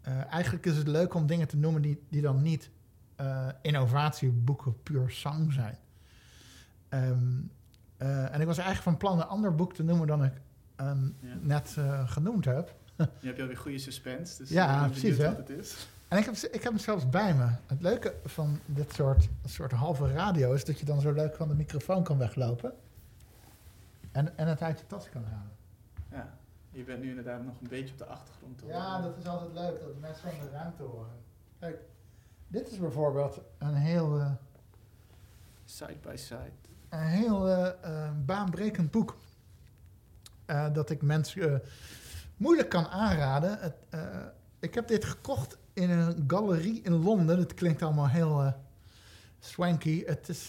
Speaker 2: eh, eigenlijk is het leuk om dingen te noemen die, die dan niet eh, innovatieboeken puur sang zijn. Ehm, eh, en ik was eigenlijk van plan een ander boek te noemen dan ik ehm,
Speaker 1: Ja.
Speaker 2: net genoemd heb.
Speaker 1: Je alweer goede suspense, dus
Speaker 2: Ja,
Speaker 1: ik
Speaker 2: precies,
Speaker 1: wat het is.
Speaker 2: En ik heb, ik heb hem zelfs bij me. Het leuke van dit soort, soort halve radio is dat je dan zo leuk van de microfoon kan weglopen. En, en het uit je tas kan halen.
Speaker 1: Ja, je bent nu inderdaad nog een beetje op de achtergrond te
Speaker 2: Ja,
Speaker 1: horen.
Speaker 2: dat is altijd leuk dat mensen van de ruimte horen. Kijk, dit is bijvoorbeeld een heel, eh,
Speaker 1: Side by side.
Speaker 2: een heel eh, eh, baanbrekend boek. Dat ik mensen moeilijk kan aanraden. Het, ik heb dit gekocht in een galerie in Londen. Het klinkt allemaal heel swanky. Het is,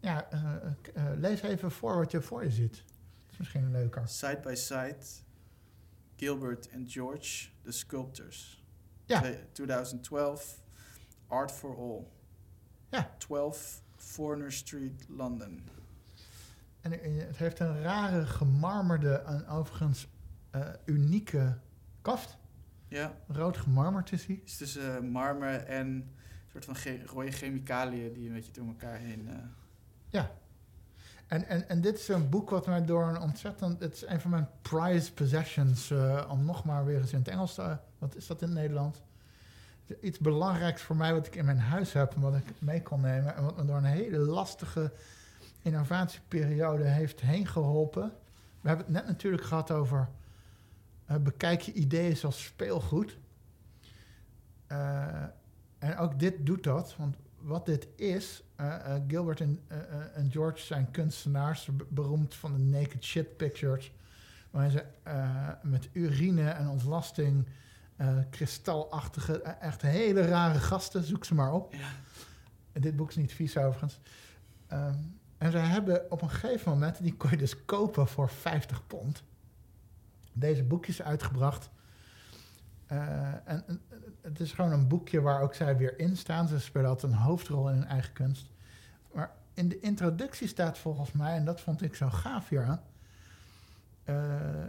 Speaker 2: ja, lees even voor wat je voor je ziet. Dat is misschien leuker.
Speaker 1: Side by side. Gilbert and George, The Sculptors.
Speaker 2: Ja.
Speaker 1: Twee- 2012. Art for All.
Speaker 2: Ja.
Speaker 1: 12 Foreigner Street, London.
Speaker 2: En het heeft een rare gemarmerde en overigens eh, unieke kaft.
Speaker 1: Ja,
Speaker 2: Rood gemarmerd is hij.
Speaker 1: het is tussen eh, marmer en een soort van rode chemicaliën die een beetje door elkaar heen... eh,
Speaker 2: Ja. En, en, en dit is een boek wat mij door een ontzettend... Het is een van mijn prized possessions. eh, om nog maar weer eens in het Engels te... Wat is dat in Nederland? Iets belangrijks voor mij wat ik in mijn huis heb... en wat ik mee kon nemen... en wat me door een hele lastige innovatieperiode heeft heen geholpen. We hebben het net natuurlijk gehad over... eh, bekijk je ideeën als speelgoed. Eh, en ook dit doet dat, want wat dit is, Gilbert en, eh, eh, en George zijn kunstenaars, be- beroemd van de naked shit pictures, waar ze eh, met urine en ontlasting, eh, kristalachtige, eh, echt hele rare gasten, zoek ze maar op.
Speaker 1: ja.
Speaker 2: En dit boek is niet vies overigens. Ehm, en zij hebben op een gegeven moment, die kon je dus kopen voor 50 pond, deze boekjes uitgebracht. Eh, en, en het is gewoon een boekje waar ook zij weer in staan. Ze spelen altijd een hoofdrol in hun eigen kunst. Maar in de introductie staat volgens mij, en dat vond ik zo gaaf hier eh,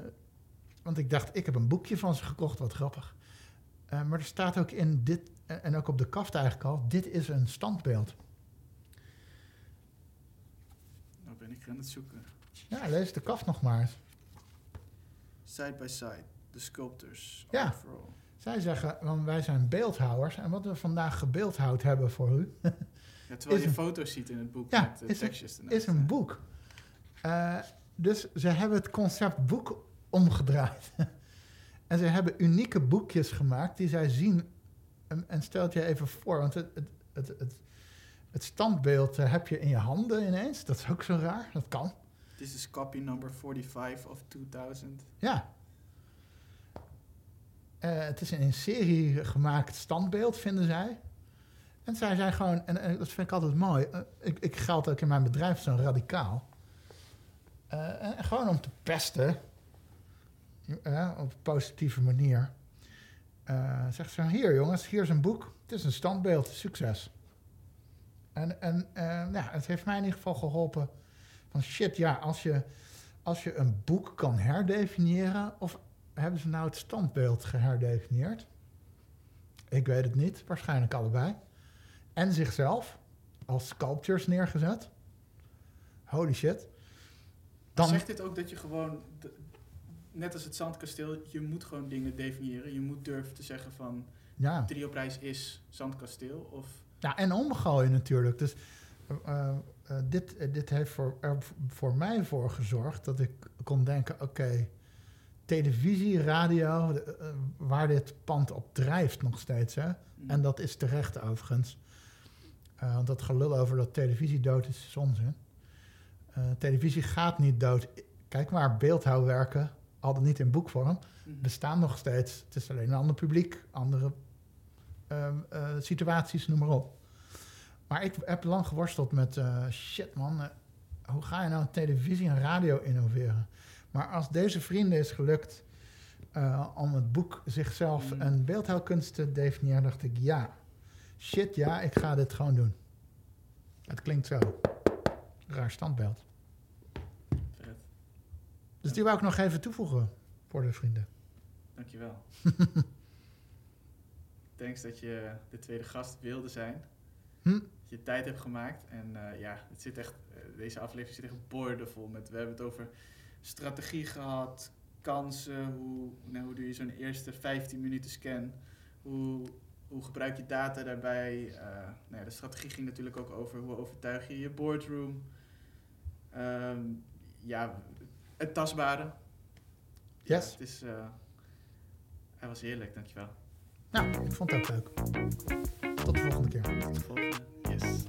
Speaker 2: want ik dacht, ik heb een boekje van ze gekocht, wat grappig. Eh, maar er staat ook in dit, en ook op de kaft eigenlijk al, dit is een standbeeld.
Speaker 1: Nou ben ik aan het zoeken.
Speaker 2: Ja, lees de kaft nog maar eens.
Speaker 1: Side by side, the sculptors.
Speaker 2: Ja.
Speaker 1: art for all.
Speaker 2: Zij zeggen, want wij zijn beeldhouwers. En wat we vandaag gebeeldhouwd hebben voor u,
Speaker 1: Ja, terwijl je
Speaker 2: een-
Speaker 1: foto's ziet in het boek
Speaker 2: Ja,
Speaker 1: met de
Speaker 2: is een-
Speaker 1: tekstjes ernaast.
Speaker 2: is een boek. Eh, dus ze hebben het concept boek omgedraaid. en ze hebben unieke boekjes gemaakt die zij zien. En, en stel het je even voor, want het, het, het, het, het standbeeld eh, heb je in je handen ineens. Dat is ook zo raar, dat kan.
Speaker 1: This is copy number 45 of 2000.
Speaker 2: Ja. Eh, het is een in serie gemaakt standbeeld, vinden zij. En zij zijn gewoon, en, dat vind ik altijd mooi. eh, ik, ik geld ook in mijn bedrijf zo'n radicaal. Eh, en gewoon om te pesten, op een positieve manier. Eh, zegt ze: Hier jongens, hier is een boek. Het is een standbeeld, succes. En, en ja, het heeft mij in ieder geval geholpen. Van shit, ja, als je, als je een boek kan herdefiniëren, of hebben ze nou het standbeeld geherdefinieerd? Ik weet het niet, waarschijnlijk allebei. En zichzelf als sculptures neergezet. Holy shit. Dan,
Speaker 1: Zegt dit ook dat je gewoon, net als het zandkasteel, je moet gewoon dingen definiëren. Je moet durven te zeggen van,
Speaker 2: ja.
Speaker 1: drie op reis is zandkasteel. Of
Speaker 2: ja, en omgooien natuurlijk. Dus eh, eh, eh, dit, dit heeft voor, er voor mij voor gezorgd dat ik kon denken: oké, televisie, radio, de, eh, waar dit pand op drijft nog steeds. Hè? En dat is terecht overigens. Eh, want dat gelul over dat televisie dood is, is onzin. Eh, televisie gaat niet dood. Kijk maar, beeldhouwwerken, al dan niet in boekvorm,
Speaker 1: Mhm.
Speaker 2: bestaan nog steeds. Het is alleen een ander publiek, andere ehm, eh, situaties, noem maar op. Maar ik heb lang geworsteld met, eh, shit man, eh, hoe ga je nou televisie en radio innoveren? Maar als deze vrienden is gelukt eh, om het boek zichzelf
Speaker 1: Mm.
Speaker 2: een beeldhouwkunst te definiëren, dacht ik, ja, shit ja, ik ga dit gewoon doen. Het klinkt zo. Raar standbeeld.
Speaker 1: Vet.
Speaker 2: Dus die wou ik nog even toevoegen voor de vrienden.
Speaker 1: Dankjewel. Thanks dat je de tweede gast wilde zijn.
Speaker 2: Hm?
Speaker 1: Dat je tijd hebt gemaakt. En eh, ja, het zit echt, eh, deze aflevering zit echt boordevol met. We hebben het over strategie gehad, kansen, hoe, nou, hoe doe je zo'n eerste 15 minuten scan, hoe, hoe gebruik je data daarbij. Eh, nou ja, de strategie ging natuurlijk ook over hoe overtuig je je boardroom. Ehm, ja, het tastbare. Ja,
Speaker 2: Yes.
Speaker 1: het is, eh, hij was heerlijk, dankjewel.
Speaker 2: Nou, ik vond het ook leuk. Tot de volgende keer.
Speaker 1: Tot de volgende. Yes.